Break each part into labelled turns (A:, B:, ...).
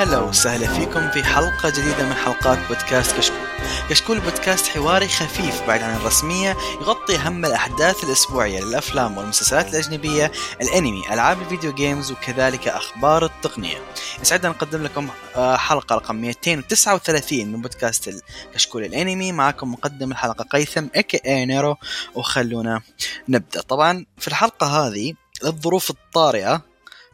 A: هلا وسهلا فيكم في حلقة جديدة من حلقات بودكاست كشكول. كشكول بودكاست حواري خفيف بعيد عن الرسمية يغطي أهم الأحداث الأسبوعية للأفلام والمسلسلات الأجنبية، الأنمي، ألعاب الفيديو games وكذلك أخبار التقنية. يسعدنا نقدم لكم آه، حلقة رقم 239 من بودكاست كشكول الأنمي معكم مقدم الحلقة هيثم اكي نيرو وخلونا نبدأ. طبعا في الحلقة هذه للظروف الطارئة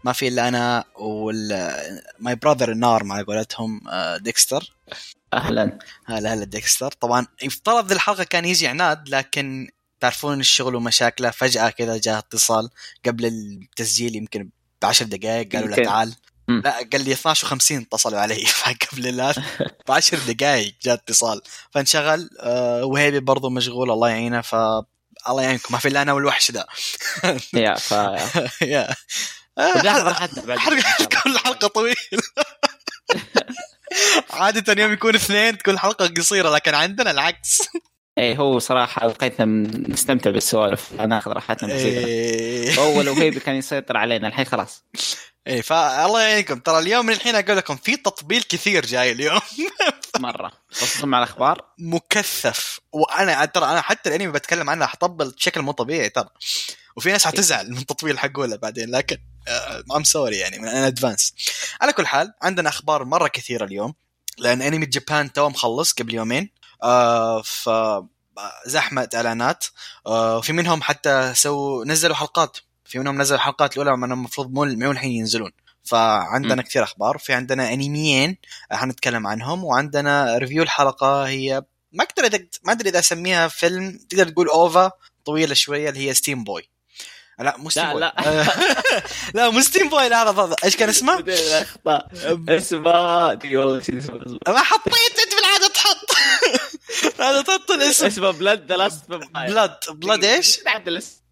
A: ما في إلا أنا وال my brother النار مع قولتهم آه، ديكستر.
B: أهلا.
A: هلا هلا ديكستر. طبعا يفترض الحلقة كان يجي عناد لكن تعرفون الشغل ومشاكله فجأة كذا جاء اتصال قبل التسجيل يمكن بعشر دقائق قالوا له. تعال. لا قال لي 12 و50 اتصلوا علي. فقبل لا بعشر دقائق جاء اتصال. فانشغل آه، و happy برضو مشغول الله يعينه ف الله يعينكم. ما في إلا أنا والوحش ده.
B: يا ف
A: يا حرق كل حلقة طويلة. عادة يوم يكون اثنين تكون حلقة قصيرة لكن عندنا العكس.
B: اي هو صراحة قيثم نستمتع بالسوالف. ناخذ راحتنا بسيطة.
A: إيه.
B: أول وهيبي كان يسيطر علينا الحين خلاص.
A: إيه فالله يعينكم. ترى اليوم من الحين أقول لكم في تطبيل كثير جاي اليوم.
B: مرة. خصوصا مع الأخبار.
A: مكثف. وأنا ترى أنا حتى الأنمي بتكلم عنه حطبل بشكل مو طبيعي ترى. وفي ناس حتزعل من التطبيل حقوله بعدين لكن I'm sorry يعني من advance على كل حال عندنا أخبار مرة كثيرة اليوم لأن Anime Japan توه مخلص قبل يومين آه ف زحمة إعلانات آه وفي منهم حتى سووا نزلوا حلقات في منهم نزلوا حلقات الأولى من المفروض مو مو الحين ينزلون. فعندنا
B: م.
A: كثير أخبار في عندنا أنميين حنتكلم عنهم وعندنا review الحلقة هي ما أقدر ما أدري إذا أسميها فيلم تقدر تقول OVA طويلة شوية اللي هي Steamboy لا مو Steam
B: لا، لا.
A: لا مو Steamboy لا لا لا. إيش كان اسمه؟
B: اخطاء اسمه ادري والله اسمه
A: ما حطيت أنت بالعادة تحط. هذا تحط الاسم.
B: اسمه Blood: The Last Vampire
A: Blood Blood إيش؟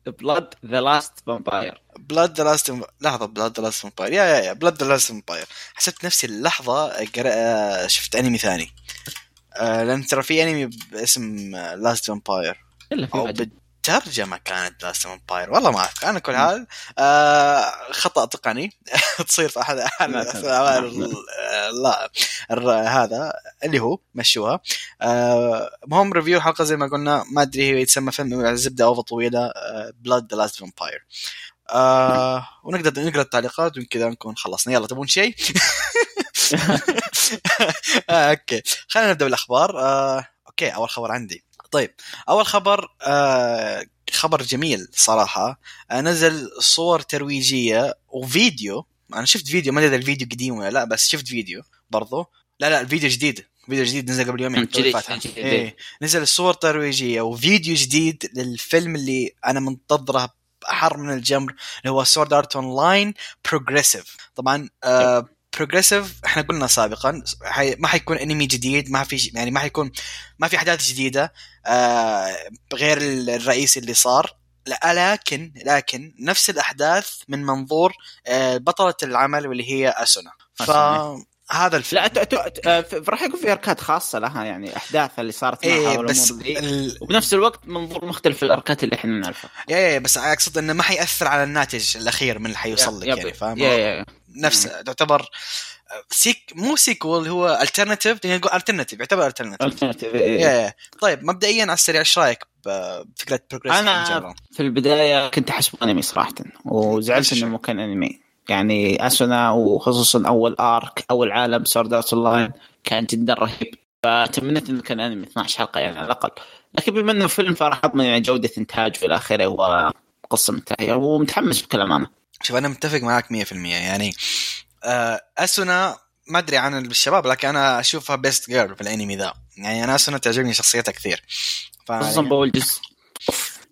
B: Blood: The Last Vampire
A: Blood: The Last لحظة Blood: The Last Vampire يا يا يا. Blood: The Last Vampire حسبت نفسي اللحظة. آه، شفت أنمي ثاني. آه، لأن ترى في أنمي باسم Last Vampire
B: إلا في
A: بالترجمه كانت Last Vampire والله ما اعرف أنا كل حال آه خطأ تقني تصير في احد
B: لا،
A: هذا اللي هو مشوها. آه مهم review الحلقة زي ما قلنا. ما أدري هي يتسمى فيلم الزبده OVA طويله Blood: The Last Vampire آه ونقدر نقرأ التعليقات وكذا نكون خلصنا. يلا تبون شيء؟ آه okay. خلينا نبدأ بالأخبار. آه okay أول خبر عندي. طيب أول خبر آه خبر جميل صراحة. آه نزل صور ترويجية وفيديو. أنا شفت فيديو ما أدري الفيديو قديم ولا لا بس شفت فيديو برضو. لا لا الفيديو جديد. فيديو جديد نزل قبل يومين. إيه. نزل صور ترويجية وفيديو جديد للفيلم اللي أنا منتظره احر من الجمر اللي هو Sword Art Online Progressive طبعا آه Progressive إحنا قلنا سابقا حي ما حيكون أنمي جديد ما في يعني ما حيكون ما في أحداث جديدة آه غير الرئيسي اللي صار لا لكن لكن نفس الأحداث من منظور آه بطلة العمل واللي هي أسونا
B: أسونا.
A: فهذا الفيلم.
B: لا أت- آه، راح يكون في arc ات خاصة لها يعني أحداث اللي صارت معها
A: إيه
B: والأمور
A: بس. ال...
B: وبنفس الوقت منظور مختلف في ال arc ات اللي إحنا نعرفها.
A: yeah بس أقصد إنه ما حيأثر على الناتج الأخير من اللي حيوصل لك يعني فاهم؟ نفس تعتبر سيك مو sequel هو alternative نقول alternative يعتبر
B: alternative إيه.
A: Yeah طيب مبدئيا على السريع إيش رأيك بفكرة Progressive
B: أنا في البداية كنت احسبه أنمي صراحة وزعلت
A: نفس
B: إنه مو كان أنمي. يعني أسونا وخصوصا أول arc اول عالم Sword Art Online كان جدا رهيب. فتمنيت انه كان أنمي 12 حلقة يعني على الأقل. لكن بما إنه فيلم فراح اضمن يعني جودة إنتاج في الأخير وقصة منتهيه ومتحمس بكل أمانة.
A: شوف أنا متفق معك 100% يعني آه أسونا ما أدري عن الشباب لكن أنا أشوفها best girl في الأنمي ذا. يعني أنا أسونا تعجبني شخصيتها كثير. ف-
B: خصوصا بأول جزء.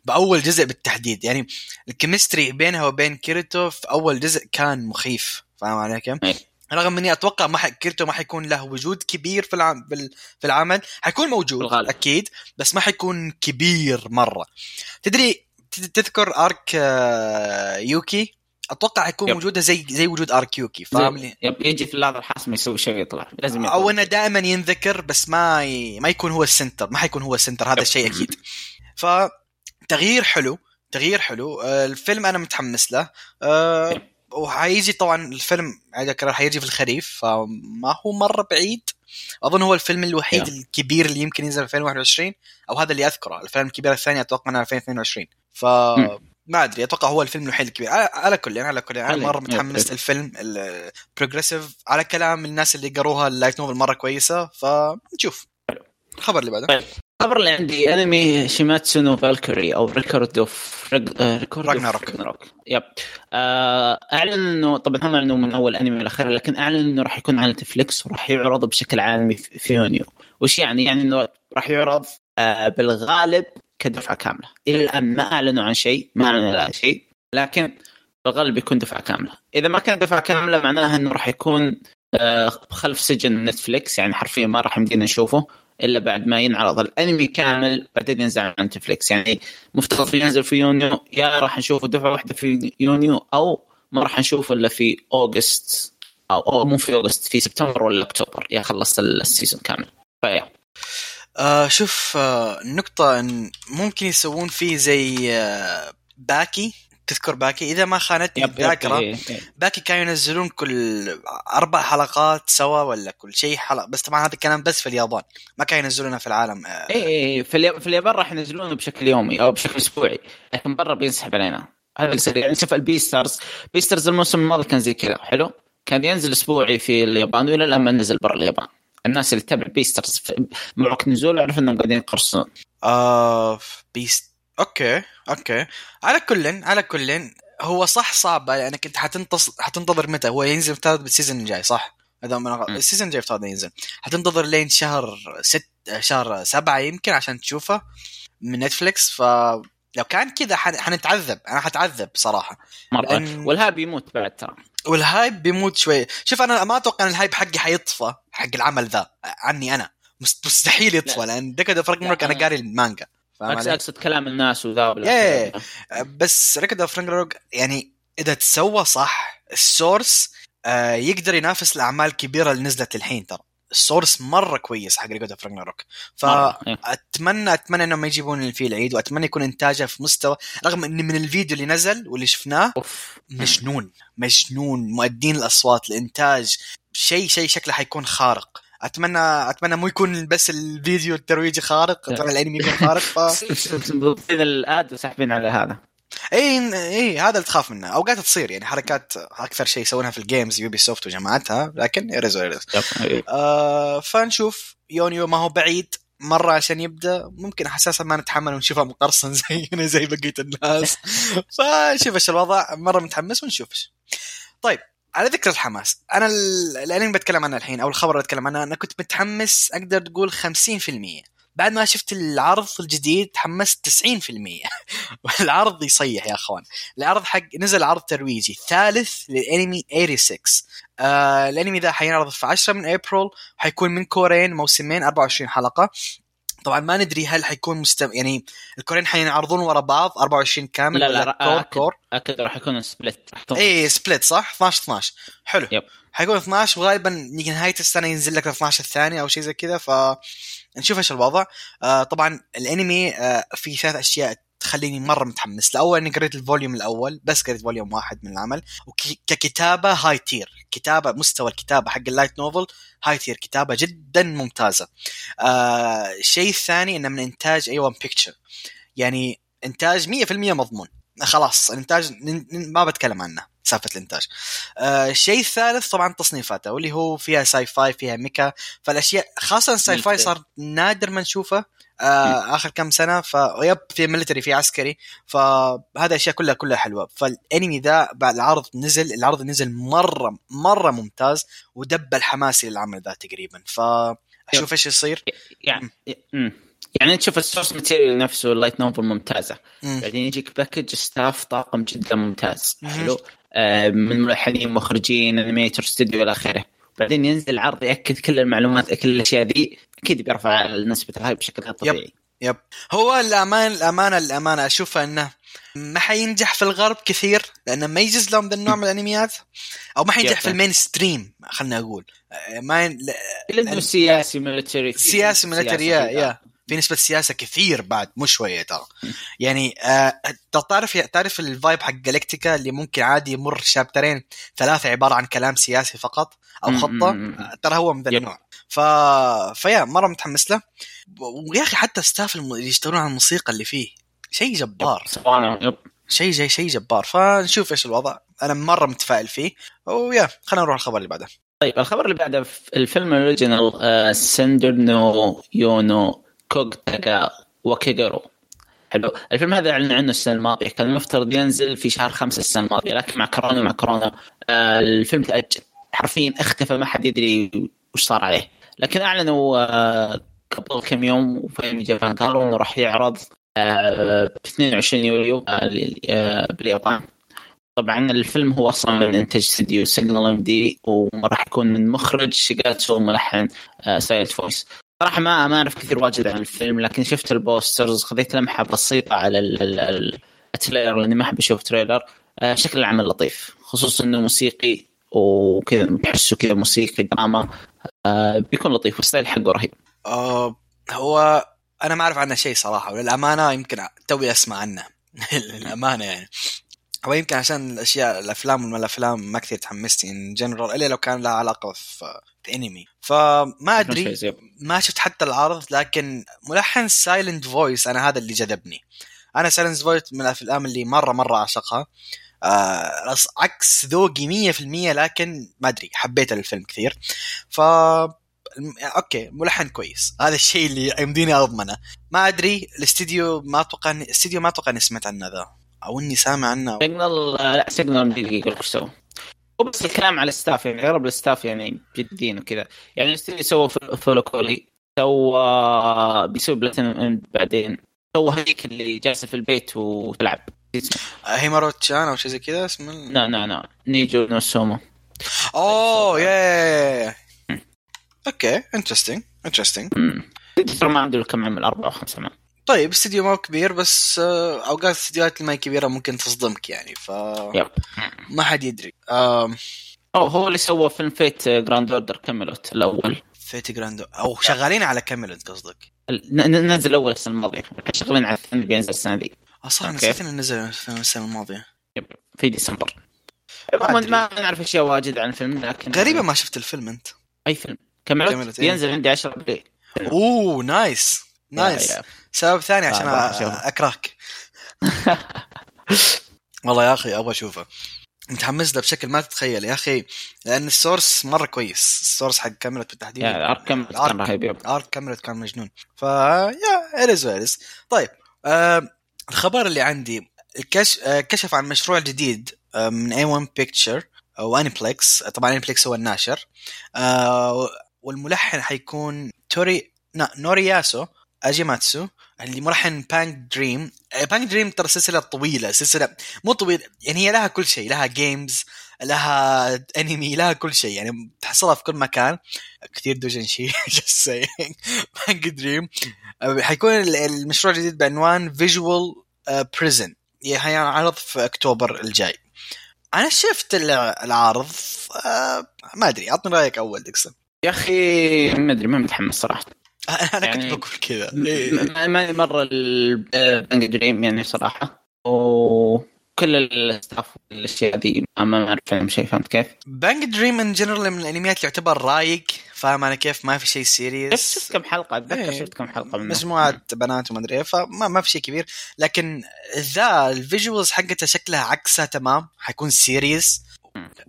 A: بأول جزء بالتحديد يعني ال chemistry بينها وبين كيريتو في أول جزء كان مخيف فاهم علي كيف؟
B: أي.
A: رغم إني أتوقع ما ح... كيريتو ما حيكون له وجود كبير في العم... في العمل حيكون موجود
B: بالغالب.
A: أكيد بس ما حيكون كبير مرة تدري تذكر arc آه، يوكي أتوقع حيكون
B: yep.
A: موجودة زي زي وجود أرك يوكي فاهم لي؟
B: يب يجي في اللحظه الحاسمه يسوي شيء يطلع لازم يطلع.
A: أو إنه دائما ينذكر بس ما ي... ما يكون هو ال center ما حيكون هو ال center
B: هذا.
A: الشيء أكيد فتغيير حلو تغيير حلو. آه، الفيلم أنا متحمس له. آه، وحيجي طبعا الفيلم عيد اكرر حيجي في الخريف فما هو مرة بعيد. أظن هو الفيلم الوحيد
B: Yeah.
A: الكبير اللي يمكن ينزل في 2021 أو هذا اللي أذكره الفيلم الكبير الثاني أتوقع إنه 2022 ف
B: مم.
A: ما أدري أتوقع هو الفيلم الوحيد الكبير. على, على كل يعني على كل. يعني أنا
B: على-
A: مرة متحمس. للفيلم ال Progressive على كلام الناس اللي قروها ال light novel مرة كويسة فنشوف. الخبر اللي بعده.
B: طيب. الخبر اللي عندي أنمي شوماتسو نو فالكوري أو Record of
A: Record
B: Ragnarok. Yep اعلن انه طبعا هم أعلنوا من أول أنمي للاخير لكن اعلن إنه راح يكون على نتفليكس وراح يعرض بشكل عالمي في يونيو. وش يعني؟ يعني إنه راح يعرض آه، بالغالب كدفعة كاملة. إلى الآن ما أعلنوا عن شيء ما أعلنوا عن شيء لكن بالغالب يكون دفعة كاملة. إذا ما كان دفعة كاملة معناها إنه راح يكون آه، خلف سجن نتفليكس يعني حرفيا ما راح يمدينا نشوفه. إلا بعد ما ينعرض. الأنمي كامل بعدين ينزل على نتفليكس. يعني مفترض ينزل في يونيو يا راح نشوفه دفعة واحدة في يونيو أو ما راح نشوفه إلا في August أو, أو مو في August في سبتمبر ولا أكتوبر. يا خلص ال season كامل. ف yeah.
A: آه شوف آه النقطة إن ممكن يسوون فيه زي آه باكي. تذكر باكي؟ إذا ما خانتني الذاكرة
B: إيه، إيه.
A: باكي كانوا ينزلون كل أربع حلقات سوا ولا كل شيء حلقة بس طبعا هذا الكلام بس في اليابان ما كانوا ينزلونها في العالم آه.
B: اي اي في, الياب... في اليابان راح ينزلونه بشكل يومي أو بشكل أسبوعي لكن برا بينسحب علينا. هذا اللي يصير. يعني شوف البيسترز بيسترز الموسم الماضي كان زي كذا حلو؟ كان ينزل أسبوعي في اليابان وإلى الآن ما نزل برا اليابان. الناس اللي تتابع بيسترز مع وقت نزول عرف إنهم قاعدين يقرصون.
A: آه بيست okay okay. على كل على كل هو صح صعب لانك انت حتنتص... حتنتظر متى هو ينزل مفترض بال season الجاي صح؟ هذا من
B: م.
A: ال season الجاي مفترض ينزل. حتنتظر لين شهر ست شهر سبعة يمكن عشان تشوفه من نتفليكس فلو كان كذا حن... حنتعذب أنا حتعذب صراحة.
B: مرة.
A: لأن-
B: وال hype يموت بعد ترى.
A: وال hype بيموت شوي. شوف أنا ما أتوقع إن ال hype حقي حيطفى حق العمل ذا عني أنا. مست- مستحيل يطفى
B: لا.
A: لأن ديكاد اوف
B: أنا
A: قاري المانجا.
B: اقصد؟ اقصد كلام الناس وذا
A: إيه. بس Record of Ragnarok يعني إذا تسوى صح ال source آه يقدر ينافس الأعمال الكبيرة اللي نزلت الحين ترى ال source مرة كويس حق Record of Ragnarok
B: مرة، إيه.
A: فاتمنى أتمنى إنهم ما يجيبون فيه العيد وأتمنى يكون إنتاجه في مستوى رغم إن من الفيديو اللي نزل واللي شفناه
B: أوف
A: مجنون مجنون مؤدين الأصوات الإنتاج شيء شيء شكله حيكون خارق اتمنى أتمنى مو يكون بس الفيديو الترويجي خارق اتمنى الأنمي يكون خارق ف
B: ضبطين ال ad وساحبين على هذا.
A: إي إي هذا اللي تخاف منه. أوقات تصير يعني حركات أكثر شيء يسوونها في ال games يوبي سوفت وجماعتها لكن
B: yep. إيه.
A: آه فنشوف. يونيو ما هو بعيد. مرة عشان يبدأ ممكن حساسا ما نتحمل ونشوفه مقرصن زينا زي بقية الناس. فشوف إيش الوضع. مرة متحمس ونشوف. طيب على ذكر الحماس أنا ال- الأنمي بتكلم عنه الحين أو الخبر اللي بتكلم عنه أنا كنت متحمس أقدر تقول 50% بعد ما شفت العرض الجديد تحمست 90% والعرض يصيح يا أخوان. العرض حق نزل عرض ترويجي ثالث للأنمي 86 آه الأنمي ذا حينعرض في 10 من أبريل حيكون من cour ين موسمين 24 حلقة. طبعا ما ندري هل حيكون مستم... يعني ال cour ين حينعرضون ورا بعض 24 كامل
B: لا،
A: ولا
B: لا،
A: cour
B: أكد.
A: Cour؟
B: أكيد راح يكون split
A: اي split صح؟ 12 12 حلو.
B: Yep.
A: حيكون 12 وغالبا نهاية السنة ينزل لك ال 12 الثاني أو شيء زي كذا ف نشوف إيش الوضع. آه طبعا الأنمي آه في ثلاث أشياء تخليني مرة متحمس. الأول اني قريت ال volume الأول بس قريت volume واحد من العمل. وككتابه high tier كتابة مستوى الكتابة حق ال light novel high tier كتابة جدا ممتازة. آه الشيء الثاني إنه من إنتاج A-1 Pictures يعني إنتاج 100% مضمون. خلاص الإنتاج ما بتكلم عنه. سالفة الإنتاج. آه الشيء الثالث طبعا تصنيفاته واللي هو فيها sci-fi فيها mecha. فالأشياء خاصة ال
B: sci-fi.
A: صار نادر ما نشوفه آه آخر كم سنة. ف yep في military في عسكري. فهذا أشياء كلها كلها حلوة. فالأنمي ذا بعد العرض نزل العرض نزل مرة مرة ممتاز ودبل حماسي للعمل ذا تقريبا. فاشوف إيش يصير.
B: يعني. يعني تشوف ال source material نفسه ال light novel ممتازة.
A: مم.
B: بعدين يجيك package staff طاقم جدا ممتاز.
A: مهم.
B: حلو. آه من ملحنين مخرجين animator استوديو إلى آخره. بعدين ينزل العرض يأكد كل المعلومات كل الأشياء ذي. أكيد بيرفع نسبة ال hype بشكل غير طبيعي.
A: yep. هو الأمان للأمانة للأمانة اشوفها إنه ما حينجح في الغرب كثير لأنه ما يجوز لهم ذا النوع من الأنميات أو ما حينجح
B: yep.
A: في ال mainstream خلينا أقول. آه، ما ين... لا،
B: إلا إنه سياسي military
A: سياسي military yeah yeah. في نسبه سياسه كثير بعد مو شوية ترى. يعني آه تعرف تعرف ال vibe حق Galactica اللي ممكن عادي يمر chapterين ثلاثة عبارة عن كلام سياسي فقط أو خطة؟ ترى هو من ذا النوع. ف... ف yeah مرة متحمس له. ويا أخي حتى staff اللي يشتغلون على الموسيقى اللي فيه شيء جبار.
B: yep.
A: شيء جاي شيء جبار. فنشوف إيش الوضع. أنا مرة متفائل فيه. و yeah خلينا نروح الخبر اللي بعده.
B: طيب الخبر اللي بعده الفيلم ال original آه سندر نو يونو كوغتاغا وكيجارو حلو. الفيلم هذا اعلن عنه السنة الماضية. كان المفترض ينزل في شهر خمسة السنة الماضية لكن مع كورونا مع كورونا آه الفيلم تأجل. حرفيا اختفى ما حد يدري وش صار عليه. لكن أعلنوا آه قبل كم يوم وفيلم جابان قالوا إنه راح يعرض آه ب 22 يوليو آه, آه، باليابان. طبعا الفيلم هو أصلا من إنتاج استديو سيجنال ام دي وراح يكون من مخرج شيجاتسو ملحن Silent آه، Voice صراحة ما ما أعرف كثير واجد عن الفيلم لكن شفت ال posters خذيت لمحة بسيطة على ال trailer لأني ما أحب أشوف trailer. آه، شكل العمل لطيف خصوصا إنه موسيقي وكذا تحسه كذا موسيقي دراما آه، بيكون لطيف وال style حقه رهيب.
A: آه هو أنا ما أعرف عنه شيء صراحة وللأمانة يمكن توي أسمع عنه. للأمانة يعني. هو يمكن عشان الأشياء الأفلام وما الافلام ما كثير تحمستني in general إلا لو كان لها علاقة في انمي فما أدري. ما شفت حتى العرض لكن ملحن Silent Voice أنا هذا اللي جذبني. أنا Silent Voice من الأفلام اللي مرة مرة أعشقها. آه عكس ذوقي 100% لكن ما أدري حبيت الفيلم كثير. ف okay ملحن كويس. هذا الشيء اللي يمديني اضمنه ما أدري الاستديو ما أتوقع الاستديو ما أتوقع إني سمعت عنه ذا. أو إني سامع عنه.
B: Signal لا Signal سووا وبس الكلام على الستاف يعني أغلب الستاف يعني جدين وكذا. يعني الاستديو سوى فولو كولي سوى بيسوي بلاتينم بعدين. سوى هذيك اللي جالسة في البيت وتلعب.
A: هيمارو تشان أو شيء زي كذا اسمه؟
B: لا لا لا. نيجو نوسومو
A: أوه يا أوكي انترستنج انترستنج
B: ما عنده كم عمل أربع أو خمس عمل.
A: طيب استديو ما كبير بس آه، أوقات الاستديوهات اللي ما كبيرة ممكن تصدمك يعني ف. ما حد يدري. أم...
B: أو هو اللي سوى فيلم Fate Grand Order Camelot الأول.
A: Fate Grand أو شغالين على Camelot قصدك؟
B: نزل الأول السنة الماضية. شغالين على الثاني بينزل السنة دي.
A: أصلا نسيت إنه نزل السنة الماضية.
B: yep في ديسمبر. ما, ما نعرف اشياء واجد عن الفيلم لكن
A: غريبة ما شفت الفيلم أنت.
B: أي فيلم. Camelot ينزل عندي 10 ابريل
A: أوه nice. nice سبب ثاني عشان أكرهك. والله يا أخي أبغى أشوفه. متحمس له بشكل ما تتخيل. يا أخي لأن ال source مرة كويس. ال source حق Camelot بالتحديد
B: arc Camelot كان رهيب
A: arc Camelot كان مجنون. ف yeah anyways anyways طيب آه الخبر اللي عندي كشف آه كشف عن مشروع جديد آه من A-1 Pictures أو Aniplex طبعا Aniplex هو الناشر. آه والملحن حيكون توري نورياسو. أجيماتسو اللي ملحن بانك دريم بانك دريم ترى سلسلة طويلة سلسلة مو طويله يعني هي لها كل شيء لها جيمز لها انمي لها كل شيء يعني تحصلها في كل مكان. كثير دوجن شي جست بانك دريم حيكون المشروع الجديد بعنوان فيجوال بريزن حينعرض في أكتوبر الجاي. أنا شفت العرض آه، ما أدري اعطني رأيك أول ديكسون
B: يا أخي ما أدري ما متحمس صراحة.
A: أنا يعني كنت بقول كذا.
B: ماني مرة ال BanG Dream يعني صراحة. وكل ال staff والأشياء ذي ما أعرف عنهم شيء فهمت كيف؟
A: BanG Dream in general من الأنميات يعتبر رايق. فاهم أنا كيف؟ ما في شيء serious
B: شفت كم حلقة أتذكر إيه. شفت كم حلقة منه.
A: مجموعة بنات وما أدري فما ما في شيء كبير. لكن ذا ال visuals حقته شكلها عكسها تمام. حيكون serious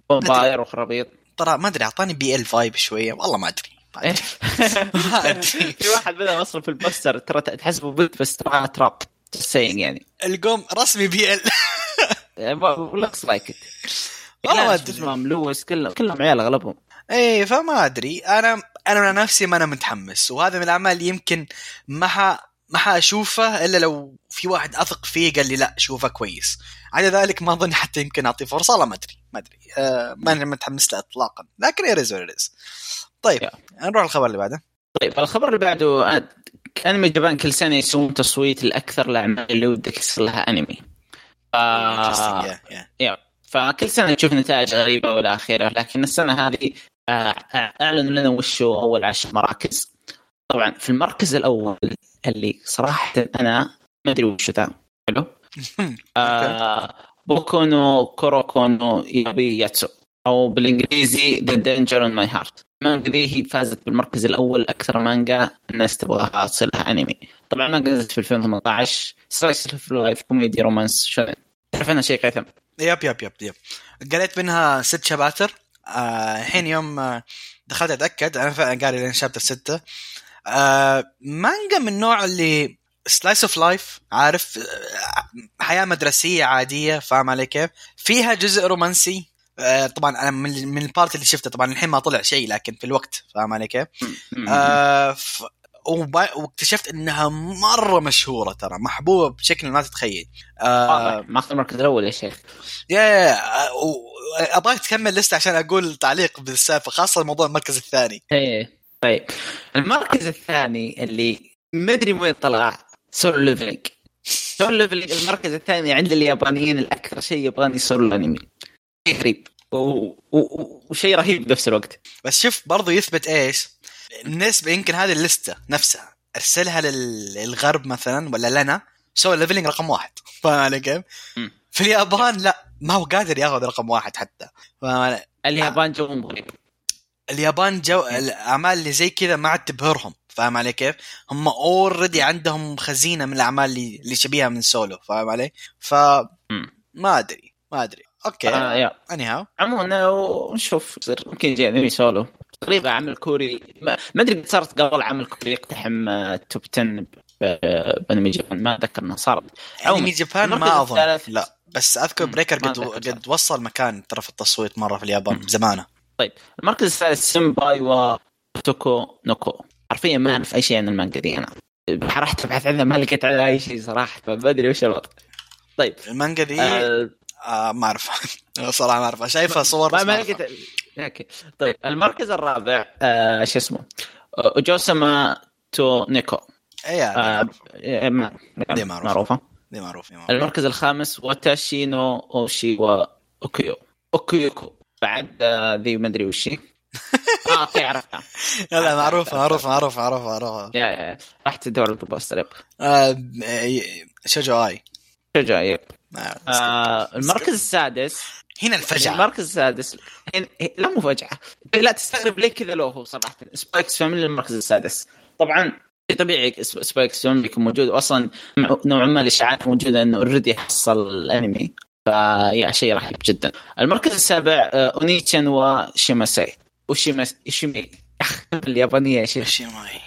B: vampire وخرابيط.
A: ترى ما أدري أعطاني BL vibe شوية. والله ما أدري.
B: في واحد بدا مصر في ال poster ترى تحسبه بنت بس ترى trap thing يعني.
A: القوم رسمي BL
B: looks like it والله ما أدري. لويس كلهم كلهم عيال أغلبهم.
A: إيه فما أدري. أنا أنا من نفسي ما أنا متحمس وهذا من الأعمال يمكن ما ما حأشوفه إلا لو في واحد أثق فيه قال لي لا شوفه كويس. على ذلك ما أظن حتى يمكن أعطيه فرصة والله ما أدري. ما أدري. آه ما أنا متحمس له اطلاقا. لكن it is it is طيب yeah. نروح الخبر اللي بعده.
B: طيب الخبر اللي بعده أنمي جابان كل سنة يسوون تصويت لأكثر الأعمال اللي ودك يصير لها أنمي. ف... yeah, yeah. فكل سنة تشوف نتائج غريبة والى اخره لكن السنة هذه آه، اعلنوا لنا وش هو أول عشر مراكز. طبعا في المركز الأول اللي صراحة أنا ما أدري وش ذا. حلو؟ آه بوكو نو كوكورو نو ياباي ياتسو. أو بالإنجليزي The Danger in My Heart المانجا ذي هي فازت بالمركز الأول أكثر مانجا الناس تبغاها تصير أنمي. طبعا ما نزلت في 2018 slice of life comedy romance شو تعرف عنها شيء هيثم؟
A: yep yep yep yep. قريت منها ست شباتر. آه، الحين يوم آه، دخلت أتأكد. أنا فعلا قاري لين chapter ستة. آه، مانجا من النوع اللي slice of life عارف؟ آه، حياة مدرسية عادية فاهم علي كيف؟ فيها جزء رومانسي آه، طبعا أنا من من ال part اللي شفته طبعا الحين ما طلع شيء لكن في الوقت فاهم علي كيف؟ آه واكتشفت إنها مرة مشهورة ترى محبوبة بشكل ما تتخيل. آه
B: ماخذ المركز الأول يا شيخ.
A: yeah yeah و- أبغاك تكمل لسه عشان أقول تعليق بالسالفة خاصة موضوع المركز الثاني.
B: إيه طيب. المركز الثاني اللي ما أدري من وين طلع Solo Leveling Solo Leveling المركز الثاني عند اليابانيين الأكثر شيء يبغاني يصير له انمي غريب وشيء رهيب بنفس الوقت.
A: بس شوف برضو يثبت إيش؟ النسبة يمكن هذه اللستة نفسها. أرسلها لل- للغرب مثلا ولا لنا Solo Leveling رقم واحد. فاهم علي كيف؟ في اليابان لا ما هو قادر ياخذ رقم واحد حتى؟
B: اليابان جوهم غريب
A: اليابان جو الأعمال اللي زي كذا ما عاد تبهرهم. فاهم علي كيف؟ هم already عندهم خزينة من الأعمال اللي اللي شبيهة من سولو. فاهم علي؟ ف. ما أدري ما أدري. okay.
B: آه
A: yeah. anyhow
B: عموما ونشوف يصير ممكن يجي انمي سولو تقريبا عمل كوري. ما أدري صارت قبل عمل كوري يقتحم آه، top 10 ب- بانمي جابان. ما أتذكر انها صارت
A: أنمي جابان ما أظن.
B: الثالث-
A: لا بس أذكر
B: Breaker
A: قد قد وصل مكان ترى في التصويت مرة في اليابان. زمانه.
B: طيب المركز الثالث سينباي وا اوتوكونوكو. حرفيا ما أعرف أي شيء عن المانجا دي أنا. رحت ابحث عنها ما لقيت عليها أي شيء صراحة فما أدري وش الوضع. طيب.
A: المانجا ذي
B: آه
A: آه ما أعرف. صراحة ما أعرف. شايفها صور
B: ما لقيت. okay. طيب المركز الرابع آه شو اسمه؟ آه، جوسما تو نيكو.
A: اي
B: آه
A: دي معروفة.
B: معروفة.
A: دي معروف دي معروف.
B: المركز الخامس واتاشي نو اوشي و اوكيو اوكيوكو. بعد آه، ذي ما أدري وش. آه أوكي عرفتها.
A: لا لا معروف معروف معروف معروف معروف
B: يا يا راح تدور البوستر يب.
A: آه شوجو آي.
B: شجاع يب.
A: آه.
B: المركز السادس.
A: هنا الفجعه
B: المركز السادس. هن- لا مو فجعة. لا تستغرب ليه كذا لو هو صراحة. سبايكس فاميلي المركز السادس. طبعا طبيعي سبايكس فاميلي يكون موجود. واصلا مع- نوعا ما الإشاعات موجودة إنه اوريدي حصل الأنمي. فيا شيء رهيب جدا. المركز السابع اونيتشن وشيماساي وشيماس شيمي. اليابانية يا شيخ؟
A: شيماي.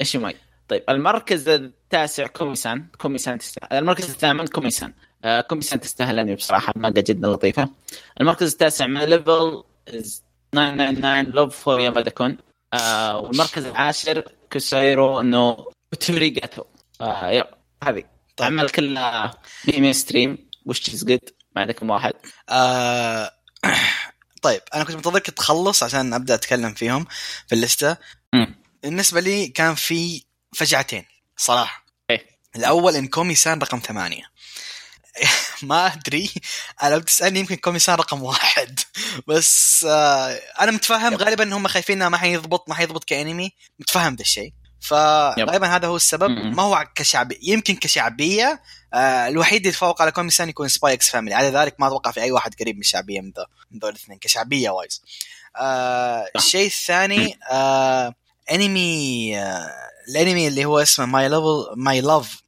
B: ايشيماي طيب المركز التاسع كوميسان كوميسان المركز الثامن كوميسان آه كوميسان تستاهل انمي بصراحه مانجا جدا لطيفة. المركز التاسع my level 999 love for يامادا كون آه والمركز العاشر كوسايرو نو توريغاتو آه yep هذه.
A: طيب.
B: عمل كلها mainstream which is good ما عندكم واحد.
A: آه طيب أنا كنت منتظرك تخلص عشان أبدأ أتكلم فيهم في الليستة.
B: مم.
A: بالنسبة لي كان في فجعتين صراحة.
B: إيه.
A: الأول إن كومي سان رقم ثمانية. ما أدري. أنا لو تسألني يمكن كومي سان رقم واحد. بس آه أنا متفهم غالبا هم خايفين انه ما حيضبط ما حيضبط كأنمي. متفهم ذا الشيء. فغالبا هذا هو السبب. ما هو كشعبي يمكن كشعبية آه الوحيد اللي يتفوق على كومي سان يكون Spy x Family على ذلك ما أتوقع في أي واحد قريب من الشعبيه من ذول الاثنين كشعبية wise. آه الشيء الثاني آه انمي آه الانمي اللي هو اسمه my level my love لا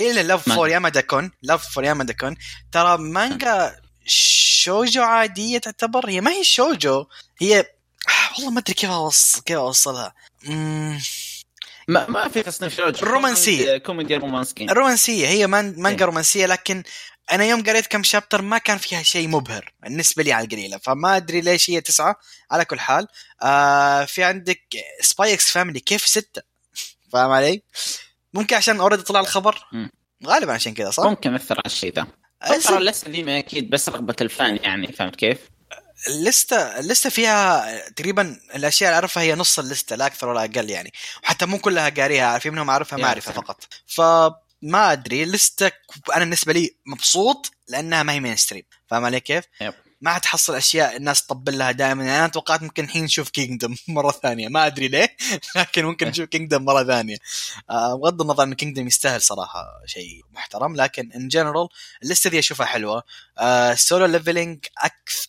A: إلى love for يامادا كون love for يامادا كون ترى مانجا شوجو عادية تعتبر هي ما هي شوجو هي والله ما أدري كيف اوصل كيف أوصلها. مم...
B: ما ما في تصنيف شوجو.
A: رومانسية.
B: كوميدي رومانسي.
A: الرومانسيه هي مان- مانجا
B: إيه.
A: رومانسية لكن أنا يوم قريت كم chapter ما كان فيها شيء مبهر بالنسبة لي على القليلة. فما أدري ليش هي تسعة على كل حال. آه في عندك Spy x Family كيف ستة؟ فاهم علي؟ ممكن عشان already طلع الخبر
B: مم.
A: غالبا عشان كذا صح؟
B: ممكن أثر على الشيء ذا ترى اللستة دي ما أكيد بس رغبة ال fan يعني فهمت كيف؟
A: اللستة اللستة فيها تقريبا الأشياء اللي أعرفها هي نص اللستة لا أكثر ولا أقل يعني وحتى مو كلها قاريها في منهم أعرفها
B: يا
A: معرفة. فقط فما أدري اللستة أنا بالنسبة لي مبسوط لأنها ما هي mainstream فاهم علي كيف؟
B: yep.
A: ما حتحصل أشياء الناس تطبل لها دائما. يعني أنا توقعت ممكن الحين نشوف Kingdom مرة ثانية. ما أدري ليه لكن ممكن
B: إيه.
A: نشوف Kingdom مرة ثانية. آه، بغض النظر إن Kingdom يستاهل صراحة شيء محترم لكن in general اللسته دي أشوفها حلوة. آه، Solo Leveling أكثر,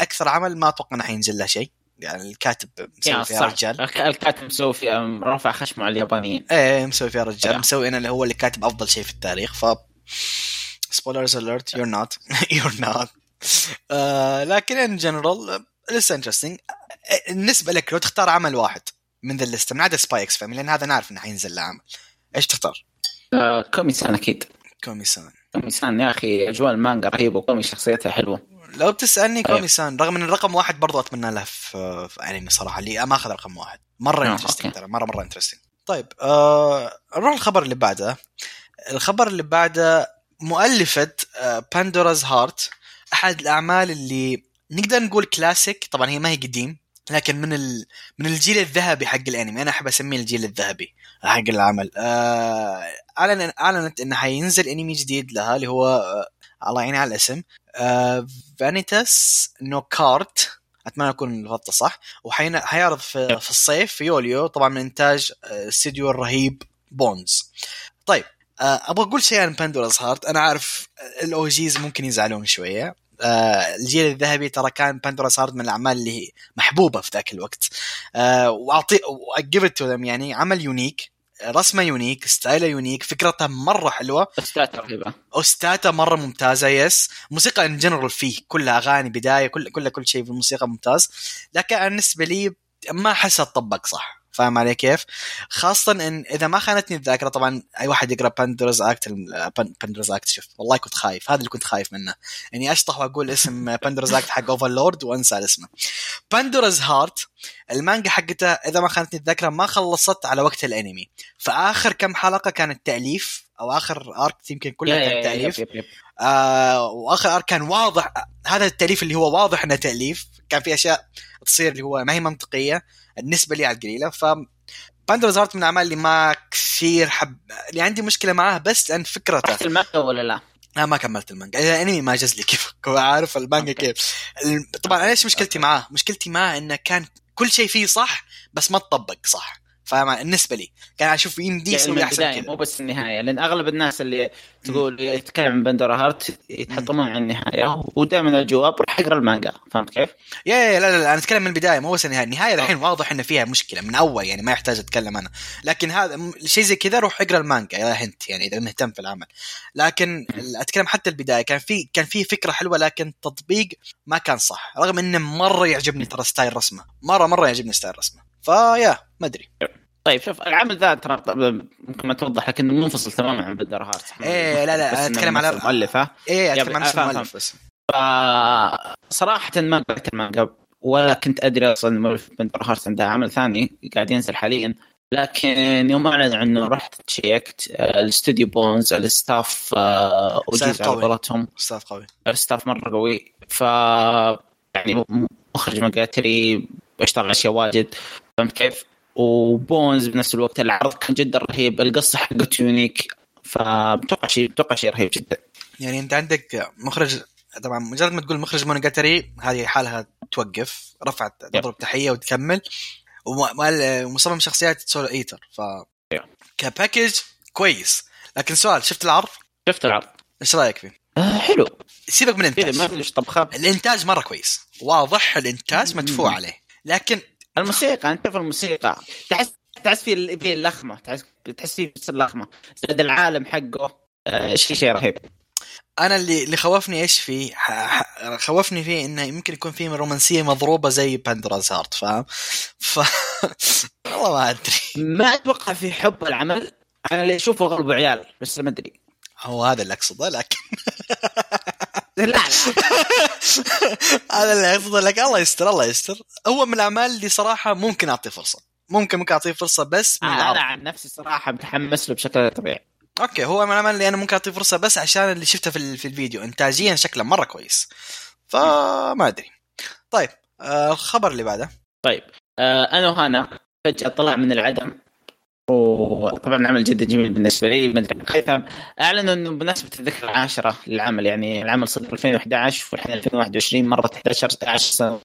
A: أكثر عمل ما أتوقع إنه حينزل له شيء. يعني الكاتب مسوي فيها رجال.
B: الك- الكاتب مسوي فيها رافع خشمه على اليابانيين.
A: إيه مسوي فيها رجال. مسوي أنا اللي هو اللي كاتب أفضل شيء في التاريخ ف spoilers alert you're not you're not لكن in general لسته interesting بالنسبة لك لو تختار عمل واحد من ذا الليسته من عدا Spy x Family لأن هذا نعرف إنه حينزل له عمل إيش تختار؟
B: آه، كومي سان أكيد.
A: كومي سان
B: كومي سان يا أخي أجواء المانجا رهيبة وكومي شخصيتها حلوة.
A: لو بتسألني
B: أيوه.
A: كومي سان رغم إن الرقم واحد برضو أتمنى له في, في انمي صراحة اللي ما أخذ رقم واحد. مرة
B: آه،
A: interesting
B: okay.
A: ترى مرة مرة interesting طيب آه نروح الخبر اللي بعده. الخبر اللي بعده مؤلفة Pandora's Heart أحد الأعمال اللي نقدر نقول كلاسيك طبعا هي ما هي قديم لكن من ال... من الجيل الذهبي حق الأنمي. أنا أحب أسميه الجيل الذهبي حق العمل. آه... أعلن أعلنت إنه حينزل أنمي جديد لها اللي هو آه... الله يعيني على الاسم. آه... Vanitas no Carte أتمنى اكون لفظته صح. وحيعرض في... في الصيف في يوليو طبعا من إنتاج آه، استديو الرهيب Bones طيب آه، أبغى أقول شيء عن Pandora's Heart أنا عارف ال OGs ممكن يزعلون شوية. آه، الجيل الذهبي ترى كان Pandora's Heart من الأعمال اللي محبوبة في ذاك الوقت. آه، و at the time يعني عمل unique رسمة unique style ه unique فكرتها مرة حلوة.
B: OST ات رهيبه
A: OST اتها مرة ممتازة yes موسيقى in general فيه كلها أغاني بداية كل كل كل شيء في الموسيقى ممتاز. لكن بالنسبة لي ما احسها تطبق صح. فاهم علي كيف؟ خاصة إن إذا ما خانتني الذاكرة طبعا أي واحد يقرأ Pandora's Act Pandora's Act شوف والله كنت خايف هذا اللي كنت خايف منه إني أشطح وأقول اسم Pandora's Act حق Overlord وأنسى اسمه Pandora's Heart المانجا حقتها إذا ما خانتني الذاكرة ما خلصت على وقت الأنمي فآخر كم حلقة كانت تاليف أو آخر arc يمكن كلها
B: يا-
A: تاليف
B: yep- yep- yep.
A: آه وآخر arc كان واضح هذا التأليف اللي هو واضح إنه تأليف كان في أشياء تصير اللي هو ما هي منطقية بالنسبة لي على القليلة. ف Pandora's Heart من الأعمال اللي ما كثير حب اللي عندي مشكلة معاه بس لأن فكرته.
B: رحت المانجا ولا لا؟
A: أنا ما كملت المانجا. الانمي ما جاز لي كيف؟ عارف المانجا. كيف. طبعا أنا إيش مشكلتي معاه؟ مشكلتي معاه إنه كان كل شيء فيه صح بس ما تطبق صح. فاهم؟ بالنسبة لي. كان أشوف يمدي
B: يعني من
A: يسوي احسن كذا
B: مو بس النهاية لأن أغلب الناس اللي تقول يتكلم عن Pandora Heart يتحطمون عن النهاية ودائما الجواب راح اقرا المانجا. فهمت كيف؟
A: يا yeah لا لا, لا أنا أتكلم من البداية مو بس النهاية. النهاية الحين واضح ان فيها مشكلة من أول يعني ما يحتاج أتكلم أنا. لكن هذا شيء زي كذا روح اقرأ المانجا يا هنت يعني إذا مهتم في العمل. لكن أتكلم حتى البداية كان في كان في فكرة حلوة لكن تطبيق ما كان صح. رغم إنه مرة يعجبني ترى style رسمه. مرة مرة يعجبني style رسمه. ف yeah ما أدري.
B: طيب شوف العمل ذا ترى ممكن ما توضح لكنه منفصل تماما عن Pandora Heart
A: إيه، لا، لا، أتكلم على-
B: المؤلفه إيه
A: أتكلم عن اسم المؤلف بس
B: صراحة ما قرأت المانجا ولا كنت أدري أصلا مؤلف Pandora Heart عنده عمل ثاني قاعد ينزل حاليا. لكن يوم أعلن عنه رحت check ت آه، الاستوديو Bones ال staff آه،
A: staff
B: وجيز على
A: قوي.
B: قولتهم
A: staff قوي.
B: ال staff مرة قوي. ف يعني مخرج Monogatari واشتغل أشياء واجد. فهمت كيف؟ و Bones بنفس الوقت العرض كان جدا رهيب. القصة حقته unique فمتوقع شيء متوقع شيء رهيب جدا.
A: يعني أنت عندك مخرج طبعا مجرد ما تقول مخرج Monogatari هذه حالها توقف رفعت تضرب تحية وتكمل. ومصمم شخصيات Soul Eater ف.
B: ك
A: package كويس. لكن سؤال شفت العرض؟
B: شفت العرض.
A: إيش رأيك فيه؟
B: آه حلو.
A: سيبك من
B: ما
A: الانتاج
B: في ليش طبخه
A: الإنتاج مرة كويس. واضح الإنتاج مدفوع. عليه. لكن
B: الموسيقى انت في الموسيقى. تحس تحس في في اللخمة تحس تحس في بس اللخمة. زاد العالم حقه آه شيء شيء رهيب.
A: أنا اللي اللي خوفني إيش فيه؟ خوفني فيه إنه يمكن يكون فيه رومانسية مضروبة زي باندراز هارت فاهم؟ ف والله ما أدري.
B: ما أتوقع في حب العمل. أنا اللي أشوفه اغلبه عيال بس ما أدري.
A: هو هذا اللي أقصده لكن
B: لا لا.
A: هذا اللي اقصده لك. الله يستر الله يستر. هو من الأعمال اللي صراحة ممكن أعطيه فرصة. ممكن ممكن أعطيه فرصة بس من
B: أنا عن نفسي صراحة متحمس له بشكل طبيعي.
A: أوكي هو من الأعمال اللي أنا ممكن أعطيه فرصة بس عشان اللي شفته في, ال- في الفيديو. انتاجيا شكله مرة كويس. فما أدري. طيب آه، الخبر اللي بعده.
B: طيب آه AnoHana فجأة طلع من العدم. وطبعا عمل جدا جميل بالنسبة لي ما أدري خيثم اعلنوا إنه بمناسبة الذكرى العاشرة للعمل يعني العمل صدر 2011 والحين 2021 مرت 11 10 سنه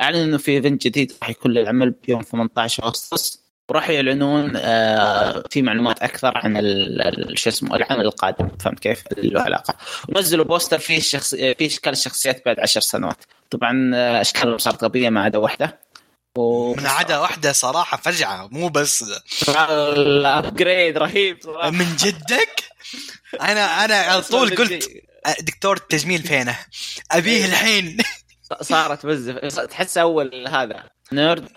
B: اعلنوا إنه في event جديد راح يكون للعمل بيوم 18 أغسطس. وراح يعلنون آه في معلومات أكثر عن شو اسمه العمل القادم. فهمت كيف؟ له علاقة. ونزلوا poster فيه الشخص فيه إشكال الشخصيات بعد عشر سنوات. طبعا آه، اشكالهم صارت غبيه ما عدا
A: واحدة. من عدا واحدة صراحة فجعة مو بس.
B: ال upgrade رهيب
A: صراحة. من جدك؟ أنا أنا على طول قلت دكتور التجميل فينة؟ أبيه الحين.
B: صارت بز تحس أول هذا nerd.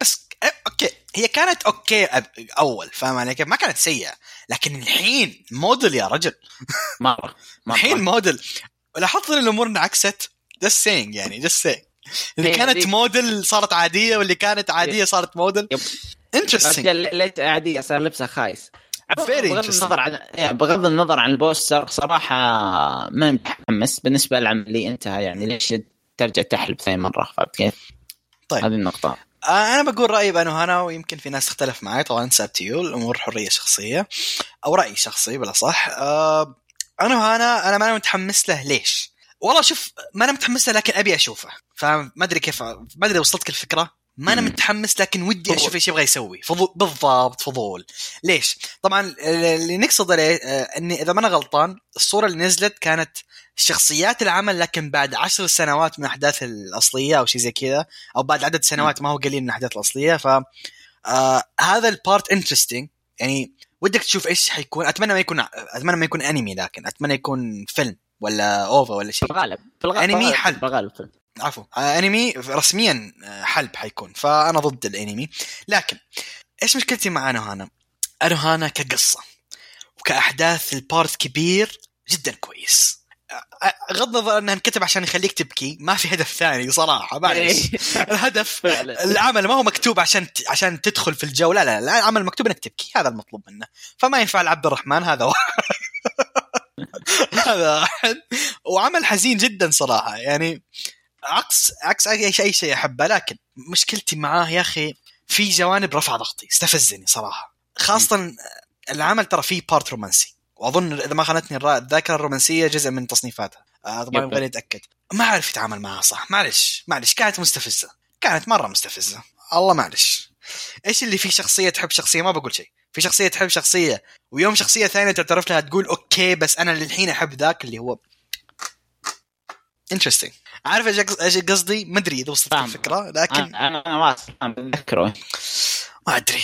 A: بس okay. هي كانت okay أول فاهم علي؟ كيف؟ ما كانت سيئة. لكن الحين موديل يا رجل.
B: مرة
A: الحين موديل. لاحظت إن الأمور انعكست؟ just saying يعني just saying اللي كانت موديل صارت عادية واللي كانت عادية صارت model interesting
B: ليت عادية؟ صار لبسها خايس. بغض النظر عن يعني بغض النظر عن البوستر صراحة ما متحمس. بالنسبة للعمل اللي انتهى يعني ليش ترجع تحلب ثاني مرة؟ فهمت كيف؟
A: طيب.
B: هذه النقطة.
A: آه، أنا بقول رأيي بأنه هنا ويمكن في ناس تختلف معي طبعا سابتيو الأمور حرية شخصية أو رأي شخصي بلا صح. آه أنا هنا أنا ما متحمس له ليش؟ والله شوف ما أنا متحمس له لكن أبي أشوفه. فما أدري كيف ما أدري وصلتك الفكرة. ما أنا متحمس لكن ودي أشوف إيش يبغى يسوي. فضول بالضبط فضول. ليش؟ طبعا اللي نقصد عليه آه، إني إذا ما أنا غلطان الصورة اللي نزلت كانت شخصيات العمل لكن بعد عشر سنوات من الأحداث الأصلية أو شيء زي كذا أو بعد عدد سنوات ما هو قليل من الأحداث الأصلية. ف آه هذا ال part interesting يعني ودك تشوف إيش حيكون. أتمنى ما يكون أتمنى ما يكون أنمي لكن أتمنى يكون فيلم ولا أوفا ولا شيء.
B: في الغالب
A: في الغالب أنمي في الغالب عفوا آه أنمي رسميا آه، حلب حيكون فأنا ضد الأنمي. لكن إيش مشكلتي مع أنوهانا؟ أنوهانا كقصة وكأحداث ال part كبير جدا كويس. غض النظر انه انكتب عشان يخليك تبكي ما في هدف ثاني صراحة معلش الهدف العمل ما هو مكتوب عشان عشان تدخل في الجو لا لا العمل مكتوب إنك تبكي هذا المطلوب منه. فما ينفع لعبد الرحمن هذا واحد. هذا واحد. وعمل حزين جدا صراحة يعني عكس عكس اي شيء شيء أحبه لكن مشكلتي معاه يا أخي في جوانب رفع ضغطي استفزني صراحة. خاصة العمل ترى فيه part رومانسي. وأظن إذا ما خانتني الذاكرة الرومانسية جزء من تصنيفاتها. طبعا يبغى اتاكد ما أعرف يتعامل معها صح. معلش معلش كانت مستفزة. كانت مرة مستفزة. الله معلش إيش اللي في شخصية تحب شخصية؟ ما بقول شيء. في شخصية تحب شخصية ويوم شخصية ثانية تعترف لها تقول okay بس أنا للحين أحب ذاك اللي هو interesting عارف إيش قصدي؟ ما أدري إذا وصلت الفكرة لكن
B: أنا أنا ما اتذكره
A: ما أدري.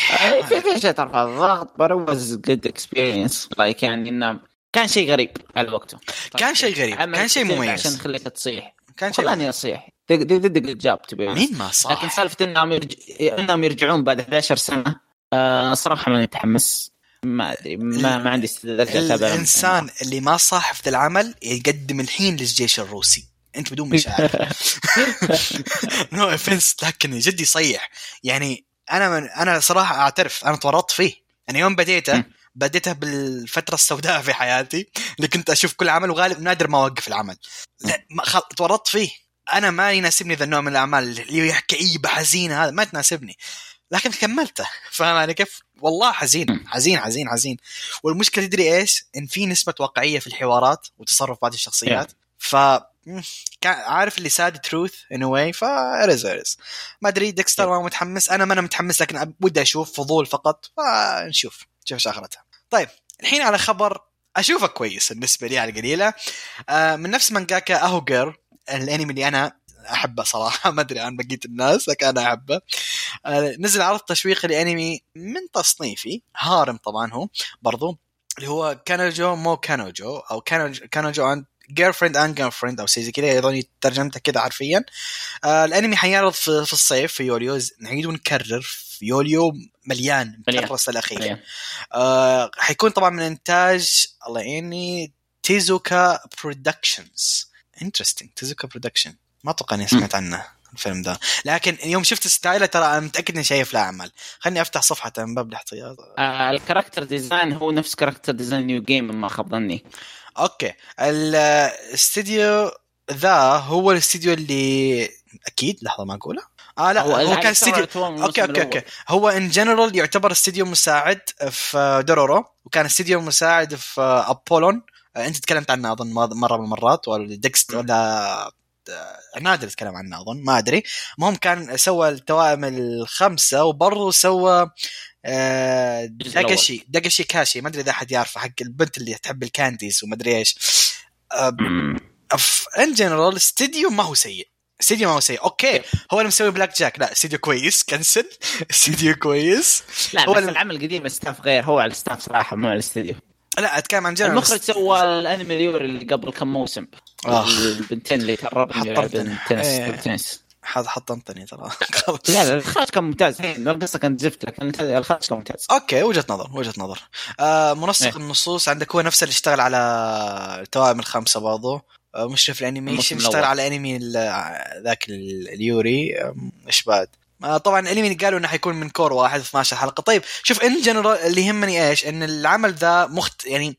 B: في في شيء ترفع الضغط بروز good experience like يعني إنه كان شيء غريب على وقته.
A: كان شيء غريب كان شيء مميز.
B: عشان يخليك تصيح.
A: كان شيء
B: خلاني اصيح did good job تبي
A: مين ما صح
B: لكن سالفة إنهم يرج... إنهم يرجعون بعد 11 سنة آه صراحة ماني متحمس. ما أدري ما, ما عندي استعداد
A: الإنسان اللي ما صاح في العمل يقدم الحين للجيش الروسي. أنت بدون مشاعر. no offense لكن جد يصيح يعني أنا من أنا صراحة أعترف أنا تورطت فيه. أنا يوم بديته بديته بالفترة السوداء في حياتي اللي كنت أشوف كل عمل وغالب نادر ما أوقف العمل. لا ما خل... تورطت فيه. أنا ما يناسبني ذا النوع من الأعمال اللي هي كئيبه حزينه هذا ما تناسبني. لكن كملته. فاهم علي كيف؟ والله حزين حزين حزين حزين. والمشكلة تدري إيش؟ إن في نسبة واقعية في الحوارات وتصرف بعض الشخصيات ف عارف اللي ساد تروث ان واي فارز ارز ما أدري ديكستر ما متحمس. أنا ما أنا متحمس لكن ودي أشوف فضول فقط فنشوف نشوف إيش آخرتها. طيب الحين على خبر أشوفه كويس بالنسبة لي على القليلة. آه من نفس مانجاكا اهوجر الأنمي اللي أنا أحبه صراحة. ما أدري عن بقية الناس لكن أنا أحبه. آه نزل عرض تشويقي لأنمي من تصنيفي harem طبعا هو برضو اللي هو كانوجو مو كانوجو أو كانوجو, كانوجو and girlfriend and girlfriend أو شيء زي كذا اظن ترجمتها كذا حرفيا. آه الأنمي حيعرض في, في الصيف في يوليو. نعيد ونكرر في يوليو مليان الفترة الأخيرة. آه حيكون طبعا من إنتاج الله يعيني تيزوكا Productions interesting تيزوكا Production ما أتوقع إني سمعت عنه الفيلم ده. لكن يوم شفت ستايله ترى أنا متأكد إني شايف له أعمال. خليني أفتح صفحة من باب الاحتياط
B: آه ال character design هو نفس كاركتر ديزاين نيو جيم ما خاب ظني.
A: okay. الاستديو ذا هو الاستديو اللي أكيد لحظة ما اقولها آه لا هو,
B: هو
A: كان استديو okay okay okay. هو in general يعتبر استديو مساعد في دورورو وكان استديو مساعد في أبولون. أنت تكلمت عنه أظن مره من المرات ولا ديكست ولا نادر تكلم عنه أظن ما أدري. المهم كان سوى التوائم الخمسه وبرضه سوى آه داكشي كاشي ما أدري إذا أحد يعرفه حق البنت اللي تحب ال candies وما ادري إيش in general استديو ما هو سيء. استديو ما هو سيء. okay هو اللي مسوي بلاك جاك لا استديو كويس cancel استديو كويس.
B: لا هو بس العمل القديم staff غير هو على ال staff صراحة مو على الاستديو
A: لا أتكلم عن جنرال
B: المخرج سوى الأنمي اليوري اللي قبل كم موسم. آه. البنتين اللي تقربن يلعبن تنس
A: هذا حطمتني ترى.
B: لا لا الخارج كان ممتاز. القصة كانت زفت لكن الخارج كان ممتاز.
A: okay وجهة نظر وجهة نظر. آه منسق إيه. النصوص عندك هو نفسه اللي اشتغل على التوائم الخمسة برضو. آه مشرف ال animation اشتغل على انمي ذاك اليوري. إيش بعد؟ آه طبعا الانمي قالوا إنه حيكون من كور واحد 12 حلقة. طيب شوف in general اللي يهمني إيش؟ إن العمل ذا مخت يعني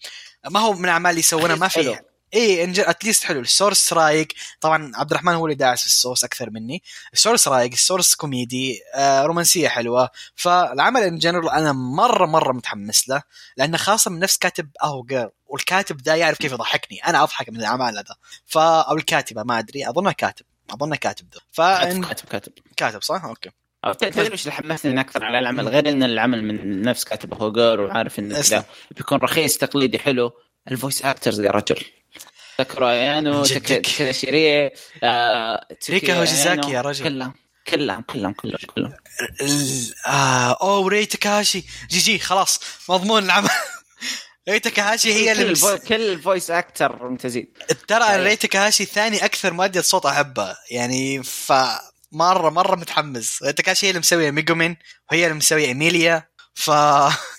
A: ما هو من الأعمال اللي يسوونها ما في اي at least حلو. ال source رايق. طبعا عبد الرحمن هو اللي داعس في ال source أكثر مني. ال source رايق ال source كوميدي آه رومانسية حلوة. فالعمل in general أنا مرة مرة متحمس له لأنه خاصة من نفس كاتب اهو جيرل والكاتب ذا يعرف كيف يضحكني. أنا أضحك من الاعمال هذا ف أو الكاتبة ما أدري. اظنها كاتب. اظنها كاتب ذا
B: ف كاتب كاتب
A: كاتب. صح؟ okay.
B: تدري إيش اللي حمسني أكثر على العمل؟ غير إن العمل من نفس كاتب هوجر وعارف إنه بيكون رخيص تقليدي حلو. ال voice actors يا رجل. تاكرايانو تاكاشيري
A: آه ريكا هوجيزاكي يا رجل.
B: كلهم كلهم كلهم كلهم كلهم.
A: آه اوه ري تاكاشي. GG خلاص مضمون العمل. ري تاكاشي هي
B: اللي بس... كل ال voice actors ممتازين.
A: ترى ري تاكاشي ثاني أكثر مؤدية صوت احبها يعني ف مرة مرة متحمس. تاكاشي هي اللي مسوية ميجومين وهي اللي مسوية إيميليا. ف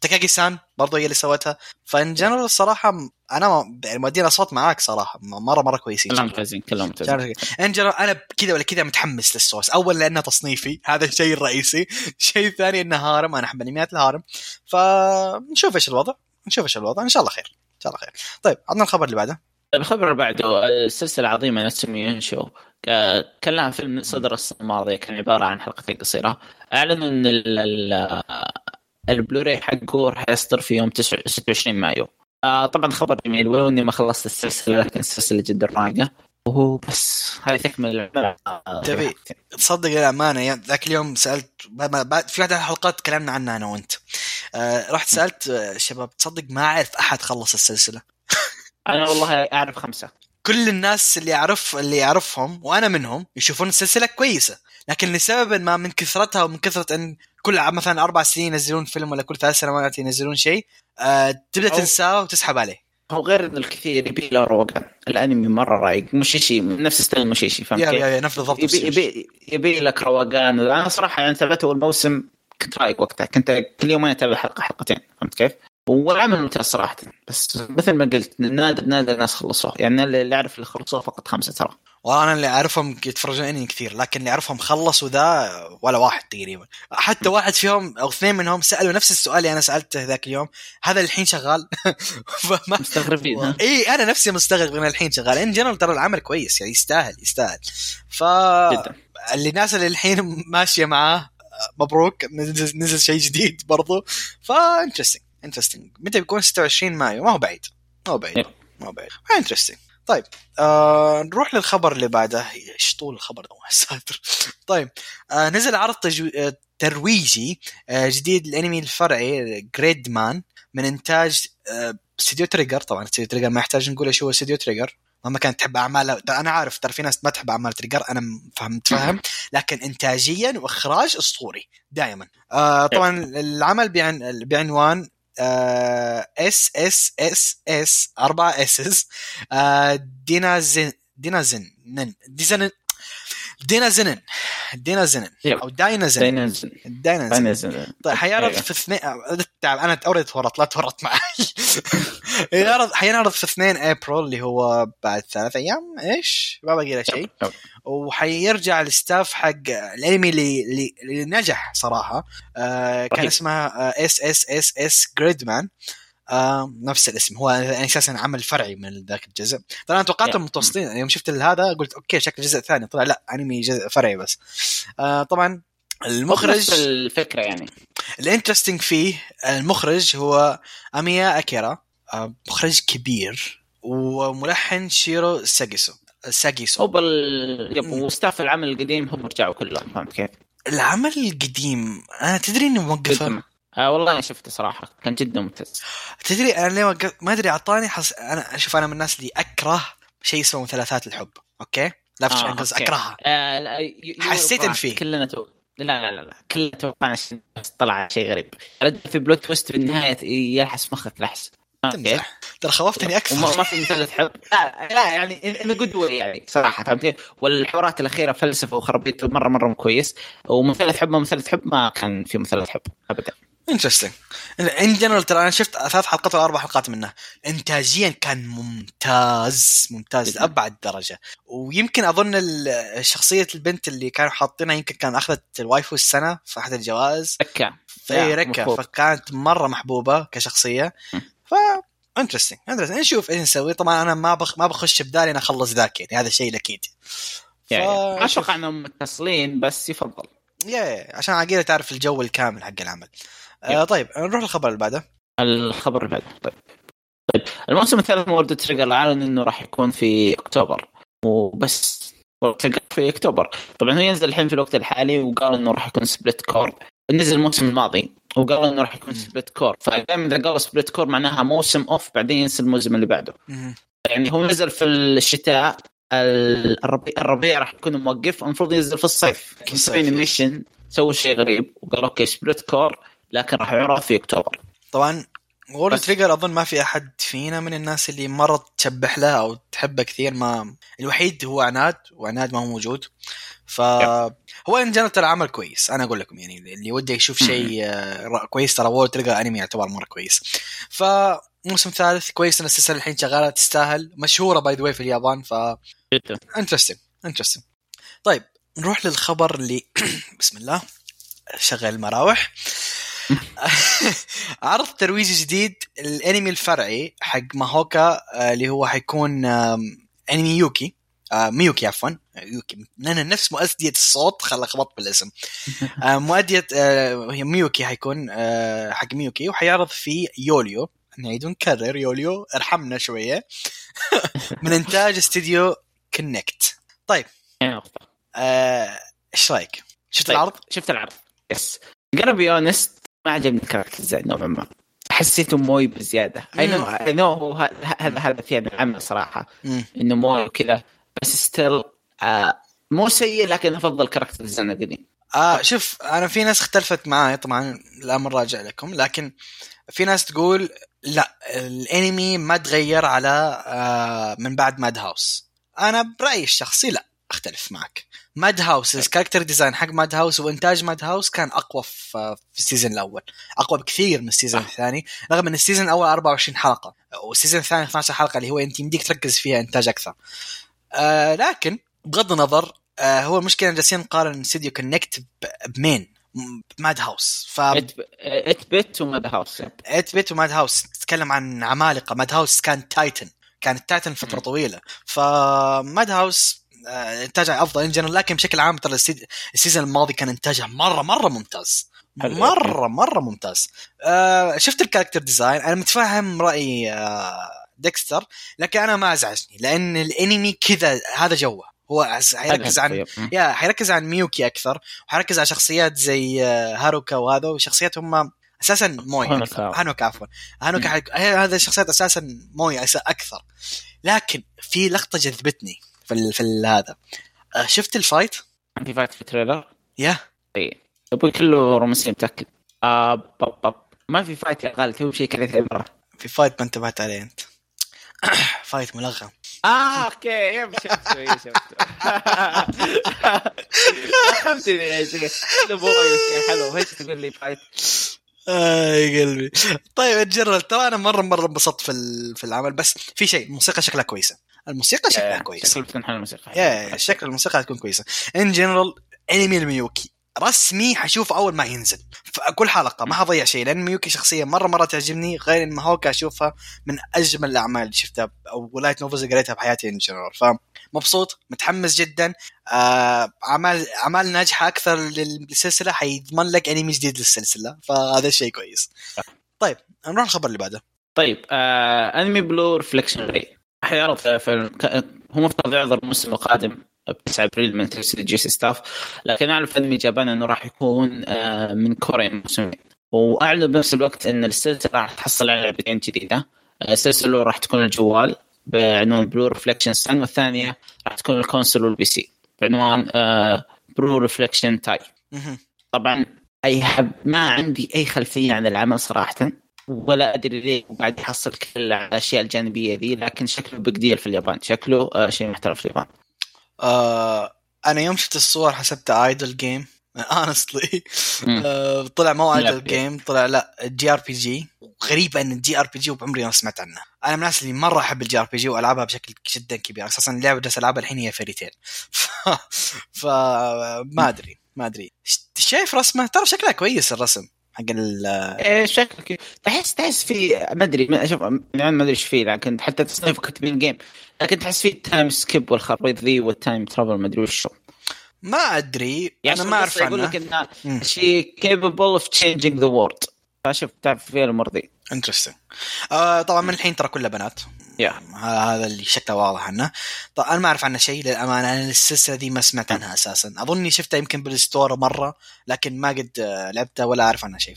A: تاكاكي سان برضه هي اللي سوتها. ف in general الصراحة أنا يعني مؤدين اصوات معاك صراحة. مره مرة كويسين.
B: كلهم ممتازين كلهم ممتازين
A: in general أنا كذا ولا كذا متحمس للسوس أول لأنه تصنيفي هذا الشيء الرئيسي. الشيء الثاني إنه harem أنا أحب انميات ال harem فنشوف إيش الوضع. نشوف إيش الوضع. إن شاء الله خير. إن شاء الله خير. طيب عطنا الخبر اللي بعده.
B: الخبر اللي بعده السلسلة العظيمة نسمي شو كان فيلم صدر السنة الماضية كان عبارة عن حلقتين قصيرة. أعلنوا إن البلوراي حقه راح يصدر في يوم 26 مايو. آه طبعا خبر جميل ولو إني ما خلصت السلسلة لكن السلسلة جدا رايقه وهو بس هذه تكمل
A: تبي تصدق الامانه يعني ذاك اليوم سالت بعد في واحدة الحلقات تكلمنا عنها أنا وأنت. آه رحت سألت آه، شباب تصدق ما أعرف أحد خلص السلسلة؟
B: أنا والله أعرف خمسة.
A: كل الناس اللي اعرف اللي يعرفهم وأنا منهم يشوفون السلسلة كويسة لكن لسبب ما من كثرتها ومن كثرة إن كل مثلا أربع سنين ينزلون فيلم ولا كل ثلاث سنوات ينزلون شيء آه تبدأ تنساه وتسحب عليه.
B: هو غير إن الكثير يبي له روقان. الأنمي مرة رايق مش شيء نفس ستايل مش شيء
A: فهمت يا يا نفس بالضبط
B: يبي, يبي, يبي لك روقان. أنا صراحة يعني تابعته الموسم كنت رايق وقتها. كنت كل يومين أتابع حلقة حلقتين فهمت كيف؟ والعمل ممتاز صراحة. بس مثل ما قلت نادر نادر الناس خلصوه يعني اللي اعرف اللي خلصوه فقط خمسة ترى.
A: وأنا اللي أعرفهم يتفرجون انمي كثير لكن اللي أعرفهم خلصوا ذا ولا واحد تقريبا. حتى واحد فيهم أو اثنين منهم سألوا نفس السؤال اللي أنا سألته ذاك اليوم هذا الحين شغال؟
B: مستغربين
A: إي أنا نفسي مستغرب ان الحين شغال. in general ترى العمل كويس يعني يستاهل يستاهل. ف اللي الناس اللي الحين ماشية معاه مبروك نزل, نزل شيء جديد برضو. ف interesting interesting متى بيكون 26 مايو؟ ما هو بعيد. ما هو بعيد. ما هو بعيد. interesting طيب آه نروح للخبر اللي بعده. إيش طول الخبر ده؟ ساتر. طيب آه نزل عرض تجو... آه ترويجي آه جديد الانمي الفرعي جريد مان من إنتاج آه استوديو تريجر طبعا استوديو تريجر ما يحتاج نقول إيش هو استوديو تريجر مهما كانت تحب اعمال أنا عارف ترى في ناس ما تحب أعمال تريجر أنا فهم متفهم لكن انتاجيا وإخراج أسطوري دائما آه طبعا العمل بعن... بعنوان اس اس اس اس أربع اسس دينازن دينازن ديزن دينازنن دينازنن أو داينازن داينازن طيب حيعرض في اثنين أنا already تورط لا تورط معي. يعرض حينعرض في 2 ابريل اللي هو بعد ثلاث أيام إيش؟ ما باقي له شيء. وحيرجع ال staff حق الأنمي اللي, اللي نجح صراحة. آه كان اسمها اس اس اس اس جريدمان آه نفس الاسم. هو يعني أساسا عمل فرعي من ذاك الجزء. طبعا أنا توقعتهم متوسطين يوم شفت هذا قلت okay شكل جزء ثاني. طلع لا أنمي جزء فرعي بس. آه طبعا المخرج
B: الفكرة يعني.
A: ال interesting فيه المخرج هو اميا أكيرا آه مخرج كبير وملحن شيرو ساجيسو. ساجيسو.
B: هو بال و staff العمل القديم هم رجعوا كلهم فهمت كيف؟
A: العمل القديم أنا تدري اني موقفه؟
B: آه والله أنا شفته صراحة. كان جدا ممتاز.
A: تدري أنا ليه وقف... ما أدري أعطاني حس... أنا أشوف أنا من الناس اللي أكره شيء اسمه مثلثات الحب okay؟ لا آه أكرهها.
B: آه لا
A: حسيت ان فيه
B: كلنا تو لا لا لا لا. كلنا توقعنا طلع شيء غريب. في plot twist في النهاية يلحس مخك لحس
A: تمزح. ترى خوفتني أكثر.
B: ما في مثلث حب. لا, لا يعني in good way يعني صراحة فهمت والحوارات الأخيرة فلسفة وخرابيط مرة مرة كويس. ومثلث حب ما مثلث حب ما كان في مثلث حب ابدا.
A: interesting in general ترى أنا شفت ثلاث حلقات ولا أربع حلقات منه انتاجيا كان ممتاز ممتاز لأبعد درجة. ويمكن أظن شخصية البنت اللي كانوا حاطينها يمكن كان أخذت ال waifu السنة في احد الجوائز
B: ركه
A: اي ركه فكانت مرة محبوبة كشخصية. ف interesting interesting نشوف إيش نسوي. طبعا أنا ما بخ... ما بخش ببالي أنا أخلص ذاك يعني هذا الشيء الأكيد.
B: يعني ما أتوقع انهم متصلين بس يفضل.
A: يا عشان عقيله تعرف الجو الكامل حق العمل. آه طيب نروح للخبر اللي بعده.
B: الخبر اللي بعده طيب. طيب الموسم الثالث من وورد تريجر اعلن إنه راح يكون في أكتوبر. وبس في أكتوبر. طبعا هو ينزل الحين في الوقت الحالي وقال إنه راح يكون split cour نزل الموسم الماضي وقال إنه راح يكون split cour فدائما إذا قالوا split cour معناها موسم off بعدين ينزل الموسم اللي بعده. يعني هو نزل في الشتاء الربيع, الربيع راح يكون موقف المفروض ينزل في الصيف. animation سووا شيء غريب وقال okay split cour لكن راح يعرض في اكتوبر
A: طبعا وورد تريجر أظن ما في أحد فينا من الناس اللي مرة تشبح له أو تحبه كثير ما الوحيد هو عناد وعناد ما هو موجود. ف هو in general ترى عمل كويس أنا أقول لكم يعني اللي وده يشوف شيء آه، كويس ترى وورد تريجر أنمي يعتبر مرة كويس. ف موسم ثالث كويس ان السلسلة الحين شغالة تستاهل مشهورة by the في اليابان ف interesting interesting طيب نروح للخبر اللي بسم الله شغل المراوح. عرض ترويجي جديد الانمي الفرعي حق ماهوكا آه، اللي هو حيكون أنمي يوكي. آه ميوكي عفوا. يوكي. لأن نفس مؤدية الصوت خلى خبط بالاسم. آه مؤدية هي ميوكي حيكون حق ميوكي وحيعرض في يوليو. نعيد ونكرر يوليو. ارحمنا شوية. من إنتاج استديو Connect طيب. آه، إيش رأيك؟ شفت طيب. العرض؟
B: شفت العرض. yes gonna be honest ما عجبني ال character زي نوعا ما. حسيته moe بزيادة. اي نو اي نو هذا هذا في العمل صراحة. إنه moe وكذا. بس still آه مو سيء لكن أفضل character design القديم
A: آه شوف أنا في ناس اختلفت معي طبعا الأمر راجع لكم لكن في ناس تقول لا الأنمي ما تغير على آه من بعد Madhouse أنا برأيي الشخصي لا. أختلف معك. Madhouse ال character design حق Madhouse وإنتاج Madhouse كان أقوى في, في ال season الأول. أقوى بكثير من ال season الثاني رغم إن ال season الأول 24 حلقة وال season الثاني 12 حلقة اللي هو أنت يمديك تركز فيها إنتاج أكثر. آه لكن بغض النظر آه هو المشكلة جالسين نقارن استديو Connect بمين؟ Madhouse
B: ف ات بيت و Madhouse
A: ات بيت و Madhouse تتكلم عن عمالقة. Madhouse كان titan كانت titan فترة طويلة. فماد هاوس آه، انتاجها أفضل in general لكن بشكل عام ترى ال season الماضي كان انتاجها مره مرة ممتاز. مره مرة ممتاز. آه شفت ال character design أنا متفهم رأي آه Dexter لكن أنا ما أزعجني لأن الأنمي كذا هذا جوه. هو حيركز عن yeah حيركز عن ميوكي أكثر وحيركز على شخصيات زي آه، هاروكا وهذا وشخصيات هم أساسا moe. هانوكا عفوا. هانوكا هذا الشخصيات أساسا moe أكثر. لكن في لقطة جذبتني. في ال في ال هذا. آه، شفت ال fight؟
B: في fight في ال
A: trailer؟
B: yeah. إي. أبوي كله رومانسي متأكد. آه بب بب. ما في فايت يا غالي تو شيء كذا عبرة.
A: في فايت ما انتبهت عليه أنت. فايت ملغم.
B: آه أوكي. شفته شفته فهمتني يا شيخ حلو إيش تقول لي فايت.
A: اي قلبي. طيب اتجرل ترى أنا مرة مرة انبسطت في في العمل بس في شيء الموسيقى شكلها كويسة. الموسيقى شكلها كويسه
B: شكل بتكون حلوة الموسيقى.
A: يا شكل الموسيقى تكون كويسة. in general أنمي الميوكي. رسمي حشوفه أول ما ينزل. فكل حلقة ما حضيع شيء لأن ميوكي شخصية مرة مرة تعجبني غير إن هوكا أشوفها من أجمل الأعمال اللي شفتها أو و light novels اللي قريتها بحياتي in general فمبسوط متحمس جدا. آه، أعمال أعمال ناجحة أكثر للسلسلة حيضمن لك أنمي جديد للسلسلة. فهذا شيء كويس. طيب نروح الخبر اللي بعده.
B: طيب آه أنمي Blue Reflection Ray حيعرض ك- هو مفترض يعرض الموسم القادم ب 9 أبريل من تسجيل J.C.Staff. لكن اعلن Anime Japan إنه راح يكون آه من كوريا موسمين وأعلن بنفس الوقت إن السلسلة راح تحصل على لعبتين جديدة. آه، السلسلة راح تكون الجوال بعنوان Blue Reflection Sun والثانية راح تكون ال console وال PC بعنوان آه Blue Reflection
A: Tie.
B: طبعا اي حب ما عندي أي خلفية عن العمل صراحة. ولا أدري ليه وقاعد يحصل كل الأشياء الجانبية ذي لكن شكله big deal في اليابان. شكله آه شيء محترف في اليابان.
A: آه أنا يوم شفت الصور حسبتها idol game
B: honestly.
A: آه، طلع مو
B: idol.
A: game طلع لا JRPG. غريبه إن ال JRPG وبعمري ما سمعت عنه. أنا من الناس اللي مرة أحب ال JRPG وألعبها بشكل جدا كبير أساسا اللعبة اللي ألعبها الحين هي Fairy Tail ف... ف ما أدري ما أدري. شايف رسمه؟ ترى شكلها كويس الرسم. حق ال
B: شكله كذا. تحس تحس في ما أدري ما شوف ما أدري إيش فيه لكن حتى تصنيف كاتبين game لكن تحس فيه time skip والخريط ذي وال time travel ما أدري وش هو.
A: ما أدري
B: يعني
A: أنا ما أعرف
B: يقول لك إنه
A: مم.
B: شيء capable of changing the world فشوف تعرف فيها الأمور ذي.
A: interesting آه طبعا من الحين ترى كلها بنات.
B: yeah
A: ه- هذا اللي شكله واضح عنه طبعا أنا ما أعرف عنه شيء للأمانة أنا السلسله دي ما سمعت عنها أساسا. اظني شفتها يمكن بال store مرة لكن ما قد آه، لعبتها ولا أعرف عنها شيء.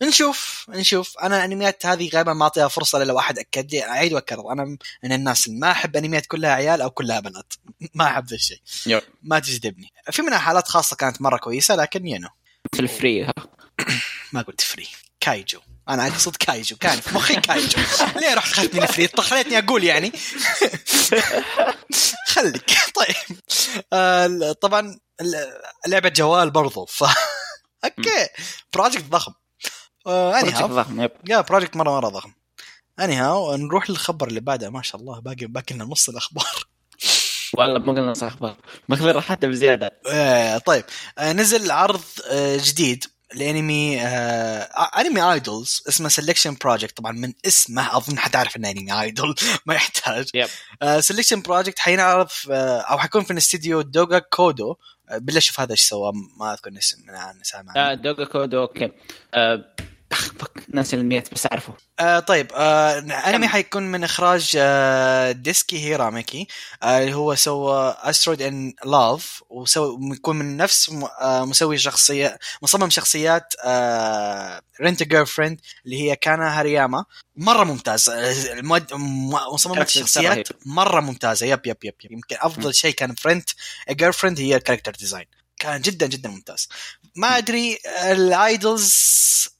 A: فنشوف نشوف. أنا الانميات هذه غالبا ما أعطيها فرصة إلا لو أحد أكد لي أعيد وأكرر. أنا من الناس اللي ما أحب أنميات كلها عيال أو كلها بنات. ما أحب ذا الشيء.
B: yep.
A: ما تجذبني. في منها حالات خاصة كانت مرة كويسة لكن you know
B: مثل فري ها؟
A: ما قلت فري كايجو. أنا أقصد كايجو. كان في مخي كايجو. ليه رحت خلتني طب خليتني أقول يعني. خليك. طيب. آه طبعا لعبة جوال برضو. ف أوكي. project ضخم. آه اني
B: ضخم yep
A: yeah project مرة مرة ضخم. anyhow نروح للخبر اللي بعده. ما شاء الله. باقي باقي لنا نص الأخبار.
B: والله ما قلنا صح أخبار ماخذين راحتنا بزيادة.
A: آه طيب. آه نزل عرض آه جديد. لانمي آه انمي idols اسمه سelection بروجكت طبعا من اسمه أظن حتعرف إنه انمي idol ما يحتاج. Selection Project حينعرض في- آه أو حيكون في الاستديو دوغا كوبو. آه بالله شوف هذا إيش سوى ما أذكر اسم من عن سامع
B: آه دوغا كوبو أوكي. آه فك ناس الميت بس أعرفه.
A: آه طيب آه انمي حيكون من إخراج آه ديسكي هيراميكي آه اللي هو سوى Asteroid in Love وسوى يكون من نفس آه مسوي شخصية مصمم شخصيات آه Rent a Girlfriend اللي هي كانا هارياما. مرة ممتاز آه، المؤد- م- مصممة
B: character
A: الشخصيات. مرة ممتازة. yep yep yep, yep. يمكن أفضل شيء كان Rent a Girlfriend هي ال character design كان جدا جدا ممتاز ما أدري ال idols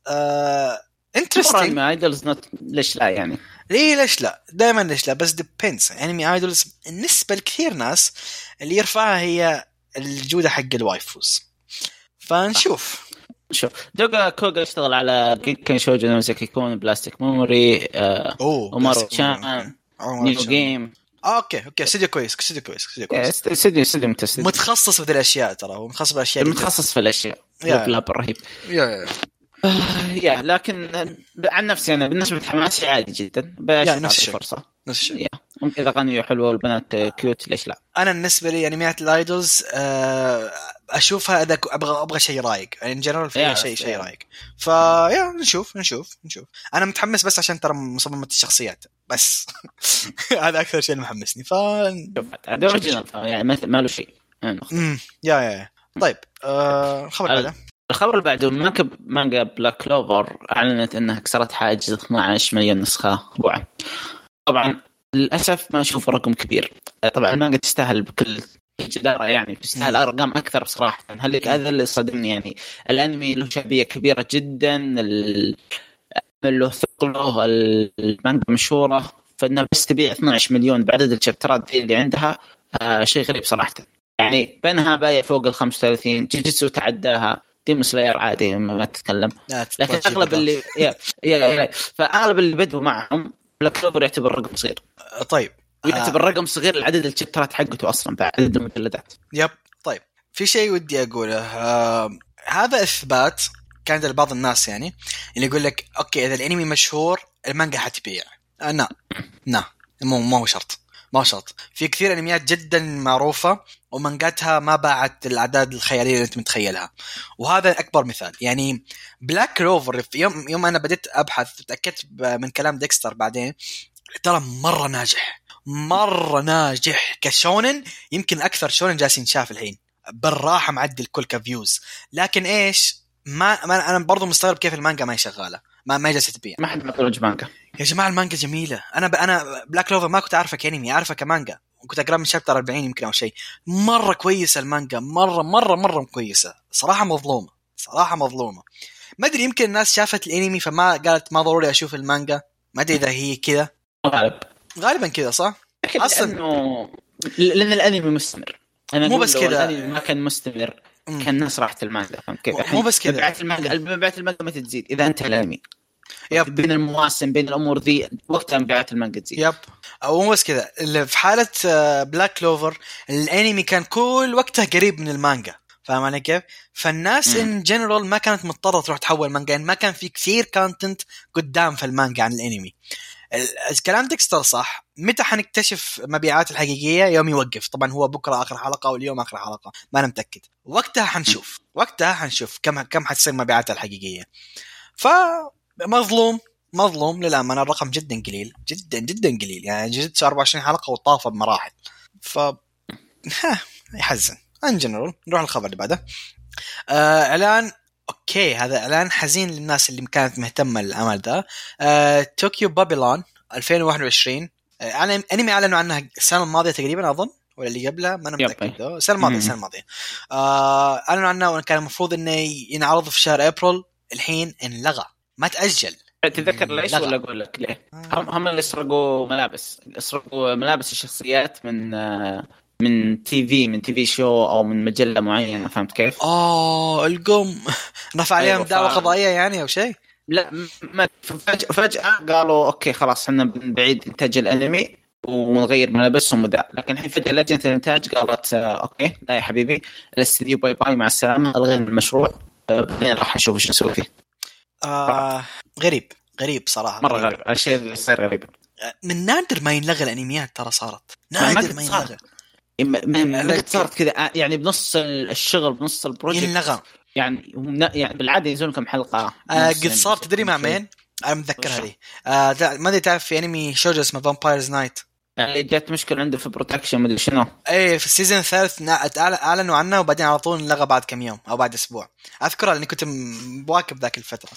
A: آه interesting
B: انمي idols not ليش لا يعني
A: ليه ليش لا؟ دائما ليش لا؟ بس depends انمي idols بالنسبة لكثير ناس اللي يرفعها هي الجودة حق ال waifus. فنشوف
B: شوف دوغا كوغا اشتغل على كين شوجو نوزاكي كون بلاستيك ميموري آه
A: أوه
B: ومارو
A: عمر
B: نيو. جيم
A: أوكي أوكي أستوديو كويس أستوديو كويس أستوديو كويس.
B: استديو استديو متسد
A: متخصص في الأشياء ترى هو متخصص في الأشياء
B: متخصص في الأشياء.
A: يا.
B: لاب رهيب.
A: يا يا
B: آه، يا لكن آه، عن نفسي أنا بالنسبة لحماسي عادي جدا.
A: نفس الشيء.
B: فرصه
A: نفس الشيء.
B: ممكن إذا غنية حلوة والبنات آه، كيوت ليش لا؟
A: أنا بالنسبة لي انميات الأيدولز آه أشوفها إذا أبغى أبغى شيء رايق. يعني in general فيها شيء شيء. رايق. ف yeah نشوف نشوف نشوف. أنا متحمس بس عشان ترى مصممة الشخصيات. بس. هذا أكثر شيء اللي محمسني. ف
B: original يعني ما له شيء.
A: امم yeah yeah طيب آه الخبر
B: ال-
A: بعده.
B: الخبر اللي بعده مانجا مانجا Black Clover أعلنت إنها كسرت حاجز 12 مليون نسخة مطبوعة. طبعا للأسف ما أشوف رقم كبير. طبعا المانجا تستاهل بكل جدارة يعني تستاهل أرقام أكثر بصراحة. هل هذا اللي صدمني يعني؟ الأنمي له شعبية كبيرة جدا ال- له ثقله المانجا مشهورة. فانها بس تبيع 12 مليون بعدد الشابترات دي اللي عندها آه شيء غريب صراحة. يعني بينها بايع فوق ال 35 جوجيتسو تعداها Demon Slayer عادي ما تتكلم لكن
A: أغلب.
B: اللي yeah yeah يا فأغلب اللي بدوا معهم Black Clover يعتبر رقم صغير.
A: طيب
B: ويعتبر رقم صغير لعدد الشابترات حقته أصلا بعد عدد المجلدات.
A: yep طيب. في شيء ودي أقوله آه هذا إثبات كان عند بعض الناس يعني اللي يقول لك أوكي إذا الأنمي مشهور المانجا حتبيع. آه لا لا مو مو شرط ما شرط. في كثير أنميات جدا معروفة ومانجاتها ما باعت الأعداد الخيالية اللي أنت متخيلها. وهذا أكبر مثال. يعني Black Clover في يوم يوم أنا بديت أبحث تأكدت من كلام ديكستر بعدين ترى مرة ناجح. مرة ناجح كشونن. يمكن أكثر شونن جالس ينشاف الحين. بالراحة معدل كل ك views. لكن إيش؟ ما, ما أنا برضو مستغرب كيف المانجا ما هي شغالة. ما ما جالسة تبيع.
B: ما حد متفرج مانجا.
A: يا جماعة المانجا جميلة. أنا ب... أنا Black Clover ما كنت اعرفه كانمي اعرفه كمانجا. كنت أقرأ من chapter 40 يمكن أو شيء. مرة كويسة المانجا. مره مره مرة كويسه صراحة مظلومة. صراحة مظلومة. ما أدري يمكن الناس شافت الانمي فما قالت ما ضروري أشوف المانجا. ما أدري إذا هي كذا.
B: غالب
A: غالبا كذا صح
B: لكن
A: أصلاً-
B: لأنه لأن الأنمي مستمر أنا
A: مو بس كذا.
B: ما كان مستمر. كان الناس راحت المانجا فهمت كيف؟
A: مو- بس كذا.
B: مبيعات المانجا مبيعات المانجا متى تزيد؟ إذا انتهى الأنمي
A: yep.
B: بين المواسم بين الأمور ذي وقتها مبيعات المانجا تزيد
A: yep أو مو بس كذا في حالة Black Clover الأنمي كان كل وقته قريب من المانجا فاهم علي كيف؟ فالناس. in general ما كانت مضطرة تروح تحول مانجا يعني ما كان في كثير content قدام في المانجا عن الأنمي. ال- الكلام ديكستر صح. متى حنكتشف مبيعات الحقيقية؟ يوم يوقف. طبعا هو بكرة آخر حلقة واليوم آخر حلقة. ما أنا متأكد. وقتها حنشوف. وقتها حنشوف كم كم حتصير مبيعاتها الحقيقية. فمظلوم مظلوم. للأمانة. الرقم جدا قليل. جدا جدا قليل. يعني جزء 24 حلقة وطافه بمراحل. ف ها، يحزن in general نروح للخبر اللي بعده. آه إعلان أوكي هذا اعلان حزين للناس اللي كانت مهتمة للعمل ذا آه طوكيو بابلون 2021 آه اعلن أنمي أعلنوا عنها السنة الماضية تقريبا أظن ولا اللي قبلها؟ ما أنا. متأكد. السنة
B: الماضية.
A: السنة الماضية. آه أعلنوا عنها وكان المفروض إنه ينعرض في شهر أبريل الحين انلغى. ما تأجل.
B: تتذكر ليش. ولا أقول لك ليه؟ هم هم اللي سرقوا ملابس. سرقوا ملابس الشخصيات من آه، من TV من TV show أو من مجلة معينة فهمت كيف؟
A: آه القم. رفع عليهم
B: أيوة،
A: دعوة
B: ف-
A: قضائية يعني أو شيء؟
B: لا ما فجأة, فجأة قالوا أوكي خلاص إحنا بنعيد إنتاج الأنمي ونغير ملابسهم وذا. لكن الحين فجأة لجنة الانتاج قالت آه، أوكي لا يا حبيبي الاستديو bye bye مع السلامة الغينا المشروع. آه، بعدين راح نشوف إيش نسوي فيه.
A: آه غريب غريب صراحة.
B: مرة غريب الشيء اللي يصير غريب.
A: من نادر ما ينلغى الأنميات ترى صارت.
B: ما
A: نادر ما. ينلغى
B: م- من
A: لك-
B: متى صارت كذا آه، يعني بنص الشغل بنص ال project
A: ينلغى
B: يعني يعني بالعادة ينزلون كم حلقة
A: آه قد صار تدري مع. مين؟ أنا متذكر؟ هذه آه ما أدري تعرف في أنمي شوجو اسمه Vampire Knight
B: يعني جات مشكلة عنده في production مدري شنو.
A: إيه في ال season الثالث أعلنوا عنه وبعدين على طول انلغى بعد كم يوم أو بعد أسبوع. أذكرها لأني كنت م- بواكب ذاك
B: الفترة.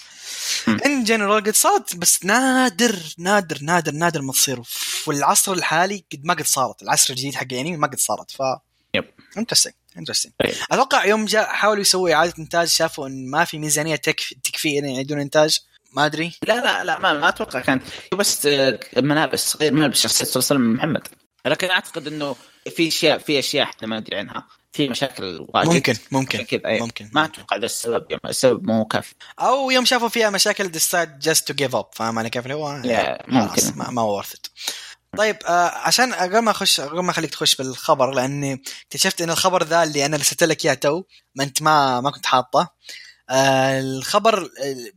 A: in general قد صارت بس نادر نادر نادر نادر ما تصير. في العصر الحالي قد ما قد صارت. العصر الجديد حق الانمي ما قد صارت. ف
B: yep.
A: interesting interesting
B: طيب.
A: أتوقع يوم جاء حاولوا يسووا إعادة إنتاج شافوا إن ما في ميزانية تكفي تكفي ان يعيدون إنتاج. ما أدري.
B: لا لا لا ما, ما أتوقع كان. بس آه، ملابس غير ملابس شخصية صلى الله عليه وسلم محمد. لكن أعتقد إنه في أشياء في أشياء إحنا ما ندري عنها. في مشاكل واجد.
A: ممكن ممكن
B: كذا أي.
A: ممكن.
B: ما أتوقع ذا السبب يعني السبب مو كافي.
A: أو يوم شافوا فيها مشاكل decide just to give up فاهم علي كيف اللي هو؟ خلاص
B: ممكن.
A: ما, ما ورث طيب آه عشان قبل ما أخش قبل ما أخليك تخش بالخبر لأني اكتشفت إن الخبر ذا اللي أنا رسلت لك إياه تو ما أنت ما ما كنت حاطه. آه الخبر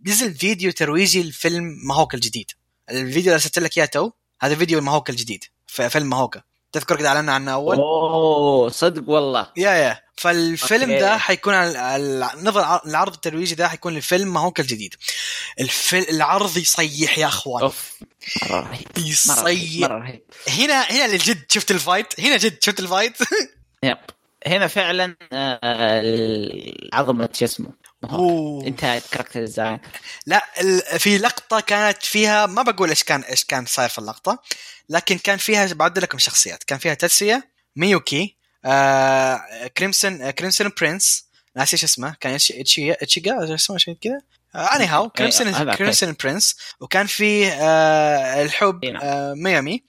A: نزل فيديو ترويجي لفيلم ماهوكا الجديد. الفيديو اللي رسلت لك إياه تو هذا فيديو الماهوكا الجديد في فيلم ماهوكا تذكر قد أعلنا عنه أول؟
B: أوه صدق والله.
A: yeah yeah. فالفيلم
B: أوكي.
A: ده حيكون نظر العرض الترويجي ده حيكون للفيلم ماهوكا الجديد. الفيلم العرض يصيح يا أخوان.
B: أوف مرة رهيب
A: يصيح
B: مرة رهيب.
A: هنا هنا للجد شفت ال fight؟ هنا جد شفت ال
B: fight؟ yep. هنا فعلا آه، عظمه شو اسمه. انتهت كاركتر ديزاين
A: لا في لقطة كانت فيها ما بقول إيش كان إيش كان صاير في اللقطة لكن كان فيها بعد لكم شخصيات كان فيها تاتسويا ميوكي آه كريمسون آه كريمسون برنس ناسي إيش اسمه كان اتشي اتشي اتشيجا اسمه شيء كذا اني هاو كريمسون. كريمسون برنس وكان فيه آه الحب. آه ميامي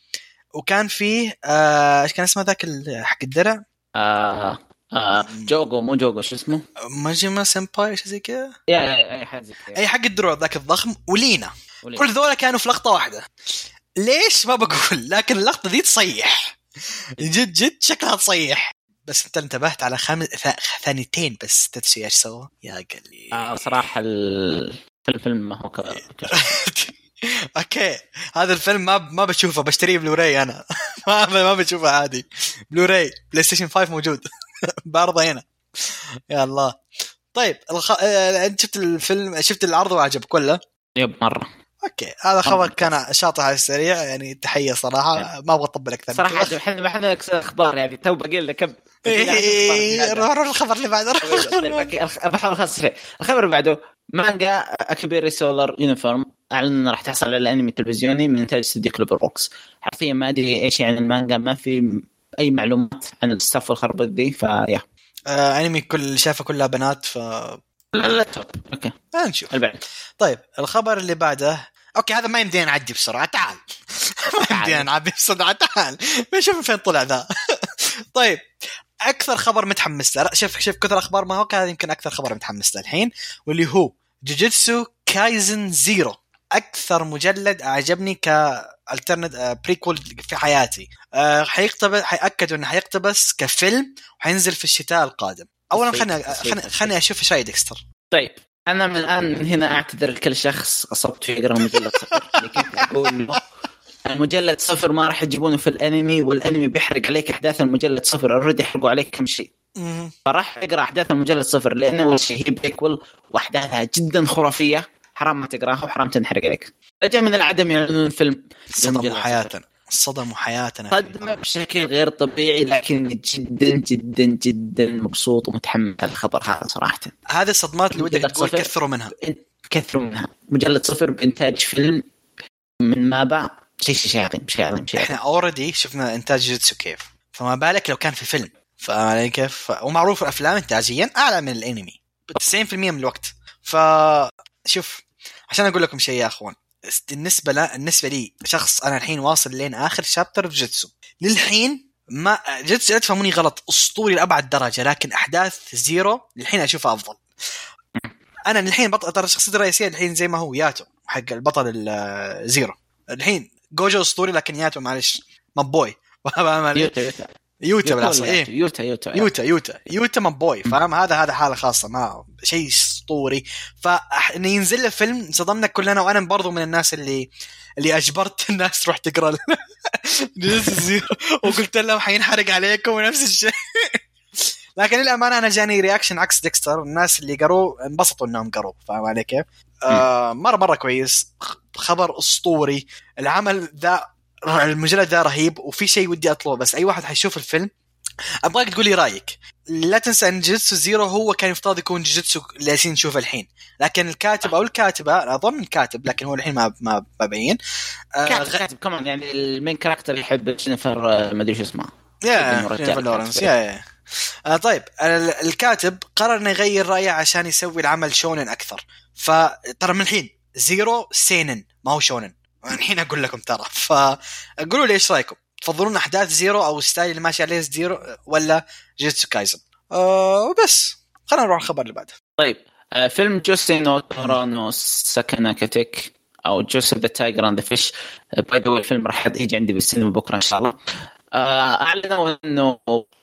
A: وكان فيه آه، إيش كان اسمه ذاك حق الدرع
B: آه آه جوجو مو جوجو شو اسمه؟
A: ماجيما سمباي شيء زي كذا؟
B: أي حد زي كذا.
A: أي حق الدروع ذاك الضخم؟ ولينا؟ كل ذولا كانوا في لقطة واحدة. ليش؟ ما بقول. لكن اللقطة ذي تصيح. جد جد شكلها تصيح. بس انت انتبهت على خم... ث- ثانيتين بس. تدري إيش سوى؟ يا قليل.
B: آه صراحة ال- في الفيلم ما هو كذا
A: أوكي. هذا الفيلم ما ما بشوفه بشتريه بلوراي أنا. ما ما بشوفه عادي. Blu-ray PlayStation 5 موجود. بعرضه هنا. يا الله. طيب الخ... آه، أنت شفت الفيلم شفت العرض وعجبك ولا؟
B: yep مرة.
A: أوكي. هذا خبر. كان شاطح على السريع. يعني تحية صراحة. ما أبغى أطبل
B: أكثر.
A: صراحة.
B: إحنا ما إحنا أخبار يعني تو باقي لنا كم.
A: إيه، روح روح الخبر اللي بعده روح
B: أوكي، الخ- بحاول اخلص فيه الخبر اللي بعده مانجا أكيبيري sailor uniform. أعلن انه راح تحصل على انمي تلفزيوني من إنتاج استوديو كلوبر بوكس حرفيا ما أدري إيش يعني المانجا ما في أي معلومات عن الستاف والخربط دي فيا
A: آه أنمي كل شافه كلها بنات ف
B: لا لا توب أوكي.
A: آه، نشوف.
B: ألبعد.
A: طيب الخبر اللي بعده. أوكي هذا ما يمدينا نعدي بسرعة تعال. ما يمدينا نعدي بسرعة تعال. بنشوف فين طلع ذا. طيب أكثر خبر متحمس له. شوف شوف كثر أخبار ما هو هذا يمكن أكثر خبر متحمس له الحين واللي هو جوجيتسو كايزن زيرو. أكثر مجلد أعجبني ك alternate prequel في حياتي. آه، حيقتبس حيأكدوا إنه حيقتبس كفيلم وحينزل في الشتاء القادم. اولا خليني خليني أشوف إيش راي ديكستر.
B: طيب أنا من الآن من هنا أعتذر لكل شخص قصبت في يقرا مجلد صفر. اللي كنت أقول؟ المجلد صفر ما راح يجيبونه في الأنمي والأنمي بيحرق عليك أحداث المجلد صفر. already يحرقوا عليك كم شيء. فراح أقرأ أحداث المجلد صفر لأنه أول شيء هي prequel وأحداثها جدا خرافية. حرام ما تقراها وحرام تنحرق عليك. رجع من العدم يعلنون الفيلم.
A: صدموا حياتنا. صدموا حياتنا
B: قدمه بشكل غير طبيعي لكن جدا جدا جدا مبسوط ومتحمس الخبر هذا صراحة.
A: هذه الصدمات اللي ودك تقول. كثروا منها.
B: كثروا منها. مجلد صفر بإنتاج فيلم من مابا. شيء شيء شيء عظيم شيء عظيم شيء إحنا
A: already شفنا إنتاج جوجيتسو كيف. فما بالك لو كان في فيلم. فاهم علي كيف ومعروف الافلام انتاجيا أعلى من الأنمي. ب 90% من الوقت. فشوف عشان أقول لكم شيء يا أخوان. بالنسبة لا بالنسبة لي شخص أنا الحين واصل لين آخر chapter في جوجيتسو للحين ما جوجيتسو لا تفهموني غلط. أسطوري لأبعد درجة لكن أحداث زيرو للحين أشوفها أفضل. أنا الحين بطل ترى شخصيتي الرئيسية الحين زي ما هو ياتو حق البطل الزيرو الحين جوجو أسطوري لكن ياتو معلش فاهم علي؟
B: يوتا يوتا
A: يوتا بالاصل إيه.
B: يوتا يوتا
A: يوتا يوتا. يوتا my boy فاهم؟ هذا هذا حالة خاصة ما شيء أسطوري. فان ينزل له فيلم انصدمنا كلنا وأنا برضو من الناس اللي اللي أجبرت الناس تروح تقرأ زيرو وقلت لهم حينحرق عليكم ونفس الشيء. لكن للأمانة أنا جاني reaction عكس ديكستر. الناس اللي قروه انبسطوا إنهم قروه فاهم علي كيف؟ آه مرة مرة كويس. خبر أسطوري. العمل ذا المجلد ذا رهيب وفي شيء ودي أطلبه بس أي واحد حيشوف الفيلم أبغاك تقول لي رأيك. لا تنسى إن جوجيتسو زيرو هو كان يفترض يكون جوجيتسو اللي نشوفه الحين. لكن الكاتب أو الكاتبة أظن الكاتب لكن هو الحين ما ما ما بين. آه،
B: كاتب
A: غ-
B: كاتب كمان يعني ال main character يحب جينيفر آه، ما أدري شو اسمها
A: يا جينيفر لورنس. yeah yeah آه طيب ال- الكاتب قرر إنه يغير رأيه عشان يسوي العمل shonen أكثر. فترى من الحين zero seinen ما هو shonen. الحين أقول لكم ترى. فقولوا لي إيش رأيكم؟ تفضلون أحداث zero أو ال style اللي ماشي عليه zero ولا جوجيتسو كايزن آه وبس خلينا نروح الخبر اللي بعده.
B: طيب آه، فيلم جوسي نو تورانو ساكانا كاتيك أو Josee the Tiger and the Fish. by the way الفيلم راح يجي عندي بالسينما بكرة إن شاء الله. آه، أعلنوا إنه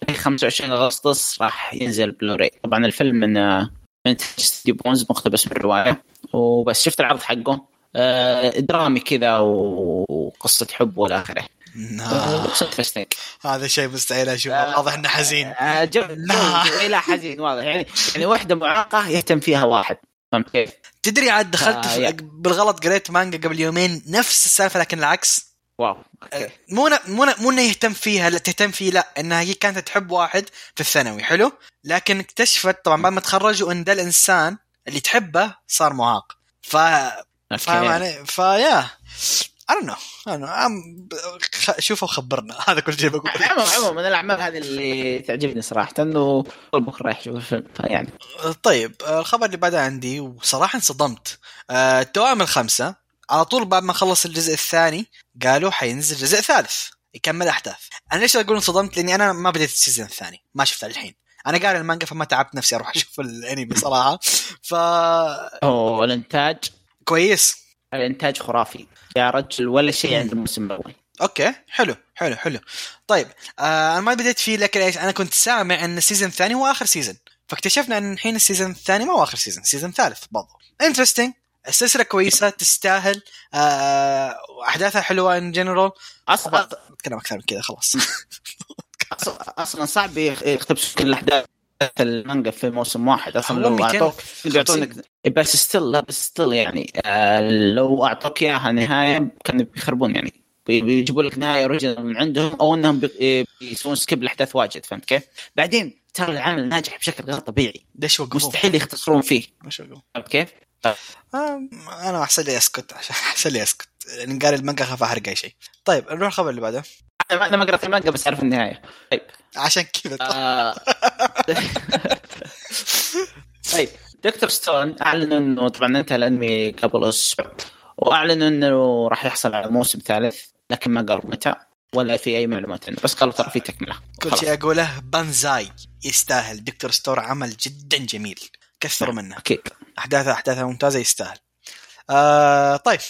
B: في 25 أغسطس راح ينزل بلوراي طبعا الفيلم من آه، من استوديو بونز مقتبس من الروايه وبس شفت العرض حقه؟ آه، درامي كذا وقصة حب والى آخره.
A: آه
B: بس interesting
A: هذا شيء مستحيل أشوفه.
B: آه.
A: واضح إنه حزين.
B: آه،
A: لا.
B: جو- لا حزين واضح. يعني يعني واحدة معاقة يهتم فيها واحد. فهمت كيف؟
A: تدري عاد دخلت
B: آه،.
A: بالغلط قريت مانجا قبل يومين نفس السالفة لكن العكس.
B: wow okay.
A: مو مو مو إنه يهتم فيها لا تهتم فيه لا. إنها هي كانت تحب واحد في الثانوي. حلو؟ لكن اكتشفت طبعا بعد ما تخرجوا ان ده الإنسان اللي تحبه صار معاق. ف فاهم علي؟ فيا I don't know. I don't know. عم- خ- شوفه وخبرنا هذا كل شيء بقول
B: عموما عموما من الأعمال هذه اللي تعجبني صراحة إنه بكره رايح أشوف الفيلم فيعني.
A: طيب آه، الخبر اللي بعده عندي وصراحة انصدمت. آه، التوائم الخمسة. على طول بعد ما خلص الجزء الثاني قالوا حينزل جزء ثالث. يكمل أحداث. أنا ليش أقول انصدمت؟ لأني أنا ما بديت ال season الثاني. ما شفته الحين. أنا قاري المانجا فما تعبت نفسي أروح أشوف الأنمي صراحة. ف
B: أوه الإنتاج.
A: كويس.
B: الإنتاج خرافي. يا رجل ولا شيء عند الموسم الأول.
A: okay حلو حلو حلو. طيب آه أنا ما بديت فيه لكن إيش أنا كنت سامع إن ال season الثاني هو آخر season. فاكتشفنا إن الحين ال season الثاني ما هو آخر season ال season الثالث برضو. interesting السلسلة كويسة تستاهل. آه أحداثها حلوة in general
B: أصلا
A: أتكلم أكثر من كذا خلاص.
B: أصلا صعب يقتبسوا كل الأحداث. المانجا في موسم واحد.
A: أصلا
B: لو
A: 200
B: اعطوك بيعطونك بس still لا بس still يعني آه لو أعطوك إياها نهاية كانوا بيخربون يعني. بي- بيجيبوا لك نهاية original من عندهم أو إنهم بي- بيسوون skip الاحداث واجد فهمت كيف؟ بعدين ترى العمل ناجح بشكل غير طبيعي.
A: ليش وقفوا؟
B: مستحيل يختصرون فيه.
A: ليش وقفوا؟
B: فهمت كيف؟
A: آه أنا أحسن لي أسكت أحسن لي أسكت. لأن قال المانجا خاف أحرق أي شيء. طيب نروح الخبر اللي بعده.
B: أنا ما- قرأت المانجا بس أعرف النهاية. طيب.
A: عشان كذا.
B: آه. طيب. دكتور ستون اعلنوا إنه طبعا انتهى الانمي قبل أسبوع واعلنوا إنه راح يحصل على موسم ثالث لكن ما قالوا متى ولا في أي معلومات عنه. بس قالوا ترى في تكملة.
A: كل. شيء أقوله بانزاي يستاهل. دكتور ستون عمل جدا جميل. كثروا منه.
B: أكيد.
A: احداثها احداثها ممتازة يستاهل. آه طيب.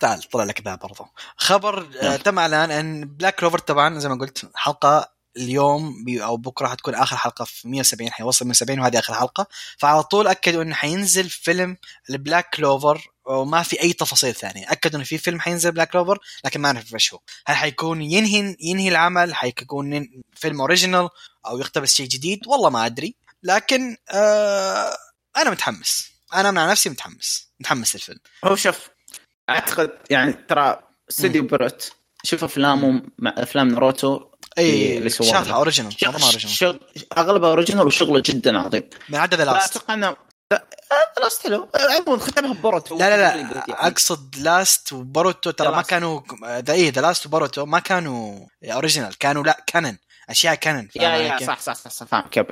A: تعال طلع لك ذا برضو. خبر آه
B: نعم.
A: تم إعلان أن بلاك كلوفر طبعا زي ما قلت حلقة اليوم بي أو بكرة حتكون آخر حلقة في 170 حيوصل 170 وهذه آخر حلقة. فعلى طول أكدوا إنه حينزل فيلم البلاك كلوفر وما في أي تفاصيل ثانية. أكدوا إنه في فيلم حينزل بلاك كلوفر لكن ما نعرف إيش هو. هل حيكون ينهي ينهي العمل؟ حيكون فيلم original أو يقتبس شيء جديد؟ والله ما أدري. لكن آه أنا متحمس. أنا مع نفسي متحمس. متحمس للفيلم.
B: هو شوف أعتقد يعني ترى استوديو بييرو شوف افلامه مع أفلام ناروتو
A: اي
B: اللي
A: والله ما original
B: شغل أغلبها original وشغله جدا عظيم.
A: من عدا ذا لاست
B: فأتوقع انه لاست حلو. عموما ختمها ببوروتو
A: لا لا لا. أقصد Last وبوروتو ترى ما. كانوا ذا إيه The Last وبوروتو ما كانوا original كانوا لا canon أشياء canon
B: yeah yeah صح صح صح, صح فاهم كيف.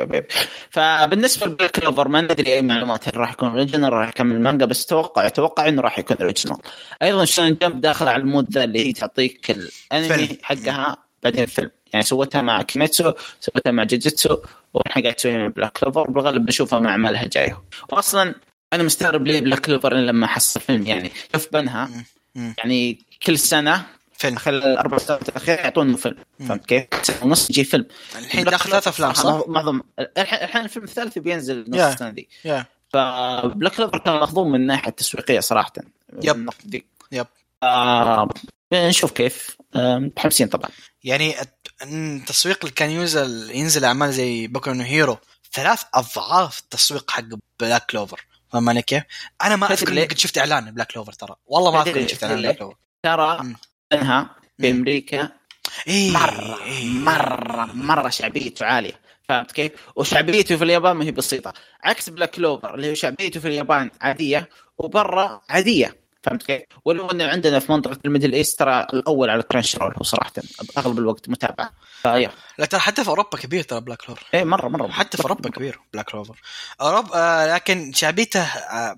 B: فبالنسبة لبلاك كلوفر ما ندري أي معلومات هل راح يكون original راح يكمل المانجا بس أتوقع أتوقع إنه راح يكون original أيضا شونن جمب داخل على المود ذا اللي هي تعطيك الانمي
A: فيلم.
B: حقها بعدين الفيلم يعني سوتها مع كيميتسو سوتها مع جوجيتسو والحين قاعد تسويها مع بلاك كلوفر بالغالب بشوفها مع اعمالها جاية واصلا أنا مستغرب ليه بلاك كلوفر لما حصل فيلم يعني شوف بنها. يعني كل سنة
A: فيلم
B: خلال الأربع سنوات الأخيرة يعطونا فيلم. فهمت كيف؟ ونص يجي فيلم
A: الحين داخل ثلاث أفلام صح؟
B: معظم الحين الحين الفيلم الثالث بينزل نص
A: يا.
B: السنة دي
A: يا
B: فبلاك كلوفر كان مخضوم من الناحيه التسويقية صراحة
A: يب.
B: دي.
A: يب.
B: آه نشوف كيف آه، متحمسين طبعا
A: يعني الت- التسويق اللي كان ينزل ينزل أعمال زي بوكو هيرو ثلاث أضعاف التسويق حق بلاك كلوفر فاهم علي كيف؟ أنا ما أذكر قد شفت إعلان بلاك كلوفر ترى والله ما أذكر إني شفت؟ إعلان بلاك كلوفر
B: ترى
A: مم.
B: أنها في. أمريكا
A: إيه
B: مرة
A: إيه.
B: مرة مرة شعبيته عالية فهمت كيف؟ وشعبيته في اليابان ما هي بسيطة عكس بلاك كلوفر اللي هو شعبيته في اليابان عادية وبرا عادية فهمت كيف؟ ولو إنه عندنا في منطقة ال Middle East ترى الأول على كرانش رول هو صراحة أغلب الوقت متابعه ف yeah
A: لا ترى حتى في أوروبا كبير ترى بلاك كلوفر
B: إيه مرة مرة
A: حتى في أوروبا كبير بلاك كلوفر اوروبا آه لكن شعبيته آه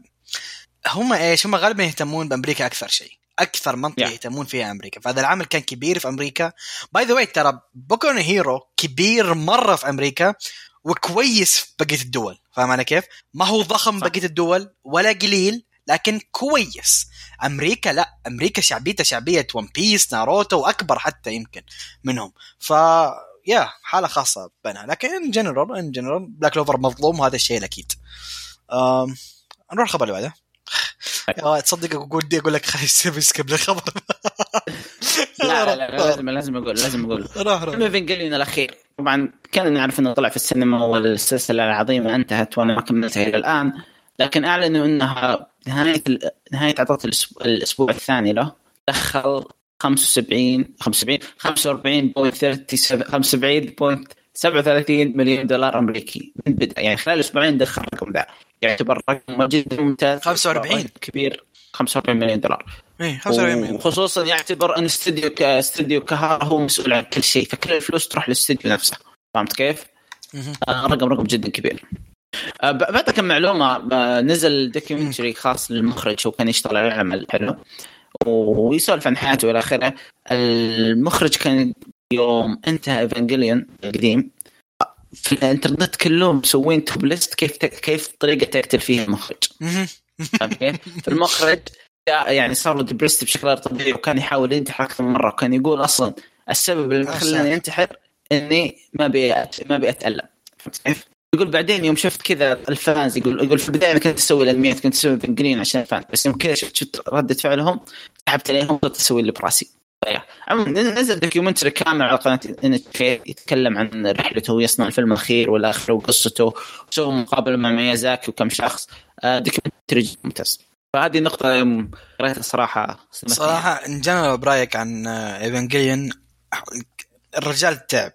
A: هم إيش هم غالبا يهتمون بأمريكا أكثر شيء أكثر منطقة
B: Yeah.
A: يهتمون فيها أمريكا فهذا العمل كان كبير في أمريكا by the way ترى بوكو نو هيرو كبير مرة في أمريكا وكويس في بقية الدول فاهم علي كيف؟ ما هو ضخم. بقية الدول ولا قليل لكن كويس أمريكا لا أمريكا شعبيتها شعبية ون بيس ناروتو واكبر حتى يمكن منهم ف yeah حالة خاصة بينها لكن in general in general بلاك كلوفر مظلوم وهذا الشيء الأكيد. نروح الخبر اللي بعده تصدق ودي أقول لك خلي سيبي skip للخبر
B: لا لا, لا لازم لازم أقول لازم أقول.
A: راح راح
B: فيلم ايفنجليون الأخير. طبعا كان نعرف إنه طلع في السينما والسلسلة العظيمة انتهت وأنا ما كملتها إلى الآن لكن أعلنوا إنها نهاية نهاية عطلة الأسبوع, الأسبوع الثاني له. دخل 75 75 45.37 75.37 مليون دولار أمريكي. من بدء يعني خلال أسبوعين دخل الرقم ذا. يعتبر رقم جدا ممتاز
A: 45.
B: كبير 45 مليون دولار.
A: إيه 45 مليون.
B: وخصوصا يعتبر إن استوديو كاستوديو خارا هو مسؤول عن كل شيء فكل الفلوس تروح للاستوديو نفسه. فهمت كيف؟ آه رقم رقم جدا كبير. آه بعطيك معلومة آه نزل documentary خاص للمخرج هو كان يشتغل على عمل حلو. ويسولف عن حياته والى آخره. المخرج كان يوم انتهى إيفانجيليون القديم. في الانترنت كلهم مسوين top list كيف ت- كيف طريقة تقتل فيها المخرج؟ فالمخرج يعني صار له depressed بشكل غير طبيعي وكان يحاول ينتحر أكثر من مرة وكان يقول أصلا السبب اللي خلاني أنتحر إني ما أبي ما أبي أتألم. فهمت كيف؟ يقول بعدين يوم شفت كذا ال fans يقول يقول في البداية أنا كنت أسوي الأنميات كنت أسوي بنجرين عشان ال fan بس يوم كذا شفت شفت ردة فعلهم سحبت عليهم صرت أسوي اللي براسي. عموما نزل documentary كامل على قناة ان يتكلم عن رحلته ويصنع الفيلم الأخير والآخر وقصته وسوى مقابلة مع ميازاكي وكم شخص documentary ممتاز. فهذه نقطة قريتها صراحة
A: صراحة in general برأيك عن ايفنجليون الرجال تعب.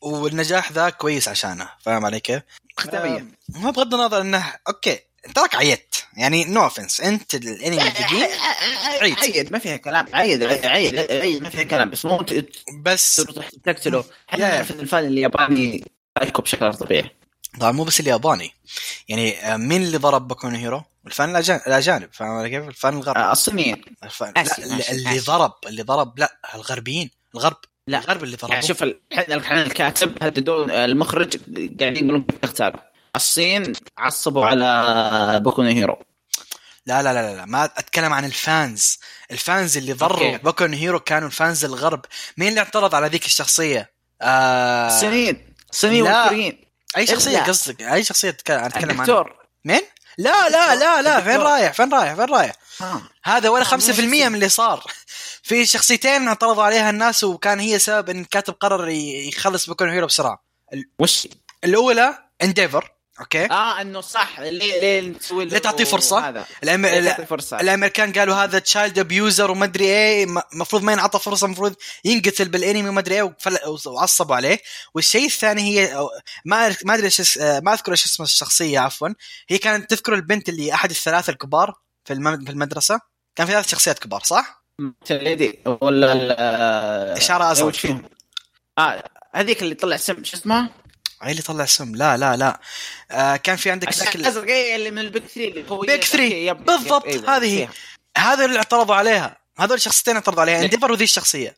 A: والنجاح ذا كويس عشانه فاهم علي كيف؟ ختاميا هو بغض النظر إنه أوكي. تراك عيت. يعني no offense أنت الأنمي الجديد
B: عيت عيت ما فيها كلام عيت عيت عيت ما فيها كلام بس مو
A: بس
B: تقتله. إحنا ان ال fan الياباني سايكو بشكل طبيعي.
A: طبعا مو بس الياباني. يعني مين اللي ضرب بوكو هيرو؟ ال fan الاجانب فاهم كيف؟ ال fan الغرب.
B: الصينيين.
A: ال fan لا اللي ضرب اللي ضرب لا الغربيين الغرب.
B: لا.
A: الغرب اللي ضربوا
B: يعني شوف الحين الكاتب هددوا المخرج قاعدين يقولون اغتالوا الصين عصبوا على بوكو هيرو
A: لا لا لا لا ما أتكلم عن ال fans. ال fans اللي ضربوا بوكو هيرو كانوا ال fans الغرب. مين اللي اعترض على ذيك الشخصية؟
B: آه... الصينيين. الصينيين والكوريين.
A: أي شخصية قصدك؟ أي شخصية أتكلم
B: عنها؟
A: مين؟ لا لا لا لا. فين رايح؟ فين رايح؟ فين رايح؟ آه. هذا ولا 5% من اللي صار. في شخصيتين اعترضوا عليها الناس وكان هي سبب إن الكاتب قرر يخلص بوكو هيرو بسرعة.
B: وش؟
A: الأولى انديفر أوكي.
B: آه إنه صح. ليه ليه تسوي
A: ليه تعطيه فرصة؟ هذا؟ الأم... فرصة. الأمريكان قالوا هذا تشايلد ابيوزر وما أدري إيه المفروض ما ينعطى فرصة المفروض ينقتل بالأنمي وما أدري إيه وفل... وعصبوا عليه. والشيء الثاني هي ما ما أدري إيش ما أذكر إيش اسم الشخصية عفوا. هي كانت تذكر البنت اللي أحد الثلاثة الكبار في الم... في المدرسة. كان في ثلاث شخصيات كبار صح؟
B: تليدي ولا
A: إشارة ازرق
B: آه هذيك اللي طلع سم شو اسمها؟
A: هي اللي طلع سم. لا لا لا. آه كان في عندك
B: ذاك الازرق اللي من ال Big 3 اللي
A: هو Big 3 بالضبط. أيوة. هذه هي. هذا اللي اعترضوا عليها. هذول الشخصيتين اعترضوا عليها. انديفر وذي الشخصية.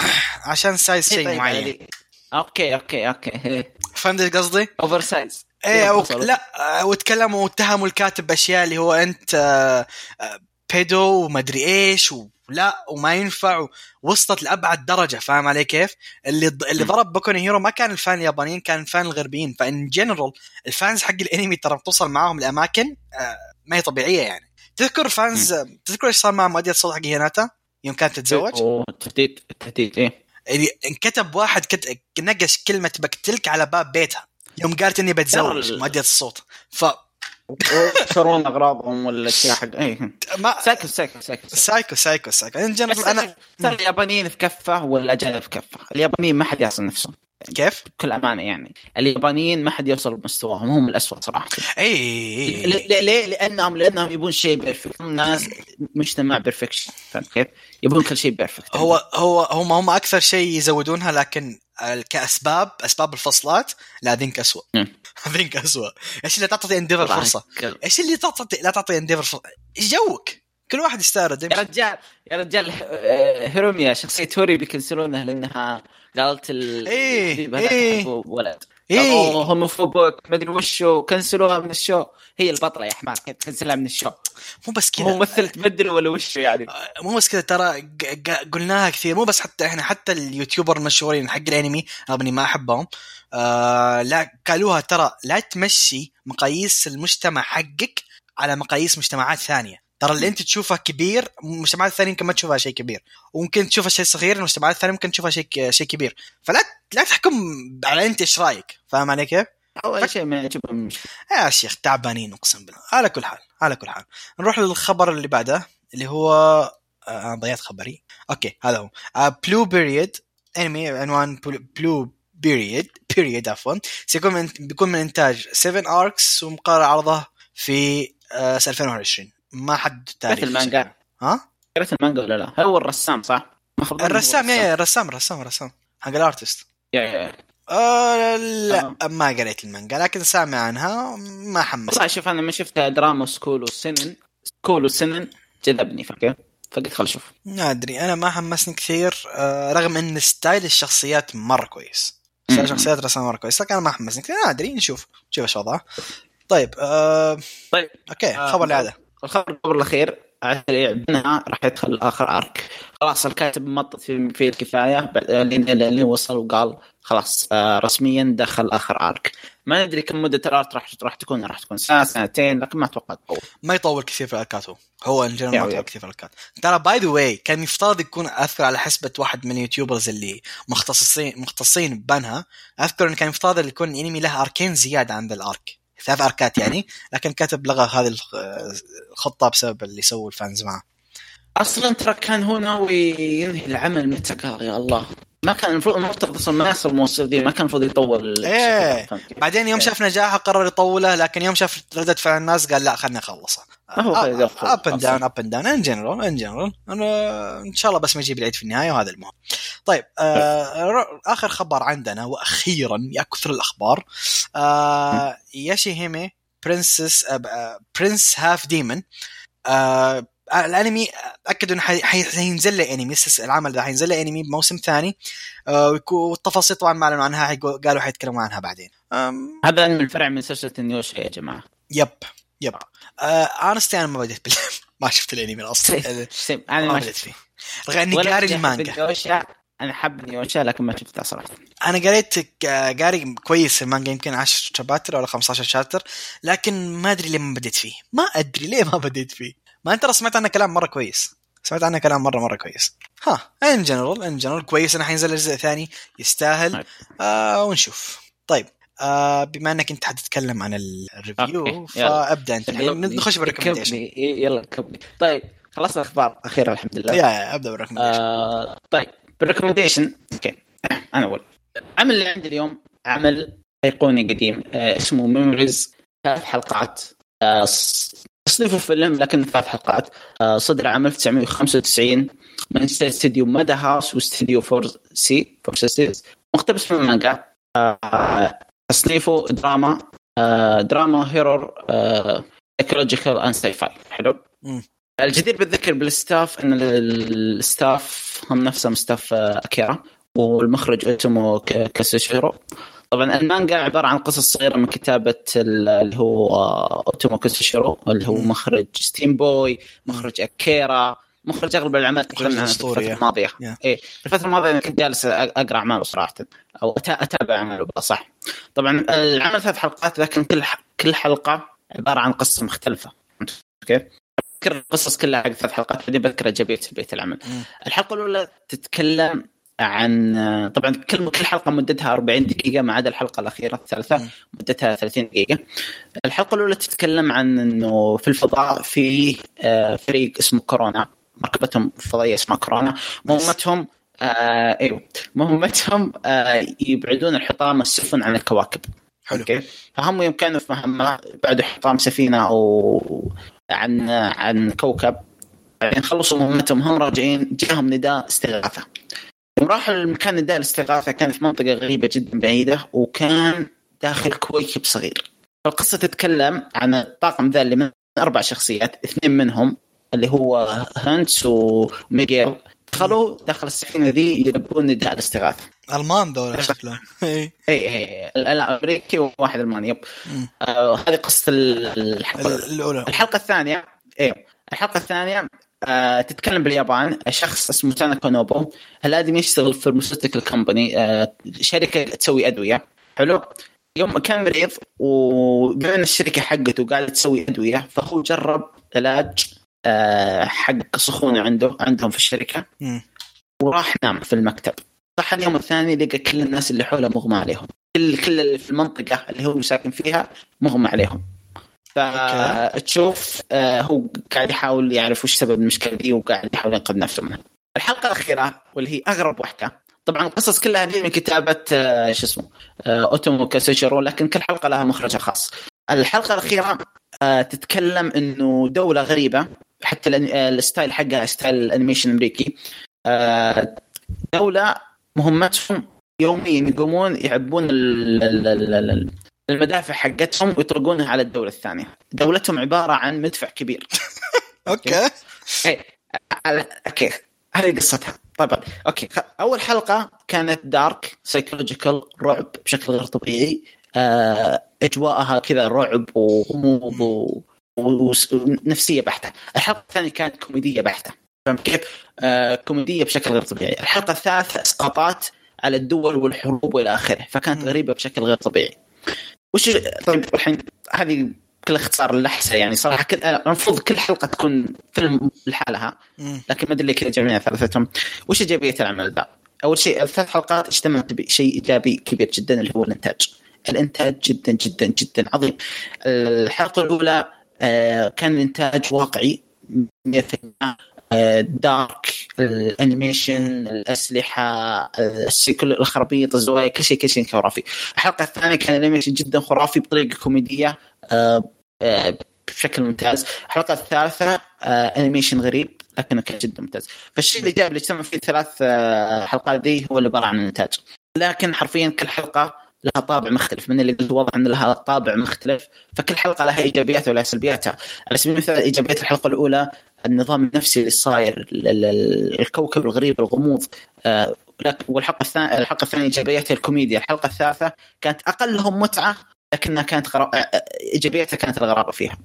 A: عشان size شيء طيب معين.
B: أوكي أوكي أوكي.
A: فهمت قصدي؟
B: oversize
A: إيه أو... لا آه، وتكلموا واتهموا الكاتب بأشياء اللي هو أنت آه آه pedo ومدري إيش و... لا وما ينفع وصلت لأبعد درجة فاهم علي كيف؟ اللي اللي ضرب بوكو هيرو ما كان ال fan اليابانيين كان ال fan الغربيين. ف in general ال fans حق الأنمي ترى بتوصل معاهم لأماكن آه ما هي طبيعية يعني. تذكر fans تذكر إيش صار مع مؤدية الصوت حق هيناتا؟ يوم كانت تتزوج؟
B: اوه التهديد التهديد
A: إيه. انكتب واحد كت... نقش كلمة بقتلك على باب بيتها. يوم قالت إني بتزوج مؤدية الصوت. ف
B: يشترون أغراضهم ولا شيء حق اي ما psycho psycho
A: psycho psycho. psycho psycho
B: أنا ترى اليابانيين في كفة والاجانب في كفة؟ اليابانيين ما حد يصل نفسهم
A: كيف؟
B: بكل أمانة يعني. اليابانيين ما حد يوصل لمستواهم هم الاسوء صراحة.
A: إي
B: ليه؟ ليه؟ لأنهم لأنهم يبون شيء perfect ناس مجتمع perfection فهمت كيف؟ يبون كل شيء perfect
A: هو هو هم هم أكثر شيء يزودونها لكن كأسباب أسباب الفصلات لا ذيك اسوء ذيك اسوء إيش اللي تعطي إنديفر فرصة؟ إيش اللي تعطي لا تعطي إنديفر فرصة؟ إيش جوك؟ كل واحد يستارد
B: يا رجال يا رجال هيروميا شخصية هوري بيكنسلونها لأنها قالت ال
A: إيه إيه.
B: ولد. إيه. هوموفوبوك ما أدري وشو كنسلوها من الشو. هي البطلة يا حمار كيف تكنسلها من الشو.
A: مو بس كذا.
B: ممثل تبدل ولا وشو يعني.
A: مو بس كذا ترى قلناها كثير مو بس حتى إحنا حتى اليوتيوبر المشهورين حق الأنمي رغم إني ما أحبهم آه لا قالوها ترى لا تمشي مقاييس المجتمع حقك على مقاييس مجتمعات ثانية. ترى اللي انت تشوفه كبير المجتمعات الثانية يمكن ما تشوفها شيء كبير. وممكن تشوفه شيء صغير المجتمعات الثانية ممكن تشوفها شيء شيء كبير. فلا لا تحكم على انت إيش رأيك فاهم علي كيف؟
B: أول شيء ما يعجبهم
A: يا شيخ تعبانين اقسم بالله. على كل حال على كل حال. نروح للخبر اللي بعده اللي هو آه، ضيعت خبري. أوكي هذا هو. بلو بيريد انمي عنوان بلو بيريد بيريد عفوا. سيكون من بيكون من إنتاج 7 اركس ومقرر عرضه في آه 2021 ما حد
B: تاريخ المانجا.
A: ها؟
B: قريت المانجا ولا لا؟ هو الرسام صح؟
A: الرسام يا يا الرسام. الرسام الرسام حق الأرتست.
B: يا يا
A: آه لا آه. ما قريت المانجا لكن سامع عنها ما حمس
B: والله شوف أنا لما شفت دراما سكول وسنن. سكول وسنن جذبني فكيف فقلت خل أشوف
A: ما أدري أنا ما حمسني كثير آه رغم إن ستايل الشخصيات مرة كويس. ستايل الشخصيات رسم مره كويس لكن أنا ما حمسني ما أدري نشوف. نشوف إيش وضعه. طيب آه
B: طيب
A: أوكي الخبر اللي بعده
B: الخبر الخبر الأخير. على السريع بنها راح يدخل آخر ارك خلاص الكاتب مطط في, في الكفاية لين وصل وقال خلاص آه رسميا دخل آخر ارك ما ندري كم مدة ال arc راح راح تكون راح تكون سنه سنتين لكن ما أتوقع تطول.
A: ما يطول كثير في ال arc ات هو. هو ان ما يطول كثير في ال arc ات ترى by the way كان يفترض يكون أذكر على حسبة واحد من ال YouTubers اللي مختصين مختصين ببنها أذكر انه كان يفترض يكون الانمي له arc ين زيادة عن ذا ال arc ثلاث arc ات يعني لكن كاتب لغى هذه الخطة بسبب اللي سووا ال fans معه.
B: أصلا ترى كان هو ناوي ينهي العمل متى يا الله. ما كان المفروض المفترض أصلا ما يصل الموسم ذي ما كان المفروض يطول
A: إيه. بعدين يوم إيه. شاف نجاحه قرر يطوله لكن يوم شاف ردة فعل الناس قال لا خلينا نخلصه up and down up and down in general in general إن شاء الله بس ما يجيب العيد في النهاية وهذا المهم. طيب آه آخر خبر عندنا وأخيرا يا كثر الأخبار. آه Yashahime Princess آه Princess Half-Demon آه الانمي اكدوا إنه حينزل له أنمي العمل ده حينزل له أنمي بموسم ثاني. آه والتفاصيل طبعا ما أعلنوا عنها قالوا حيتكلموا عنها بعدين.
B: هذا الفرع من سلسله نيوشا يا جماعة.
A: يب يب. آه أنا ما بديت بال... ما شفت الأنمي أصلا
B: أنا ما بديت فيه.
A: رغم إني قاري المانجا.
B: أنا حاب نيوشا لكن ما شفتها صراحة.
A: أنا قريت قاري كويس المانجا يمكن 10 شابتر ولا 15 شابتر لكن ما أدري ليه ما بديت فيه. ما أدري ليه ما بديت فيه. ما أنت سمعت عنه كلام مرة كويس. سمعت عنه كلام مره مرة كويس. ها in general in general كويس إنه حينزل الجزء الثاني يستاهل. طيب. آه ونشوف. طيب. آه بما إنك أنت حتتكلم عن ال review فأبدأ أنت. نخش بال recommendation
B: يلا كملي طيب. خلصنا الأخبار. أخيرا الحمد لله.
A: يا أبدأ بال recommendation
B: آه طيب. بال recommendation okay. أنا اول العمل اللي عندي اليوم عمل أيقوني قديم. آه اسمه Memories ثلاث حلقات. آه تصنيفه فيلم لكن ثلاث حلقات. آه صدر عام 1995 من استديو Madhouse واستديو four C four Celsius مقتبس من المانجا آه تصنيفه دراما. آه دراما horror psychological and sci-fi حلو؟ الجدير بالذكر بال staff إن ال staff هم نفسهم staff اكيرا والمخرج اسمه كاسوشيرو طبعا المانجا عبارة عن قصص صغيرة من كتابة اللي هو اوتومو كاسوشيرو اللي هو مخرج Steamboy مخرج اكيرا مخرج أغلب الأعمال تكلمنا الفترة الماضية. Yeah. إيه الفترة الماضية كنت جالس أقرأ أعماله صراحة أو أتابع أعماله صح. طبعا العمل ثلاث حلقات لكن كل كل حلقة عبارة عن قصة مختلفة. كيف؟ أذكر القصص كلها حق ثلاث حلقات بعدين بذكر ايجابيات العمل. الحلقة الأولى تتكلم عن طبعا كل كل حلقة مدتها 40 دقيقة ما عدا الحلقة الأخيرة الثالثة مدتها 30 دقيقة. الحلقة الأولى تتكلم عن إنه في الفضاء في آه، فريق اسمه كورونا مركبتهم فضائية اسمها كورونا. مهمتهم آه إيوه مهمتهم آه يبعدون الحطام السفن عن الكواكب.
A: حلو. أوكي؟
B: فهم يوم كانوا في مهمة بعدوا حطام سفينة أو عن عن كوكب بعدين خلصوا مهمتهم هم راجعين جاهم نداء استغاثة. يوم راحوا المكان نداء الاستغاثة كان في منطقة غريبة جدا بعيدة وكان داخل كويكب صغير فالقصة تتكلم عن الطاقم ذا اللي من أربع شخصيات اثنين منهم اللي هو هانس وميغيل دخلوا داخل السفينة ذي يلبون نداء الاستغاثة.
A: ألمان ذولا شكلهم.
B: اي اي الامريكي وواحد ألماني. yep. آه هذه قصة الحلقة. الأولى. الحلقة الثانية إيه. الحلقة الثانية آه تتكلم باليابان. شخص اسمه تانا كونوبو. الادمي يشتغل في الموسيقى كومباني آه شركة تسوي أدوية. حلو. يوم كان مريض وبما ان الشركة حقته قاعدة تسوي أدوية فهو جرب علاج آه حق سخونه عنده عندهم في الشركة.
A: م.
B: وراح نام في المكتب. صح اليوم الثاني لقى كل الناس اللي حوله مغمى عليهم. كل كل في المنطقة اللي هو ساكن فيها مغمى عليهم. فتشوف آه هو قاعد يحاول يعرف وش سبب المشكلة دي وقاعد يحاول ينقذ نفسه منها. الحلقة الأخيرة واللي هي أغرب واحدة طبعا القصص كلها دي من كتابة آه شو اسمه آه اوتومو كاسوشيرو لكن كل حلقة لها مخرجها خاص. الحلقة الأخيرة تتكلم إنه دولة غريبة حتى ال style حقها style ال animation الامريكي دولة مهمتهم يوميا يقومون يعبون المدافع حقتهم ويطرقونها على الدولة الثانية. دولتهم عبارة عن مدفع كبير.
A: okay.
B: اي okay. هذه قصتها. طبعا okay. أول حلقة كانت dark psychological رعب بشكل غير طبيعي. آه، أجواءها كذا رعب وغموض ونفسيه بحتة. الحلقة الثانية كانت كوميدية بحتة. فهمت كيف؟ آه كوميدية بشكل غير طبيعي. الحلقة الثالثة إسقاطات على الدول والحروب والى آخره فكانت غريبة بشكل غير طبيعي. وش طيب الحين هذه كل اختصار اللحسه يعني صراحة كل المفروض كل حلقة تكون فيلم لحالها لكن ما أدري ليه كذا جميع ثلاثتهم. وش إيجابية العمل ذا؟ أول شيء الثلاث حلقات اجتمعت بشيء إيجابي كبير جدا اللي هو الإنتاج. الإنتاج جدا جدا جدا عظيم. الحلقة الأولى آه، كان الإنتاج واقعي 100% dark ال animation الأسلحة كل الخرابيط الزوايا كل شيء كل شيء خرافي. الحلقة الثانية كان ال animation جدا خرافي بطريقة كوميدية آه، بشكل ممتاز. الحلقة الثالثة animation غريب لكنه كان جدا ممتاز. فالشيء الايجابي اللي اجتمع فيه الثلاث حلقات ذي هو اللي عبارة عن الانتاج لكن حرفيا كل حلقة لها طابع مختلف من اللي قلت واضح إن لها طابع مختلف فكل حلقة لها إيجابياتها ولها سلبياتها. على سبيل المثال إيجابيات الحلقة الأولى النظام النفسي اللي صاير الكوكب الغريب الغموض آه، والحلقة الثانية الحلقة الثانية إيجابياتها الكوميديا. الحلقة الثالثة كانت اقلهم متعة لكنها كانت غرا... آه، إيجابياتها كانت الغرابة فيها.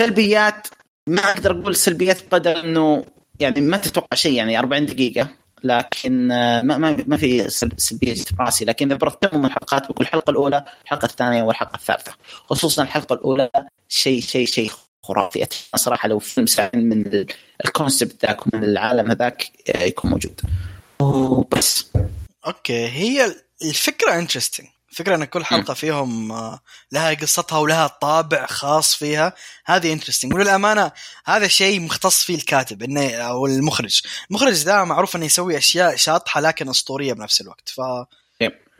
B: سلبيات ما أقدر أقول سلبيات بقدر إنه يعني ما تتوقع شيء يعني 40 دقيقة. لكن آه، ما ما في سلبية في راسي. لكن إذا برتبهم الحلقات بكل الحلقة الأولى الحلقة الثانية والحلقة الثالثة. خصوصا الحلقة الأولى شيء شيء شيء خرافي. صراحة لو فيلم ساعتين من ال concept ذاك ومن العالم هذاك آه، يكون موجود. وبس.
A: okay. هي الفكرة interesting فكرة إن كل حلقة فيهم آه، لها قصتها ولها طابع خاص فيها هذه interesting وللأمانة هذا شيء مختص فيه الكاتب إنه أو المخرج. المخرج ذا معروف إنه يسوي أشياء شاطحة لكن أسطورية بنفس الوقت. ف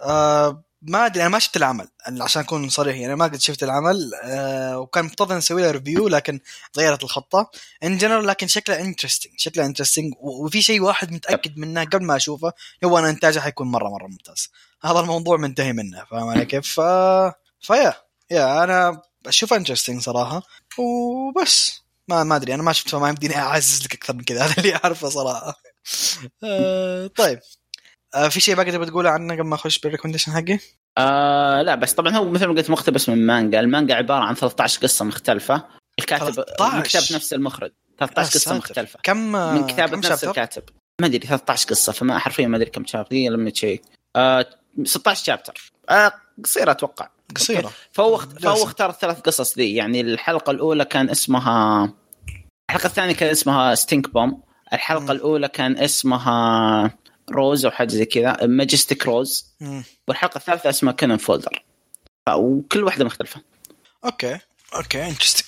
A: آه ما أدري أنا ما شفت العمل عشان أكون صريح يعني ما قد شفت العمل آه وكان مفترض نسوي له review لكن تغيرت الخطة. in general لكن شكله interesting شكله interesting وفي شيء واحد متأكد منه قبل ما أشوفه هو أن إنتاجه حيكون مرة مرة ممتاز. هذا الموضوع منتهي منه فاهم علي كيف؟ ف... فيا يا أنا أشوفه interesting صراحة. وبس. ما ما أدري أنا ما شفت فما يمديني أعزز لك أكثر من كذا هذا اللي أعرفه صراحة. آه طيب. آه في شيء باقي تبي تقوله عنه قبل ما أخش بال recommendation حقي؟
B: آه لا بس طبعا هو مثل ما قلت مقتبس من مانجا، المانجا عبارة عن 13 قصة مختلفة. الكاتب 13. من كتاب نفس المخرج. 13 قصة مختلفة.
A: كم
B: من كتابة كم نفس الكاتب. ما أدري 13 قصة فما حرفيا ما أدري كم chapter لما check آه 16 chapter آه قصيرة أتوقع.
A: قصيرة.
B: فهو فهو اختار الثلاث قصص ذي. يعني الحلقة الأولى كان اسمها الحلقة الثانية كان اسمها Stink Bomb الحلقة م. الأولى كان اسمها Rose أو حاجة زي كذا Magnetic Rose والحلقة الثالثة اسمها Cannon Fodder وكل واحدة مختلفة.
A: okay okay interesting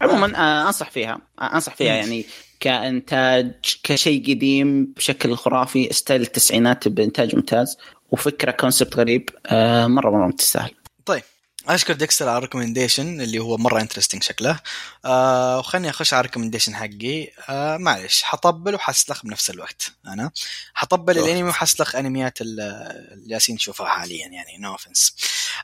B: عموما آه، أنصح فيها. آه، أنصح فيها يعني كإنتاج كشيء قديم بشكل خرافي style التسعينات بإنتاج ممتاز. وفكرة concept غريب آه، مرة مرة تستاهل
A: طيب أشكر ديكستر على ال recommendation اللي هو مرة interesting شكله. آه وخلني أخش على ال recommendation حقي. آه معلش حطبل وحسلخ بنفس الوقت. أنا حطبل الأنمي وحسلخ أنميات اللي جالسين نشوفها حاليا يعني no offense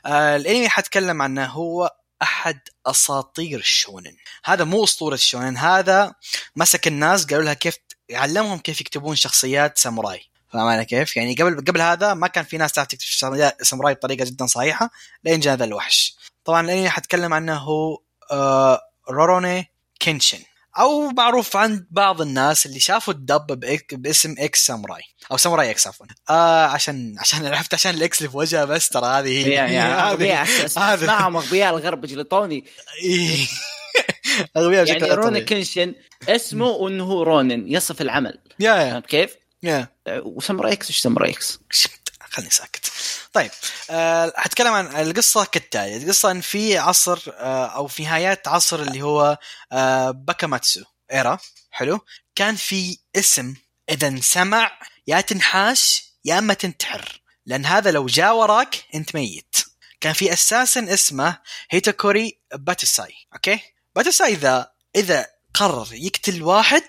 A: آه الأنمي حتكلم عنه هو أحد أساطير الشونن. هذا مو أسطورة الشونن هذا مسك الناس قالوا لها كيف علمهم كيف يكتبون شخصيات ساموراي. فاهم علي كيف؟ يعني قبل قبل هذا ما كان في ناس تعرف تكتب ساموراي بطريقة جدا صحيحة لين جاء هذا الوحش. طبعا الانمي حتكلم عنه هو آه روروني كينشن. أو معروف عند بعض الناس اللي شافوا ال dub باسم إكس ساموراي. أو ساموراي إكس عفوا. آه عشان عشان عرفت عشان ال X اللي في وجهه بس ترى هذه
B: هي. اغبياء أسمعهم أغبياء الغرب جلطوني. أغبياء يعني روني كينشن اسمه إنه هو رونين يصف العمل.
A: yeah yeah.
B: كيف؟
A: yeah
B: وساموراي إكس إيش ساموراي إكس؟
A: خليني ساكت. طيب أه حتكلم عن القصة كالتالي. القصة إن في عصر أه أو في نهايات عصر اللي هو أه باكوماتسو era. حلو. كان في اسم إذا انسمع يا تنحاش يا أما تنتحر لأن هذا لو جاء وراك أنت ميت. كان في أساسا اسمه هيتوكيري باتساي أوكي؟ باتساي ذا إذا قرر يقتل واحد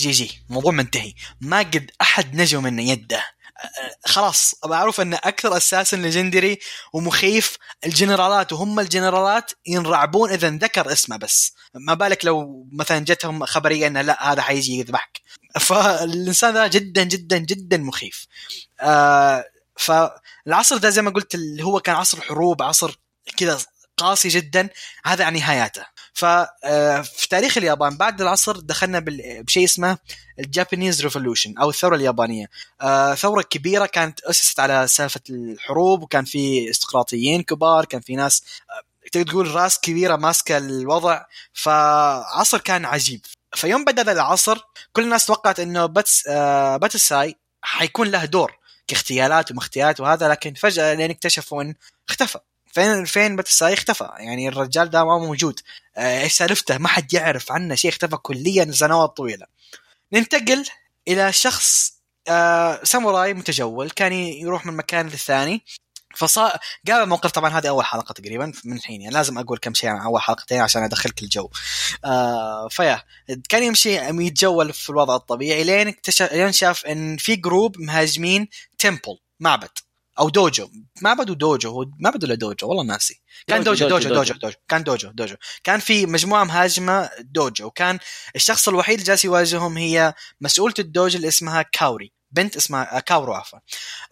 A: GG الموضوع منتهي. ما قد أحد نجو من يده. خلاص معروف أن أكثر أساسا legendary ومخيف الجنرالات وهم الجنرالات ينرعبون إذا ذكر اسمه بس. ما بالك لو مثلا جتهم خبرية إنه لا هذا حيجي يذبحك. فالإنسان ذا جدا جدا جدا مخيف. آه فالعصر ده زي ما قلت اللي هو كان عصر حروب عصر كذا قاسي جدا هذا عن نهاياته. ففي تاريخ اليابان بعد العصر دخلنا بشيء اسمه ال Japanese revolution أو الثورة اليابانية. آه، ثورة كبيرة كانت أسست على سالفة الحروب وكان في ارستقراطيين كبار كان في ناس تقدر تقول راس كبيرة ماسكة الوضع فعصر كان عجيب. فيوم بدأ العصر كل الناس توقعت إنه باتس آه باتساي حيكون له دور كاغتيالات وما اغتيالات وهذا لكن فجأة لين اكتشفوا إن اختفى. فين فين باتساي اختفى يعني الرجال ده ما موجود. آه، إيش سالفته؟ ما حد يعرف عنه شيء اختفى كليا سنوات طويلة. ننتقل إلى شخص آه ساموراي متجول كان يروح من مكان للثاني. فصار قابل موقف طبعا هذه أول حلقة تقريبا من الحين. يعني لازم أقول كم شيء عن أول حلقتين عشان أدخلك الجو. آه ف yeah. كان يمشي يتجول في الوضع الطبيعي لين اكتشف لين شاف إن في group مهاجمين temple معبد. أو دوجو. معبد ودوجو هو معبد ولا دوجو والله ناسي. كان دوجو دوجو دوجو, دوجو, دوجو كان دوجو دوجو. كان في مجموعة مهاجمة دوجو وكان الشخص الوحيد اللي جالس يواجههم هي مسؤولة الدوجو اللي اسمها كاوري. بنت اسمها آه، كاورو عفوا.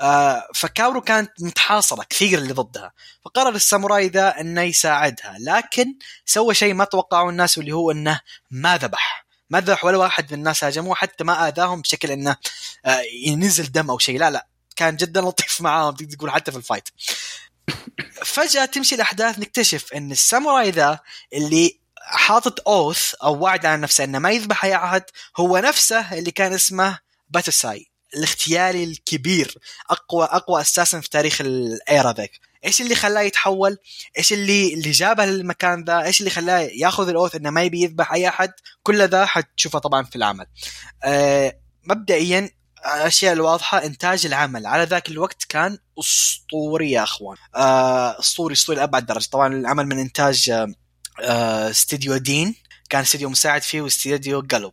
A: آه فكاورو كانت متحاصرة كثير اللي ضدها. فقرر الساموراي ذا إنه يساعدها لكن سوى شيء ما توقعه الناس واللي هو إنه ما ذبح. ما ذبح ولا واحد من الناس هاجموه حتى ما آذاهم بشكل إنه آه ينزل دم أو شيء. لا لا. كان جدا لطيف معاهم تقدر تقول حتى في ال fight. فجأة تمشي الأحداث نكتشف إن الساموراي ذا اللي حاطط oath أو وعد على نفسه إنه ما يذبح أي أحد هو نفسه اللي كان اسمه باتساي الاغتيالي الكبير أقوى أقوى أساسا في تاريخ الإيرا ذاك إيش اللي خلاه يتحول؟ إيش اللي اللي جابه للمكان ذا؟ إيش اللي خلاه يأخذ الأوث إنه ما يبي يذبح أي أحد؟ كل ذا حتشوفه طبعا في العمل. أه مبدئيا الأشياء الواضحة إنتاج العمل. على ذاك الوقت كان أسطوري يا أخوان. أه أسطوري أسطوري لأبعد درجة. طبعا العمل من إنتاج أه استديو دين. كان استديو مساعد فيه واستديو قلب.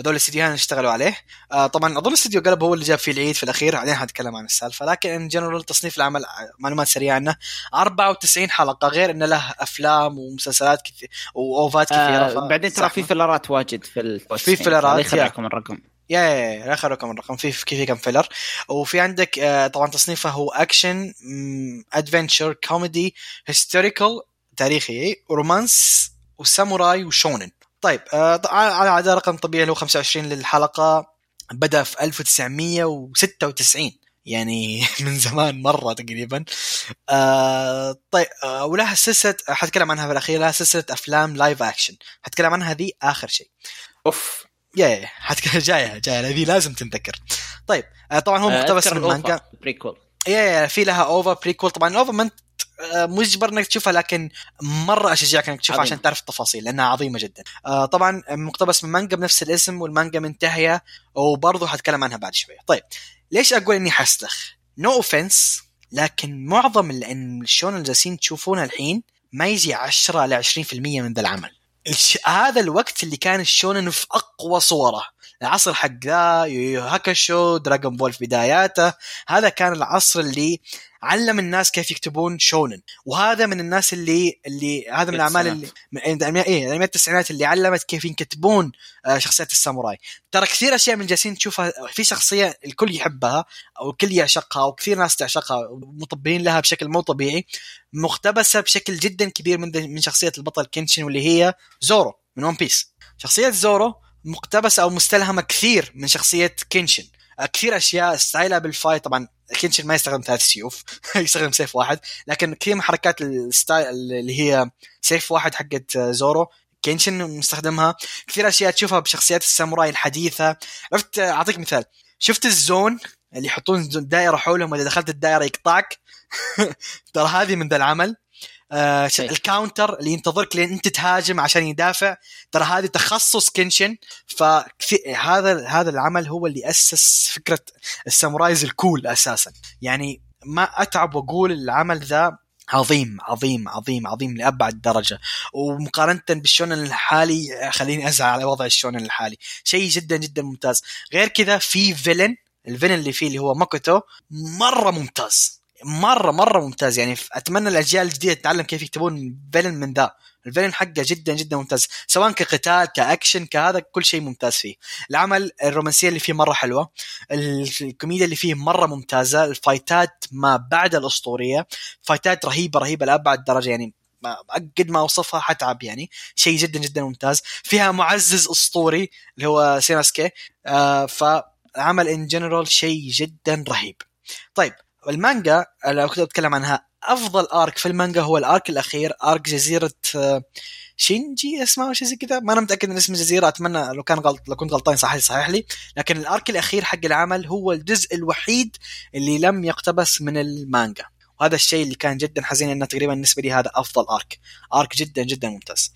A: هذول الاستديوهات اشتغلوا عليه. آه طبعا أظن استديو Gallop هو اللي جاب فيه العيد في الأخير. بعدين حنتكلم عن السالفة. لكن in general تصنيف العمل معلومات سريعة عنه. 94 حلقة. غير إنه له أفلام ومسلسلات كثير وأوفات كثيرة.
B: آه بعدين ترى في فيلرات واجد في ال post
A: في فيلرات
B: يخرعكم الرقم.
A: yeah yeah yeah رقم الرقم. في في كم filler وفي عندك آه طبعا تصنيفه هو action adventure comedy historical تاريخي romance وساموراي وشونن. طيب آه على عدد رقم طبيعي اللي هو 25 للحلقة. بدأ في 1996 يعني من زمان مرة تقريبا. آه طيب آه ولها سلسلة حتكلم عنها في الأخير لها سلسلة أفلام live action حتكلم عنها ذي آخر شيء.
B: أوف.
A: yeah yeah حتكلم جاية جاية ذي لازم تنذكر طيب آه طبعا هو آه، مقتبس من مانجا
B: prequel
A: yeah yeah في لها OVA prequel طبعا ال OVA ما آه، مجبر إنك تشوفها لكن مرة أشجعك إنك تشوفها عشان تعرف التفاصيل لأنها عظيمة جدا. طبعا مقتبس من مانجا بنفس الاسم والمانجا منتهية وبرضه حتكلم عنها بعد شوية. طيب ليش أقول إني حسلخ؟ no offense لكن معظم الشونن اللي جالسين تشوفونه الحين ما يجي 10 ل 20% من ذا العمل. هذا الوقت اللي كان الشونن في أقوى صورة. العصر حق ذا هاكاشو دراغون بول في بداياته. هذا كان العصر اللي علم الناس كيف يكتبون شونن. وهذا من الناس اللي اللي هذا من الأعمال اللي من إيه انميات التسعينات اللي علمت كيف يكتبون آه، شخصيات الساموراي. ترى كثير أشياء من جالسين تشوفها في شخصية الكل يحبها أو الكل يعشقها أو كثير ناس تعشقها مطبقين لها بشكل مو طبيعي مقتبسة بشكل جدا كبير من من شخصية البطل كينشن واللي هي زورو من ون بيس. شخصية زورو مقتبسة أو مستلهمة كثير من شخصية كينشن كثير أشياء style ها بال fight طبعا كينشن ما يستخدم ثلاث سيوف يستخدم سيف واحد. لكن كثير من حركات ال style اللي هي سيف واحد حقت زورو كينشن مستخدمها. كثير أشياء تشوفها بشخصيات الساموراي الحديثة. عرفت أعطيك مثال. شفت ال zone اللي يحطون دائرة حولهم اذا دخلت الدائرة يقطعك؟ ترى هذه من ذا العمل. آه إيه. ال counter اللي ينتظرك لين انت تهاجم عشان يدافع. ترى هذه تخصص كنشن فهذا هذا العمل هو اللي أسس فكرة ال samurais ال cool أساسا. يعني ما أتعب وأقول العمل ذا عظيم عظيم عظيم عظيم لأبعد درجة. ومقارنة بالشونن الحالي خليني أزعل على وضع الشونن الحالي. شيء جدا جدا ممتاز. غير كذا في villain ال villain اللي فيه اللي هو ماكوتو مرة ممتاز. مره مرة ممتاز. يعني أتمنى الأجيال الجديدة تتعلم كيف يكتبون villain من ذا. ال villain حقه جدا جدا ممتاز. سواء كقتال كأكشن كهذا كل شيء ممتاز فيه. العمل الرومانسية اللي فيه مرة حلوة. الكوميديا اللي فيه مرة ممتازة. الفايتات ما بعد الأسطورية. فايتات رهيبه رهيبة لأبعد درجة. يعني قد ما أوصفها حتعب يعني. شيء جدا جدا ممتاز. فيها معزز أسطوري اللي هو سيناسكي. آه فالعمل in general شيء جدا رهيب. طيب المانجا لو كنت أتكلم عنها. أفضل arc في المانجا هو ال arc الأخير arc جزيرة آه، شينجي اسمه أو شيء زي كذا؟ ما أنا متأكد من اسم الجزيره أتمنى لو كان غلط لو كنت غلطان صحيح صحيح لي. لكن ال arc الأخير حق العمل هو الجزء الوحيد اللي لم يقتبس من المانجا. وهذا الشيء اللي كان جدا حزين إنه تقريبا بالنسبة لي هذا أفضل arc arc جدا جدا ممتاز.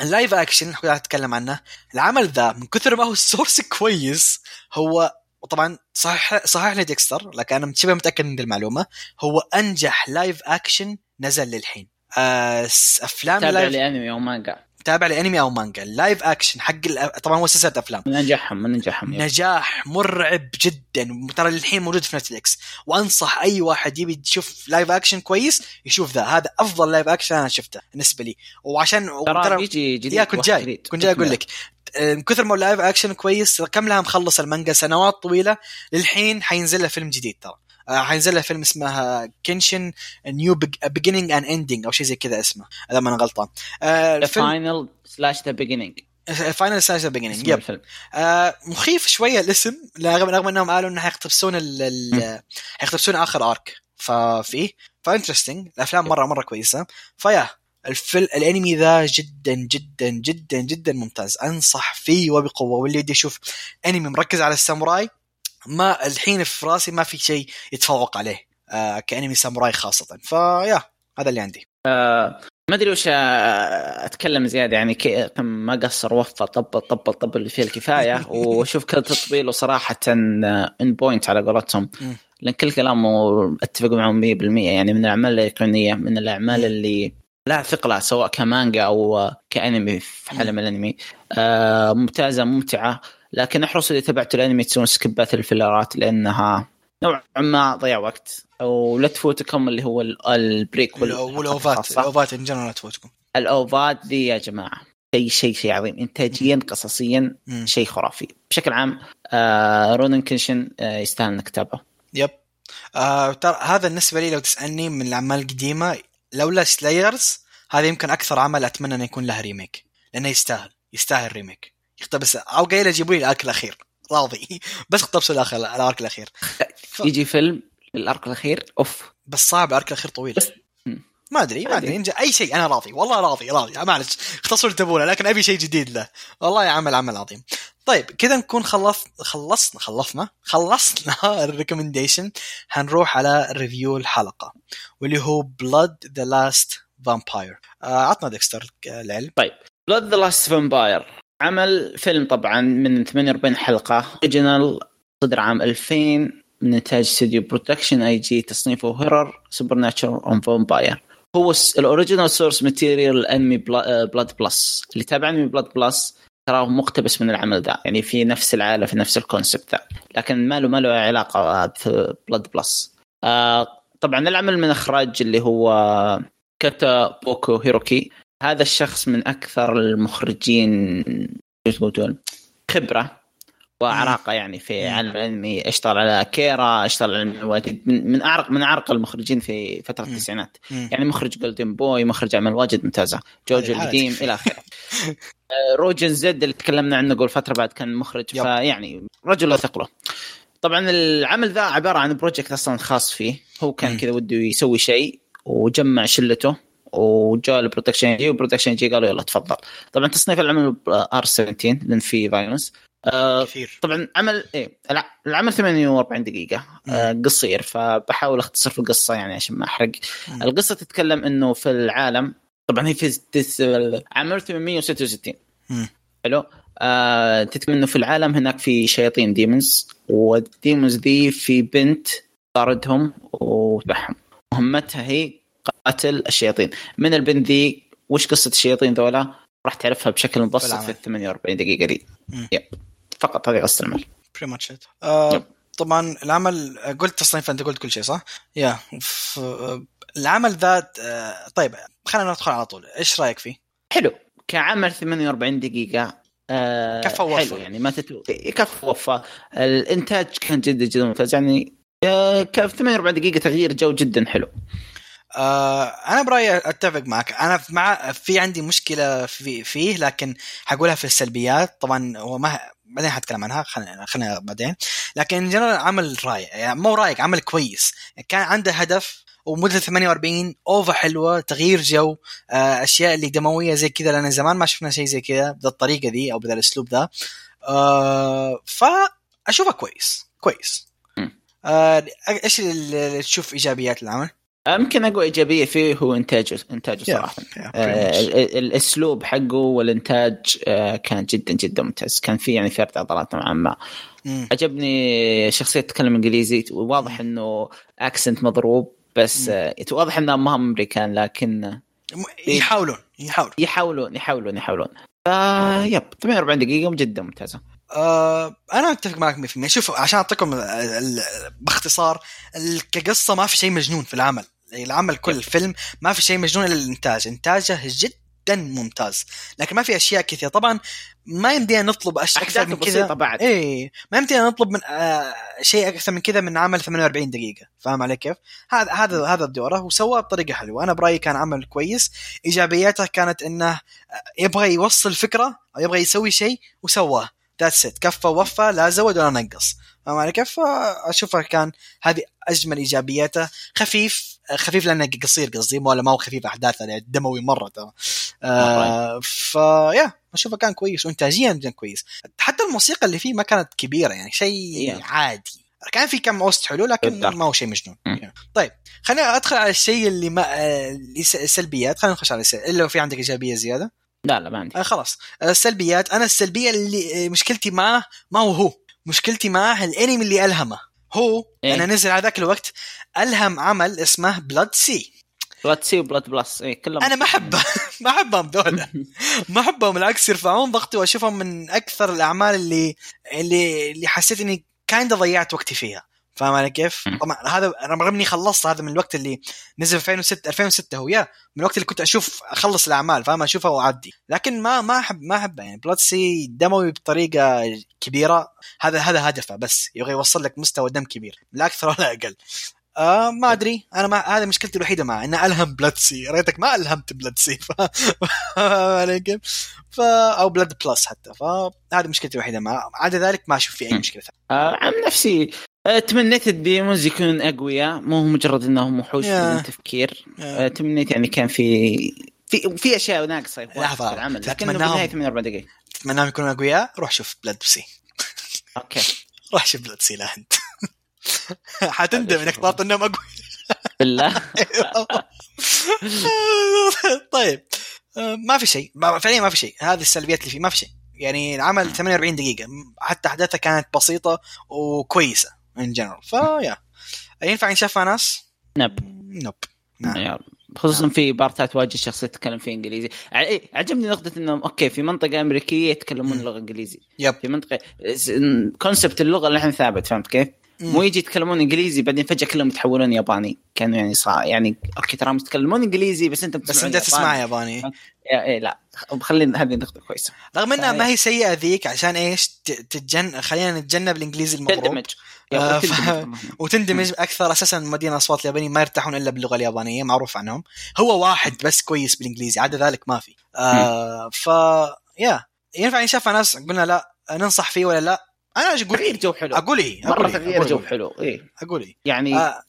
A: ال live action اللي أتكلم عنه. العمل ذا من كثر ما هو ال source كويس هو وطبعا صحيح صحيح لي ديكستر لكن أنا شبه متأكد من المعلومة هو أنجح live action نزل للحين. آه أفلام
B: تابع
A: live
B: لأنمي أو مانجا.
A: تابع لانمي أو مانجا. ال live action حق طبعا هو سلسلة أفلام.
B: من انجحهم من انجحهم
A: نجاح مرعب جدا. ترى الحين موجود في نتفليكس. وأنصح أي واحد يبي يشوف live action كويس يشوف ذا. هذا أفضل live action أنا شفته بالنسبة لي. وعشان
B: ترى بيجي جديد
A: يا كنت جاي. كنت جاي أقول لك من كثر ما ال live action كويس كم لها مخلص المانجا؟ سنوات طويلة. للحين حينزل له فيلم جديد ترى. حينزل له فيلم اسمه كنشن new beginning and ending أو شيء زي كذا اسمه إذا ما أنا غلطان. آه، the
B: final slash the beginning
A: final slash beginning
B: اسم
A: yep.
B: الفيلم.
A: آه مخيف شوية الاسم رغم رغم إنهم قالوا إنه حيقتبسون حيقتبسون آخر arc ففيه ف interesting الأفلام مره مرة كويسة. فيا الفيلم الأنمي ذا جدا جدا جدا جدا ممتاز. أنصح فيه وبقوة. واللي يبي يشوف أنمي مركز على الساموراي ما الحين في راسي ما في شيء يتفوق عليه آه كأنمي ساموراي خاصة. فيا هذا اللي عندي.
B: ما أدري وش آه، أتكلم زيادة يعني كم ما قصر وفى طبل طبل طبل اللي فيه الكفاية. وأشوف كل تطبيله صراحة ان بوينت على قولتهم. لأن كل كلامه أتفق معهم 100% يعني من الأعمال الايقونيه من الأعمال اللي لا ثقلها سواء كمانجا أو كأنمي في عالم الأنمي آه ممتازة ممتعة. لكن احرصوا إذا تبعتوا الأنمي تسوون سكبات الفيلرات لأنها نوعا ما ضيع وقت. ولا تفوتكم اللي هو ال- ال break وال-
A: والاوفات. الأوفات in general تفوتكم.
B: الأوفات دي يا جماعة شيء شيء شيء عظيم. انتاجيا قصصيا. شيء خرافي. بشكل عام آه رونن كنشن آه يستاهل إنك تتابعه.
A: yep. آه ترى هذا بالنسبة لي لو تسألني من الأعمال القديمة لولا سلايرز هذا يمكن أكثر عمل أتمنى إنه يكون له remake لأنه يستاهل يستاهل remake يقتبس أو قايل يجيبوا لي ال arc الأخير. راضي. بس اقتبسوا الآخر ال arc الأخير. ف-
B: يجي فيلم ال arc الأخير أوف.
A: بس صعب ال arc الأخير طويل.
B: بس-.
A: ما أدري ما أدري. أي شيء. أنا راضي. والله راضي راضي. معلش. اختصروا اللي تبونه لكن أبي شيء جديد له. والله يا عمل عمل عظيم. طيب كذا نكون خلص خلصنا خلصنا. خلصنا ال recommendation. حنروح على review الحلقة واللي هو Blood The Last Vampire عطنا ديكستر العلم
B: Blood The Last Vampire عمل فيلم طبعا من 48 حلقة original صدر عام 2000 من إنتاج استوديو Production I.G تصنيفه horror supernatural and vampire هو ال original source material الانمي Blood Plus اللي تابع انمي Blood Plus تراه مقتبس من العمل ذا يعني في نفس العائله في نفس ال concept ذا لكن ما له ما له علاقه Blood Plus آه طبعا العمل من إخراج اللي هو كيتاكوبو هيروكي هذا الشخص من أكثر المخرجين تقول خبرة وعراقة يعني في. عالم الانمي اشتغل على أكيرا اشتغل على الواجد من من أعرق من أعرق المخرجين في
A: فترة.
B: التسعينات. يعني مخرج Golden Boy مخرج أعمال واجد ممتازة جوجو القديم. إلى آخره آه، روجن زد اللي تكلمنا عنه قبل فترة بعد كان مخرج. فيعني رجل له ثقله طبعا العمل ذا عبارة عن project أصلا خاص فيه هو كان. كذا وده يسوي شيء وجمع شلته وجاء ال Production I.G وال Production I.G قالوا يلا تفضل. طبعا تصنيف العمل R 17 لأن في violence آه
A: كثير.
B: طبعا عمل إيه الع- العمل 48 دقيقة آه قصير فبحاول أختصر في القصة يعني عشان ما أحرق.
A: مم.
B: القصة تتكلم إنه في العالم طبعا هي في. عام 1866
A: مم.
B: حلو؟ آه تتكلم إنه في العالم هناك في شياطين demons وال demons دي في بنت طاردهم وذبحهم مهمتها هي قتل الشياطين من البنت ذي وش قصة الشياطين ذولا راح تعرفها بشكل مبسط. في ال 48 دقيقة دي. yep. فقط هذه قصة العمل.
A: آه
B: yep.
A: طبعا العمل قلت تصنيف أنت قلت كل شيء صح؟ يا ف... العمل ذات آه طيب خلينا ندخل على طول إيش رأيك فيه؟
B: حلو كعمل 48 دقيقة آه
A: كفى ووفى.
B: حلو يعني ما تتو... كفى وفى الإنتاج كان جدا جدا ممتاز يعني آه ك- في 48 دقيقة تغيير جو جدا حلو
A: آه أنا برأيي أتفق معك. أنا مع في عندي مشكلة في فيه لكن حقولها في السلبيات. طبعا هو ما بعدين حتكلم عنها خلينا خلينا بعدين. لكن جنرال عمل رايق يعني مو رايق عمل كويس. كان عنده هدف ومدة 48 OVA حلوة تغيير جو آه، أشياء اللي دموية زي كذا لأن زمان ما شفنا شيء زي كذا بهذه الطريقة ذي أو بهذا الأسلوب ذا. آه فأشوفه كويس كويس. آه إيش اللي تشوف إيجابيات العمل؟
B: يمكن اقوى إيجابية فيه هو إنتاجه انتاجه صراحة. آه ال- ال- الأسلوب حقه والإنتاج آه كان جدا جدا ممتاز. كان في يعني فرد عضلات نوعا ما. عجبني شخصية تتكلم إنجليزي. واضح إنه اكسنت مضروب بس آه واضح انهم ما هم أمريكان لكن
A: يحاولون يحاولون
B: يحاولون. يحاولون يحاولون. فيب 48 دقيقة جدا ممتازة.
A: آه أنا أتفق معك 100% شوف عشان أعطيكم ال- ال- باختصار ال- كقصة ما في شيء مجنون في العمل. العمل كل الفيلم ما في شيء مجنون إلا الإنتاج. إنتاجه جدا ممتاز. لكن ما في أشياء كثيرة. طبعا ما يمدينا نطلب أشياء
B: أكثر
A: من كذا.
B: بسيطه بعد.
A: إيه. ما يمدينا نطلب من آه شيء أكثر من كذا من عمل 48 دقيقة. فاهم علي كيف؟ هذا هذا هذا دوره وسواه بطريقة حلوة. أنا برأيي كان عمل كويس. إيجابياته كانت إنه آه، يبغى يوصل فكرة أو يبغى يسوي شيء وسواه. ذاتس ات كفى ووفى لا زود ولا نقص. فاهم علي كيف؟ اشوفها كان هذه أجمل إيجابياته. خفيف خفيف لأنه قصير قصدي ولا ما هو خفيف أحداثه يعني دموي مرة ترى. آه فيا أشوفه كان كويس وانتاجيا جدا كويس. حتى الموسيقى اللي فيه ما كانت كبيرة يعني شيء
B: Yeah.
A: عادي. كان في كم أوست حلو لكن
B: بالضبط.
A: ما هو شيء مجنون. Yeah. طيب خلينا أدخل على الشيء اللي ما آه، السلبيات خلينا نخش على السلبيات إلا لو في عندك إيجابية زيادة.
B: لا لا ما عندي.
A: آه خلاص. آه، السلبيات أنا السلبية اللي آه، مشكلتي معه ما هو هو. مشكلتي معه الانمي اللي ألهمه. هو
B: إيه؟
A: أنا نزل على ذاك الوقت ألهم عمل اسمه Blood-C
B: Blood-C و Blood Plus اي كلهم.
A: أنا ما أحبه. ما أحبهم ذولا ما أحبهم. بالعكس يرفعون ضغطي وأشوفهم من أكثر الأعمال اللي اللي اللي حسيت إني kind ضيعت وقتي فيها. فاهم علي كيف؟ طبعا هذا أنا رغم إني خلصت هذا من الوقت اللي نزل 2006 2006 هو yeah من الوقت اللي كنت أشوف أخلص الأعمال فاهم؟ اشوفها وأعدي. لكن ما ما أحب ما أحبه. يعني Blood-C دموي بطريقة كبيرة. هذا هذا هدفه بس. يبغى يوصل لك مستوى دم كبير. لا أكثر ولا أقل. آه ما أدري. أنا ما هذه مشكلتي الوحيدة معه. إنه ألهم Blood-C ريتك ما ألهمت Blood-C ف... ف أو Blood Plus حتى. فهذه مشكلتي الوحيدة معه. عدا ذلك ما أشوف في
B: أي.
A: مشكلة ثانية.
B: آه عن نفسي تمنيت ال demons يكونون أقوياء مو مجرد إنهم وحوش. بدون تفكير. آه تمنيت يعني كان في في في أشياء ناقصة في. العمل لكنه
A: تتمناهم-
B: بالنهاية 48 دقيقة.
A: تتمناهم يكونوا أقوياء روح شوف Blood-C.
B: okay.
A: روح شوف Blood-C لا أنت. حتندم إنك طلبت إنهم أقوياء.
B: بالله.
A: طيب. آه، ما في شيء. فعليا ما في شيء. هذه السلبيات اللي فيه ما في شيء. يعني العمل 48 دقيقة. حتى أحداثها كانت بسيطة وكويسة. in general ف yeah ينفع ينشاف مع ناس؟
B: nope.
A: nope نعم.
B: يلا. خصوصا في بارتات واجد شخصيه تتكلم فيها إنجليزي. إيه، عجبني نقطة إنهم okay في منطقة أمريكية يتكلمون. لغة إنجليزي.
A: yep.
B: في منطقة concept اللغة اللي إحنا ثابت فهمت كيف؟ مو يجي يتكلمون إنجليزي بعدين فجأة كلهم يتحولون ياباني. كانوا يعني صع... يعني okay تراهم يتكلمون إنجليزي بس أنت
A: بس أنت تسمع ياباني.
B: إيه إيه، لا. خلينا هذه نقطة كويسة.
A: رغم
B: إنها.
A: ما هي سيئة ذيك عشان إيش؟ تتجن خلينا نتجنب الإنجليزي المضروب
B: تندمج.
A: آه، ف-
B: تندمج.
A: وتندمج أكثر أساسا مؤدين أصوات اليابانيين ما يرتاحون إلا باللغة اليابانية معروف عنهم. هو واحد بس كويس بالإنجليزي عدا ذلك ما في. آه ف yeah. ينفع ينشاف مع ناس؟ قلنا لا. ننصح فيه ولا لا؟ أنا أقول
B: تغيير جو حلو.
A: أقول
B: إيه
A: مرة إيه؟
B: تغيير جو
A: إيه؟
B: حلو إيه.
A: أقول إيه.
B: يعني
A: آه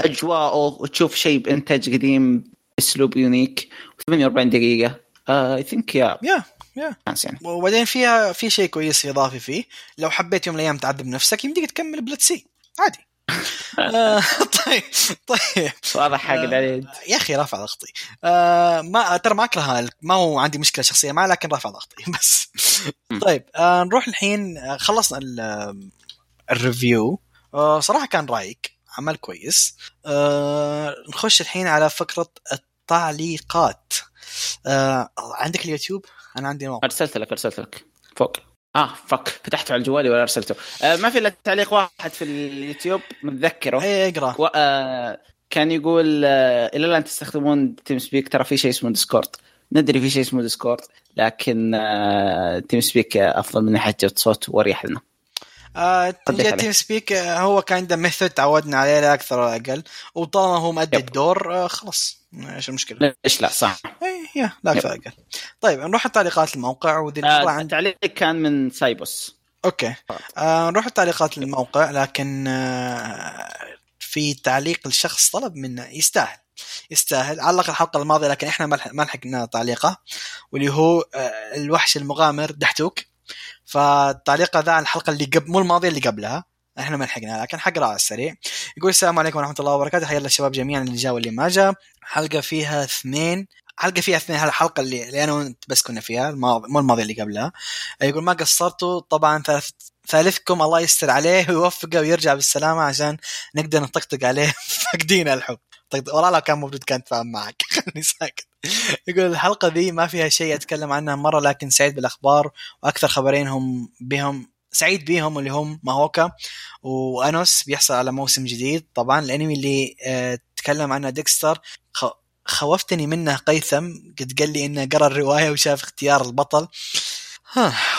B: اجواءه وتشوف شيء بإنتاج قديم باسلوب unique 48 دقيقة. I think
A: yeah yeah.
B: ناس يعني
A: وبعدين فيها في شيء كويس إضافي فيه. لو حبيت يوم من الأيام تعذب نفسك يمديك تكمل Blood-C. عادي. آه طيب طيب.
B: واضح حاقد
A: آه،
B: عليه
A: يا أخي رافع ضغطي. آه ما ترى ما أكره ما هو عندي مشكلة شخصية معه لكن رافع ضغطي. بس. طيب آه نروح الحين آه، خلصنا ال- آه، ال review. آه صراحة كان رايق عمل كويس. آه نخش الحين على فقره التعليقات. آه عندك اليوتيوب؟ أنا عندي موقع
B: ارسلت لك ارسلت لك فوق. آه فك فتحته على جوالي ولا أرسلته. آه ما في إلا تعليق واحد في اليوتيوب متذكره.
A: إيه اقرأ.
B: و... آه كان يقول آه إلى الآن تستخدمون TeamSpeak ترى في شيء اسمه Discord ندري في شيء اسمه Discord لكن آه TeamSpeak أفضل من ناحيه جوده صوت واريح لنا.
A: آه؟ TeamSpeak آه، هو كان عنده method تعودنا عليه لا أكثر ولا أقل. وطالما هو مؤدي. الدور آه خلاص. إيش المشكلة؟
B: ليش لا؟ صح.
A: اي yeah لا ولا أقل طيب نروح لتعليقات الموقع وذي
B: آه
A: عند
B: التعليق كان من سايبوس.
A: okay. آه نروح لتعليقات الموقع لكن آه في تعليق الشخص طلب منه يستاهل. يستاهل. علق الحلقة الماضية لكن إحنا ما لحقنا تعليقه واللي هو آه الوحش المغامر دحتوك. فالتعليق ذا عن الحلقة اللي قبل مو الماضية اللي قبلها. إحنا ما لحقنا لكن حقرا على السريع. يقول السلام عليكم ورحمة الله وبركاته. حيا الله الشباب جميعا اللي جاء واللي ما جاء حلقة فيها اثنين. حلقة فيها اثنين هالحلقه اللي, اللي أنا وانت بس كنا فيها الماضي مو الماضيه اللي قبلها. يقول ما قصرتوا طبعا ثالث ثالثكم الله يستر عليه ويوفقه ويرجع بالسلامة عشان نقدر نطقطق عليه. فاقدين الحب. طقطق والله لو كان موجود كان فاهم معك. خلني ساكت. يقول الحلقة ذي ما فيها شيء أتكلم عنها مرة لكن سعيد بالأخبار وأكثر خبرين هم بهم. سعيد بيهم اللي هم ماهوكا وأنوس. بيحصل على موسم جديد. طبعا الأنمي اللي آه، تكلم عنه ديكستر خوفتني منه قيثم. قد قال لي إنه قرأ الرواية وشاف اختيار البطل.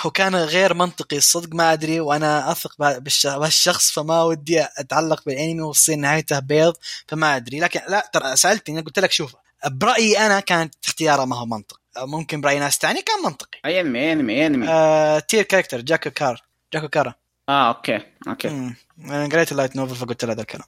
A: وكان غير منطقي. الصدق ما أدري وأنا أثق بهالشخص فما ودي أتعلق بالأنمي وتصير نهايته بيض فما أدري. لكن لا ترى سألتني قلت لك شوف برأيي أنا كانت اختياره ما هو منطق. ممكن برأي ناس تاني كان منطقي.
B: أي أنمي أنمي أنمي.
A: آه tier character Jaku Chara. Jaku Chara.
B: آه okay okay.
A: مم. أنا قريت ال light novel فقلت له هذا الكلام.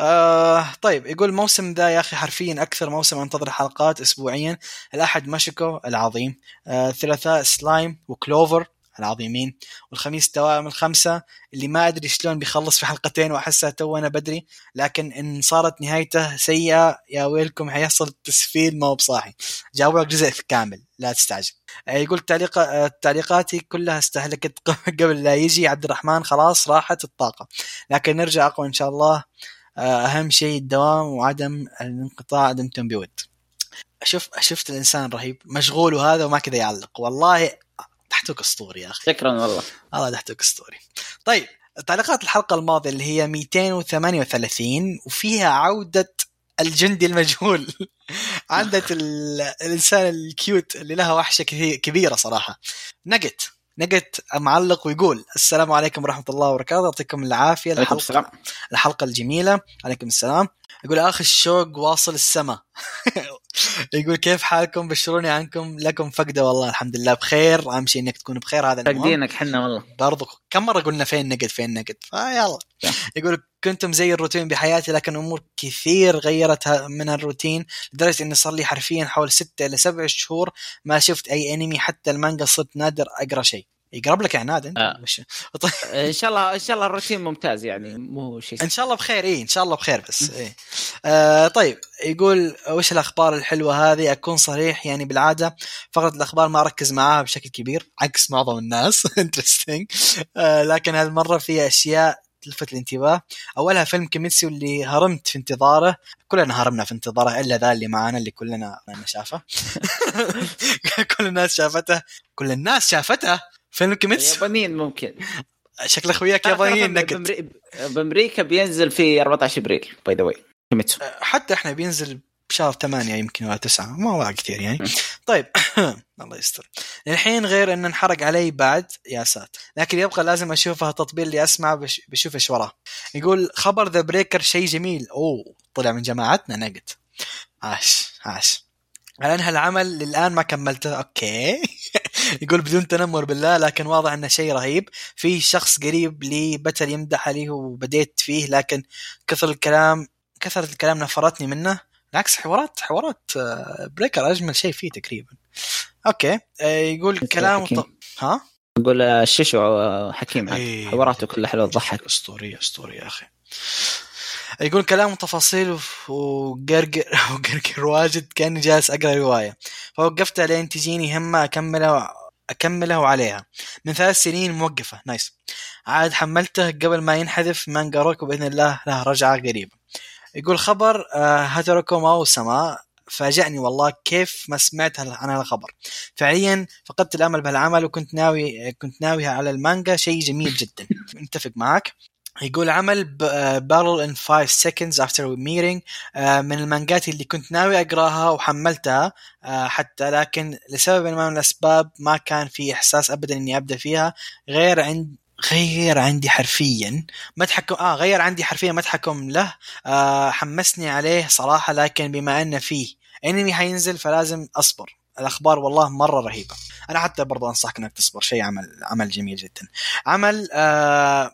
A: آه طيب يقول الموسم ذا يا أخي حرفيا أكثر موسم أنتظر حلقات اسبوعيا. الأحد موشوكو العظيم. آه الثلاثاء Slime و Clover. العظيمين والخميس توائم الخمسة اللي ما أدري شلون بيخلص في حلقتين وأحسها تو أنا بدري لكن إن صارت نهايته سيئة يا ويلكم حيحصل تسفيل ما هو بصاحي. جابوا لك جزء كامل لا تستعجل. آه، يقول تعليق آه، تعليقاتي كلها استهلكت قبل لا يجي. عبد الرحمن خلاص راحت الطاقة. لكن نرجع أقوى إن شاء الله. آه، أهم شيء الدوام وعدم الانقطاع دمتم بود شوف شفت الإنسان رهيب مشغول وهذا وما كذا يعلق. والله تحتك أسطوري يا أخي.
B: شكرا والله.
A: الله تحتك أسطوري. طيب تعليقات الحلقة الماضية اللي هي 238 وفيها عودة الجندي المجهول. ال- الإنسان الكيوت اللي لها وحشة كثير كبيرة صراحة. نقت نقت معلق ويقول السلام عليكم ورحمة الله وبركاته. يعطيكم
B: العافية.
A: الحلقة
B: السلام.
A: الحلقة الجميلة. عليكم السلام. يقول اخ الشوق واصل السما. يقول كيف حالكم؟ بشروني عنكم. لكم فقدة والله الحمد لله بخير. أهم شيء إنك تكون بخير هذا
B: فاقدينك حنا والله.
A: برضو كم مرة قلنا فين نقد فين نقد فيلا
B: صح.
A: يقول كنتم زي الروتين بحياتي لكن أمور كثير غيرت من الروتين لدرجة إني صار لي حرفيا حول ستة إلى سبع شهور ما شفت أي أنمي حتى المانجا صرت نادر أقرأ شيء. يقرب لك عناد انت؟
B: آه.
A: وش-
B: إن شاء الله إن شاء الله الروتين ممتاز يعني مو شيء
A: إن شاء الله بخير اي إن شاء الله بخير بس إيه. آه طيب يقول وش الأخبار الحلوة هذه؟ أكون صريح يعني بالعادة فقرة الأخبار ما أركز معاها بشكل كبير عكس معظم الناس interesting آه لكن هالمرة في أشياء تلفت الانتباه. أولها فيلم كيميتسو اللي هرمت في انتظاره. كلنا هرمنا في انتظاره إلا ذا اللي معانا اللي كلنا شافه. كل الناس شافته كل الناس شافته. فيلم كيميتسو
B: اليابانيين ممكن.
A: شكل أخوياك يابانيين
B: بأمري- بأمريكا بينزل في 14 إبريل by the way كيميتسو.
A: حتى إحنا بينزل بشهر ثمانية يمكن ولا تسعة ما هو كثير يعني. طيب الله يستر. الحين غير إن انحرق علي بعد يا ساتر. لكن يبقى لازم اشوفها تطبيل اللي اسمع بش بشوف إيش وراه. يقول خبر The Breaker شيء جميل. أوه طلع من جماعتنا نقد. عاش عاش. على أنها العمل للآن ما كملته. okay. يقول بدون تنمر بالله لكن واضح إنه شيء رهيب في شخص قريب لي بتل يمدح عليه وبديت فيه لكن كثر الكلام كثرة الكلام نفرتني منه بالعكس حوارات حوارات آه، بريكر أجمل شيء فيه تقريبا okay آه، يقول كلام
B: حكيم.
A: ط... ها
B: أقول آه، الشيشو آه، حكيم.
A: إيه.
B: حواراته كلها حلوة تضحك
A: اسطوري اسطوري يا أخي يقول كلام وتفاصيل وقرقر وقرقر واجد كأني جالس أقرأ رواية فوقفتها لين تجيني همة أكملها اكملها وعليها من ثلاث سنين موقفة. nice عاد حملته قبل ما ينحذف مانجا روكو باذن الله له رجعة قريبة. يقول خبر آه، هاتوروكو ماو سما. فاجأني والله كيف ما سمعت عن هذا الخبر. فعليا فقدت الأمل بهالعمل وكنت ناوي كنت ناوي على المانجا. شيء جميل جدا. متفق معك؟ يقول عمل بارل ان 5 seconds after meeting آه، من المانجات اللي كنت ناوي أقراها وحملتها آه، حتى لكن لسبب ما من الأسباب ما كان في إحساس ابدا إني أبدأ فيها. غير عند غير عندي حرفيا ما تحكم آه غير عندي حرفيا ما تحكم له آه حمسني عليه صراحة لكن بما أنه فيه انمي حينزل فلازم أصبر. الأخبار والله مرة رهيبة. أنا حتى برضو أنصحك إنك تصبر شيء عمل عمل جميل جدا. عمل آه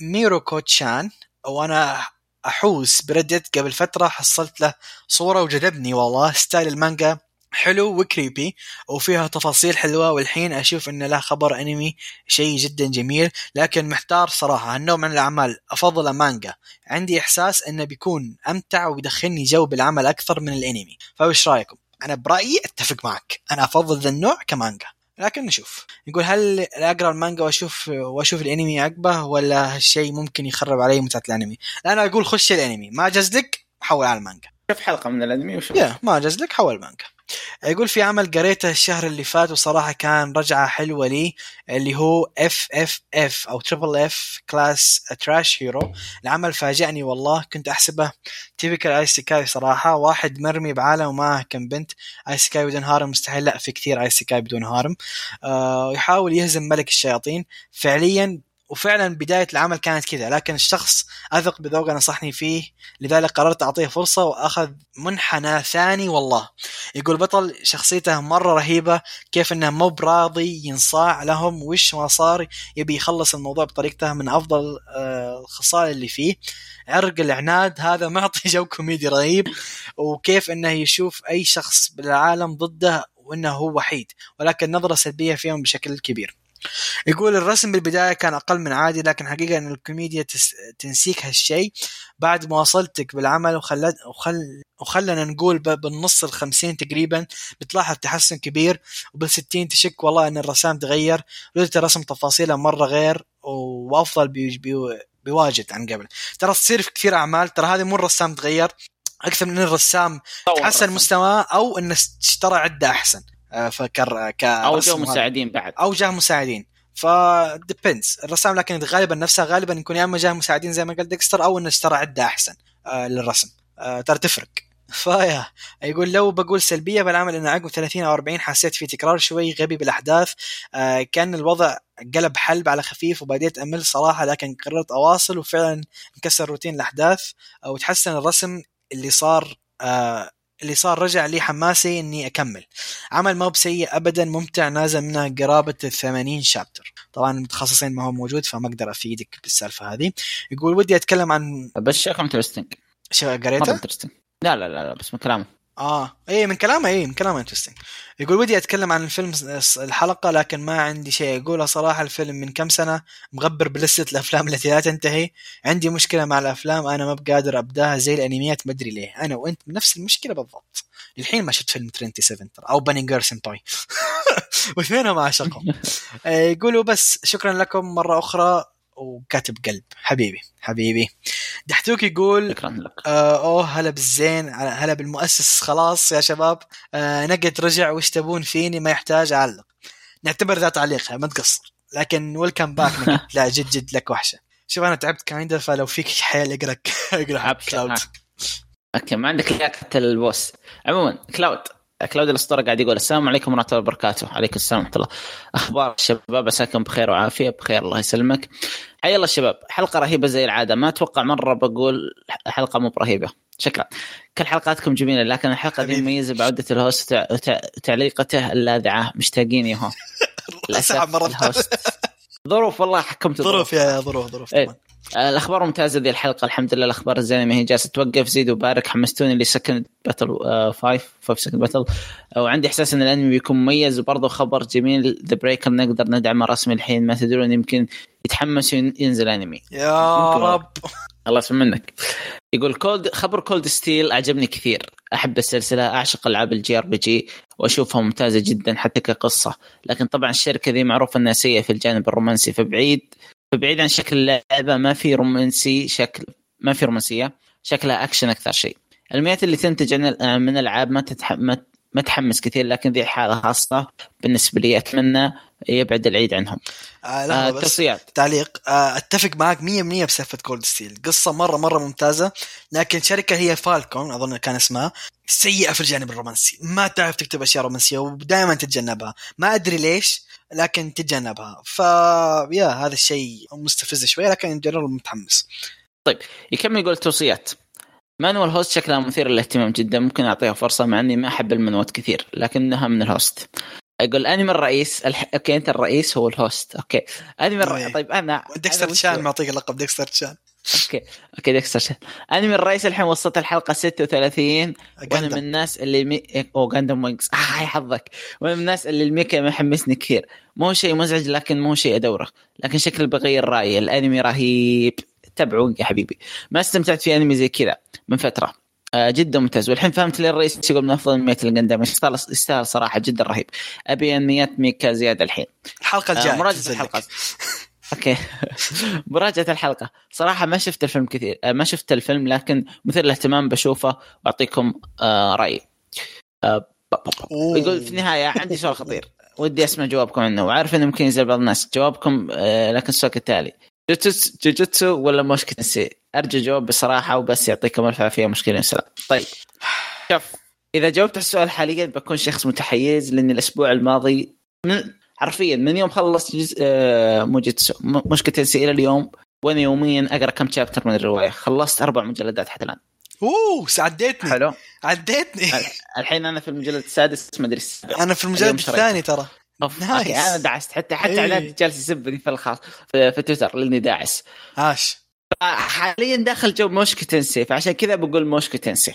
A: ميروكو تشان وأنا أحوس بردت قبل فترة حصلت له صورة وجذبني والله. style المانجا حلو و creepy وفيها تفاصيل حلوة والحين أشوف إنه له خبر أنمي شيء جدا جميل لكن محتار صراحة. هالنوع من الأعمال أفضل مانجا. عندي إحساس إنه بيكون أمتع وبيدخلني جو بالعمل أكثر من الأنمي. فايش رأيكم؟ أنا برأيي أتفق معك. أنا أفضل ذا النوع كمانجا. لكن نشوف. يقول هل أقرأ المانجا وأشوف وأشوف الأنمي عقبه ولا هالشيء ممكن يخرب علي متعة الأنمي؟ أنا أقول خش الأنمي. ما جاز لك حول على المانجا.
B: شوف حلقة من الأنمي وشوف.
A: يا ما جاز لك حول المانجا. يقول في عمل قريته الشهر اللي فات وصراحة كان رجعة حلوة لي اللي هو FFF أو triple F class trash hero العمل فاجأني والله كنت أحسبه typical isekai صراحة. واحد مرمي بعالم ومعه كم بنت. isekai بدون harem مستحيل لا في كثير isekai بدون harem. آه يحاول يهزم ملك الشياطين. فعليا وفعلا بداية العمل كانت كذا لكن الشخص أثق بذوقه نصحني فيه لذلك قررت أعطيه فرصة وأخذ منحنى ثاني والله. يقول بطل شخصيته مرة رهيبة كيف إنه مو براضي ينصاع لهم وش ما صار يبي يخلص الموضوع بطريقته من أفضل الخصال اللي فيه. عرق العناد هذا معطي جو كوميدي رهيب وكيف إنه يشوف أي شخص بالعالم ضده وإنه هو وحيد. ولكن نظرة سلبية فيهم بشكل كبير. يقول الرسم بالبداية كان أقل من عادي لكن حقيقة أن الكوميديا تنسيك هالشيء. بعد مواصلتك بالعمل وخلت وخل وخلنا نقول بالنص الخمسين تقريبا بتلاحظ تحسن كبير وبالستين تشك والله أن الرسام تغير. لذلك الرسم تفاصيله مرة غير وأفضل بي بي بواجد عن قبل. ترى تصير في كثير أعمال ترى هذه مو الرسام تغير أكثر من الرسام تحسن مستواه أو أنه اشترى عدة أحسن. فكر ك
B: أو جو مساعدين بعد.
A: أو جاه مساعدين. ف depends الرسام لكن غالبا نفسها غالبا يكون يا إما جاه مساعدين زي ما قال ديكستر أو إنه اشترى عدة أحسن آه للرسم. آه ترى تفرق. فيا يقول لو بقول سلبية بالعمل إنه عقب 30 أو 40 حسيت في تكرار شوي غبي بالأحداث. آه كان الوضع قلب حلب على خفيف وبديت أمل صراحة لكن قررت أواصل وفعلا انكسر روتين الأحداث. وتحسن الرسم اللي صار آه اللي صار رجع لي حماسي إني أكمل. عمل ما بسيء ابدا ممتع نازل منه قرابة ال 80 شابتر. طبعا المتخصصين ما هو موجود فما أقدر أفيدك بالسالفة هذه. يقول ودي أتكلم عن
B: بس شكله interesting
A: شو قريته؟
B: لا لا لا, لا بس من كلامه.
A: آه. اي من كلامه اي من كلامه interesting يقول ودي أتكلم عن الفيلم الحلقة لكن ما عندي شيء أقوله صراحة. الفيلم من كم سنة؟ مغبر بلستة الأفلام التي لا تنتهي. عندي مشكلة مع الأفلام أنا ما بقادر أبداها زي الأنميات ما أدري ليه. أنا وأنت بنفس المشكلة بالضبط. للحين ما شفت فيلم 27 أو Bunny Girl Senpai واثنينهم اعشقهم يقولوا بس شكرا لكم مرة أخرى. وكاتب قلب. حبيبي حبيبي. دحتوك يقول
B: شكرا لك.
A: آه أوه هلا بالزين هلا بالمؤسس خلاص يا شباب. آه نقد رجع وش تبون فيني؟ ما يحتاج أعلق. نعتبر ذا تعليق ما تقصر. لكن ويلكم باك لا جد جد لك وحشة. شوف أنا تعبت كايندر فلو فيك حيل اقرا اقرا كلاود
B: أوكي ما عندك حتى البوس. عموما كلاود كلاود الأسطورة قاعد يقول السلام عليكم ورحمة الله وبركاته. عليكم السلام ورحمة الله. أخبار الشباب عساكم بخير وعافية. بخير الله يسلمك. حيا الله الشباب حلقة رهيبة زي العادة ما أتوقع مرة بقول حلقة مو برهيبة. شكرا. كل حلقاتكم جميلة لكن الحلقة دي مميزة بعودة ال host وتعليقته اللاذعة مشتاقين يا هو
A: للأسف ال host.
B: ظروف والله حكمت
A: ظروف يا ظروف ظروف
B: إيه. الأخبار ممتازة ذي الحلقة الحمد لله الأخبار الزينة ما هي جالسة توقف. زيد وبارك حمستوني ل second battle 5 5 second battle وعندي إحساس إن الأنمي بيكون مميز وبرضه خبر جميل. The Breaker نقدر ندعمه رسمي الحين؟ ما تدرون يمكن يتحمس ينزل أنمي.
A: يا رب.
B: الله يسلم منك. يقول Cold خبر Cold Steel عجبني كثير. أحب السلسلة أعشق ألعاب ال JRPG وأشوفها ممتازة جدا حتى كقصة. لكن طبعا الشركة ذي معروفة انها سيئه في الجانب الرومانسي فبعيد فبعيد عن شكل اللعبة ما في رومانسي شكل ما في رومانسية شكلها اكشن أكثر شيء. الانميات اللي تنتج من الألعاب ما تتح... ما متحمس كثير لكن ذي حالة خاصة بالنسبة لي أتمنى يبعد العيد عنهم.
A: آه لا
B: آه
A: بس. تعليق. آه أتفق معك 100% بسالفه Cold Steel قصة مره مرة ممتازة لكن شركة هي فالكوم أظن كان اسمها سيئة في الجانب الرومانسي. ما تعرف تكتب أشياء رومانسية ودائما تتجنبها. ما أدري ليش لكن تتجنبها ف يا هذا الشيء مستفز شوي لكن جنرال متحمس.
B: يكمل يقول توصيات. مانوال هوست شكلها مثير للاهتمام جدا. ممكن أعطيها فرصة مع إني ما أحب المنوات كثير لكنها من الهوست أقول انمي الرئيس الح... أوكي أنت الرئيس هو الهوست أوكي. انمي الرئيس
A: إيه.
B: طيب أنا
A: ديكستر تشان معطيك اللقب ديكستر تشان
B: أوكي. أوكي ديكستر شان. انمي الرئيس الحين وصلت الحلقة 36 وأنا من. الناس اللي مي... أو جاندم وينجز آه حظك. وأنا من الناس اللي الميكا ما يحمسني كثير. مو شيء مزعج لكن مو شيء ادوره لكن شكل بغير رأيي. الأنمي رهيب. تابعوا يا حبيبي. ما استمتعت في أنمي زي كذا من فترة. آه جدا ممتاز. والحين فهمت ليه الرئيس يقول من أفضل انميات الجندم يستاهل صراحة جدا رهيب. أبي انميات ميكا زيادة الحين.
A: الحلقة
B: آه الجاية
A: تنزل لك.
B: الحلقة. أوكي. مراجعة الحلقة. صراحة ما شفت الفيلم كثير آه، ما شفت الفيلم لكن مثير للاهتمام بشوفه واعطيكم آه رأيي. آه. يقول في النهاية عندي سؤال خطير. ودي أسمع جوابكم عنه. وعارف إنه ممكن يزعل بعض الناس. جوابكم لكن السؤال التالي. جوجوتسو ولا موشكي تنسي أرجو جواب بصراحة وبس يعطيكم الف عافية مشكلة سلام. طيب. شوف إذا جاوبت على السؤال حاليا بكون شخص متحيز لاني الأسبوع الماضي من حرفيا من يوم خلصت جزء آه، موجيتسو م- موشكي تنسي إلى اليوم وأنا يوميا أقرأ كم chapter من الرواية؟ خلصت أربع مجلدات حتى الآن.
A: أوه عديتني
B: حلو.
A: عديتني.
B: الحين أنا في المجلد السادس ما أدري السابع.
A: أنا في المجلد. الثاني ترى.
B: أوف، nice. أنا دعست. حتى حتى
A: إيه.
B: عناد جالس يسبني في الخاص في, في تويتر لأني داعس.
A: عاش.
B: حاليا داخل جو Mushoku Tensei فعشان كذا بقول Mushoku Tensei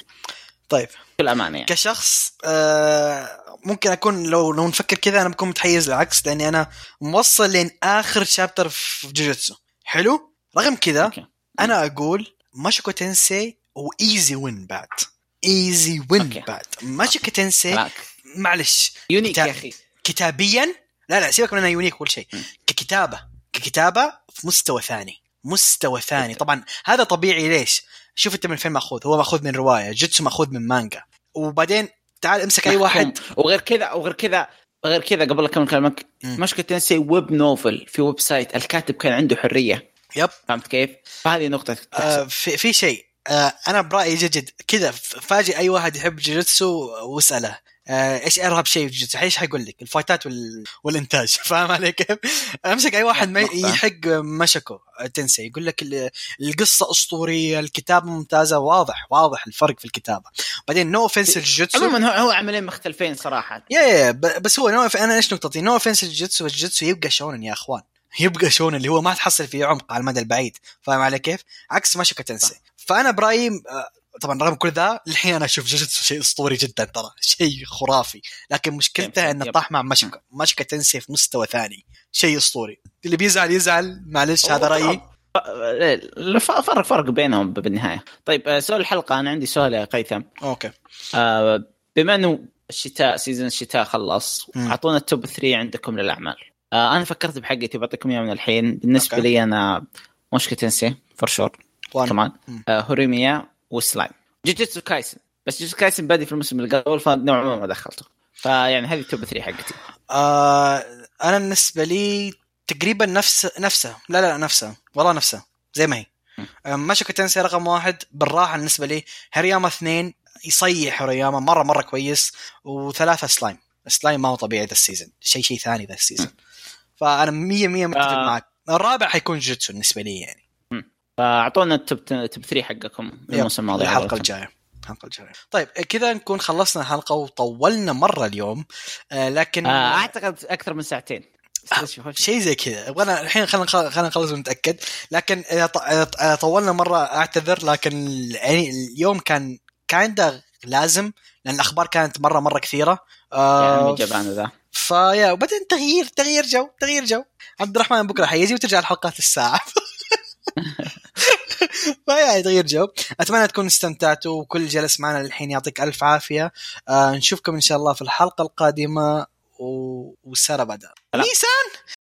A: طيب.
B: بكل أمانة يعني.
A: كشخص آه ممكن أكون لو لو نفكر كذا أنا بكون متحيز للعكس لأني أنا موصل لين آخر chapter في جوجوتسو حلو؟ رغم كذا.
B: أنا
A: أقول Mushoku Tensei و easy win بعد. Easy
B: win.
A: بعد. Mushoku
B: Tensei.
A: معلش.
B: Unique
A: كتاب.
B: يا أخي.
A: كتابيا؟ لا لا سيبك من إنه unique كل شيء. ككتابة. ككتابة في مستوى ثاني. مستوى ثاني. طبعا هذا طبيعي ليش؟ شوف أنت من فين مأخوذ. هو مأخوذ من رواية. جوتسو مأخوذ من مانجا. وبعدين تعال امسك أي واحد.
B: وغير كذا وغير كذا غير كذا قبل أكمل كلامك
A: مم.
B: Mushoku Tensei web novel في website الكاتب كان عنده حرية
A: yep
B: فهمت كيف؟ فهذه نقطة
A: آه. في, في شيء آه أنا برأيي جد جد كذا فاجئ أي واحد يحب جوجوتسو واسأله إيش ارهب شيء في جوجوتسو إيش حيقول لك؟ ال fight ات وال... والإنتاج فاهم علي كيف أمسك أي واحد ما. يحب Mushoku Tensei يقول لك ال- القصة أسطورية الكتابة ممتازة واضح واضح الفرق في الكتابة. بعدين no offense ل Jujutsu
B: عموما هو عملين مختلفين صراحة.
A: yeah yeah بس هو no أنا إيش نقطتي؟ no offense لل Jujutsu ال Jujutsu يبقى shonen يا أخوان. يبقى shonen اللي هو ما تحصل فيه عمق على المدى البعيد فاهم علي كيف؟ عكس Mushoku Tensei فأنا برأيي آه، طبعا رغم كل ذا الحين أنا أشوف جوجوتسو شيء أسطوري جدا ترى شيء خرافي. لكن مشكلته
B: إنه.
A: طاح مع Mushoku Mushoku Tensei في مستوى ثاني. شيء أسطوري. اللي بيزعل يزعل. معلش هذا
B: رأيي. فرق فرق بينهم بالنهاية. طيب آه، سؤال الحلقة. أنا عندي سؤال يا هيثم.
A: Okay.
B: آه، بما أنه الشتاء season الشتاء خلص
A: مم.
B: أعطونا ال top 3 عندكم للأعمال. آه، أنا فكرت بحقتي بعطيكم إياها من الحين. بالنسبة
A: okay.
B: لي أنا Mushoku Tensei for
A: sure.
B: كمان. آه Horimiya و Slime. Jujutsu Kaisen. بس جوجيتسو كايسن بادي في الموسم اللي قبل فنوعا ما ما دخلته. فيعني هذه ال top 3 حقتي.
A: آه أنا بالنسبة لي تقريبا نفس نفسها لا لا نفسها والله نفسها زي ما هي. آه، Mushoku Tensei رقم واحد بالراحة بالنسبة لي Horimiya اثنين يصيح Horimiya مرة مرة كويس. وثلاثة Slime. Slime ما هو طبيعي ذا ال season شيء شيء ثاني ذا ال season فأنا 100 100 متفق
B: آه.
A: معك. الرابع حيكون جوجوتسو بالنسبة لي يعني.
B: فأعطونا ال top top 3 حقكم الموسم الماضي الحلقة.
A: الجاية الحلقة الجاية. طيب كذا نكون خلصنا الحلقة وطولنا مرة اليوم آه لكن
B: آه أعتقد أكثر من ساعتين.
A: آه، شيء زي كذا. يبغانا الحين خلينا خلينا نخلص ونتأكد. لكن طولنا مرة أعتذر لكن يعني اليوم كان كان لازم لأن الأخبار كانت مرة مرة
B: كثيرة.
A: آه
B: جبان ذا.
A: ف yeah وبعدين تغيير تغيير جو تغيير جو. عبد الرحمن بكرة حيجي وترجع الحلقات الساعة. ف yeah تغيير جو. أتمنى تكونوا استمتعتوا وكل جلس معنا للحين يعطيك ألف عافية. آه نشوفكم إن شاء الله في الحلقة القادمة و... وسارة بدر. نيسان!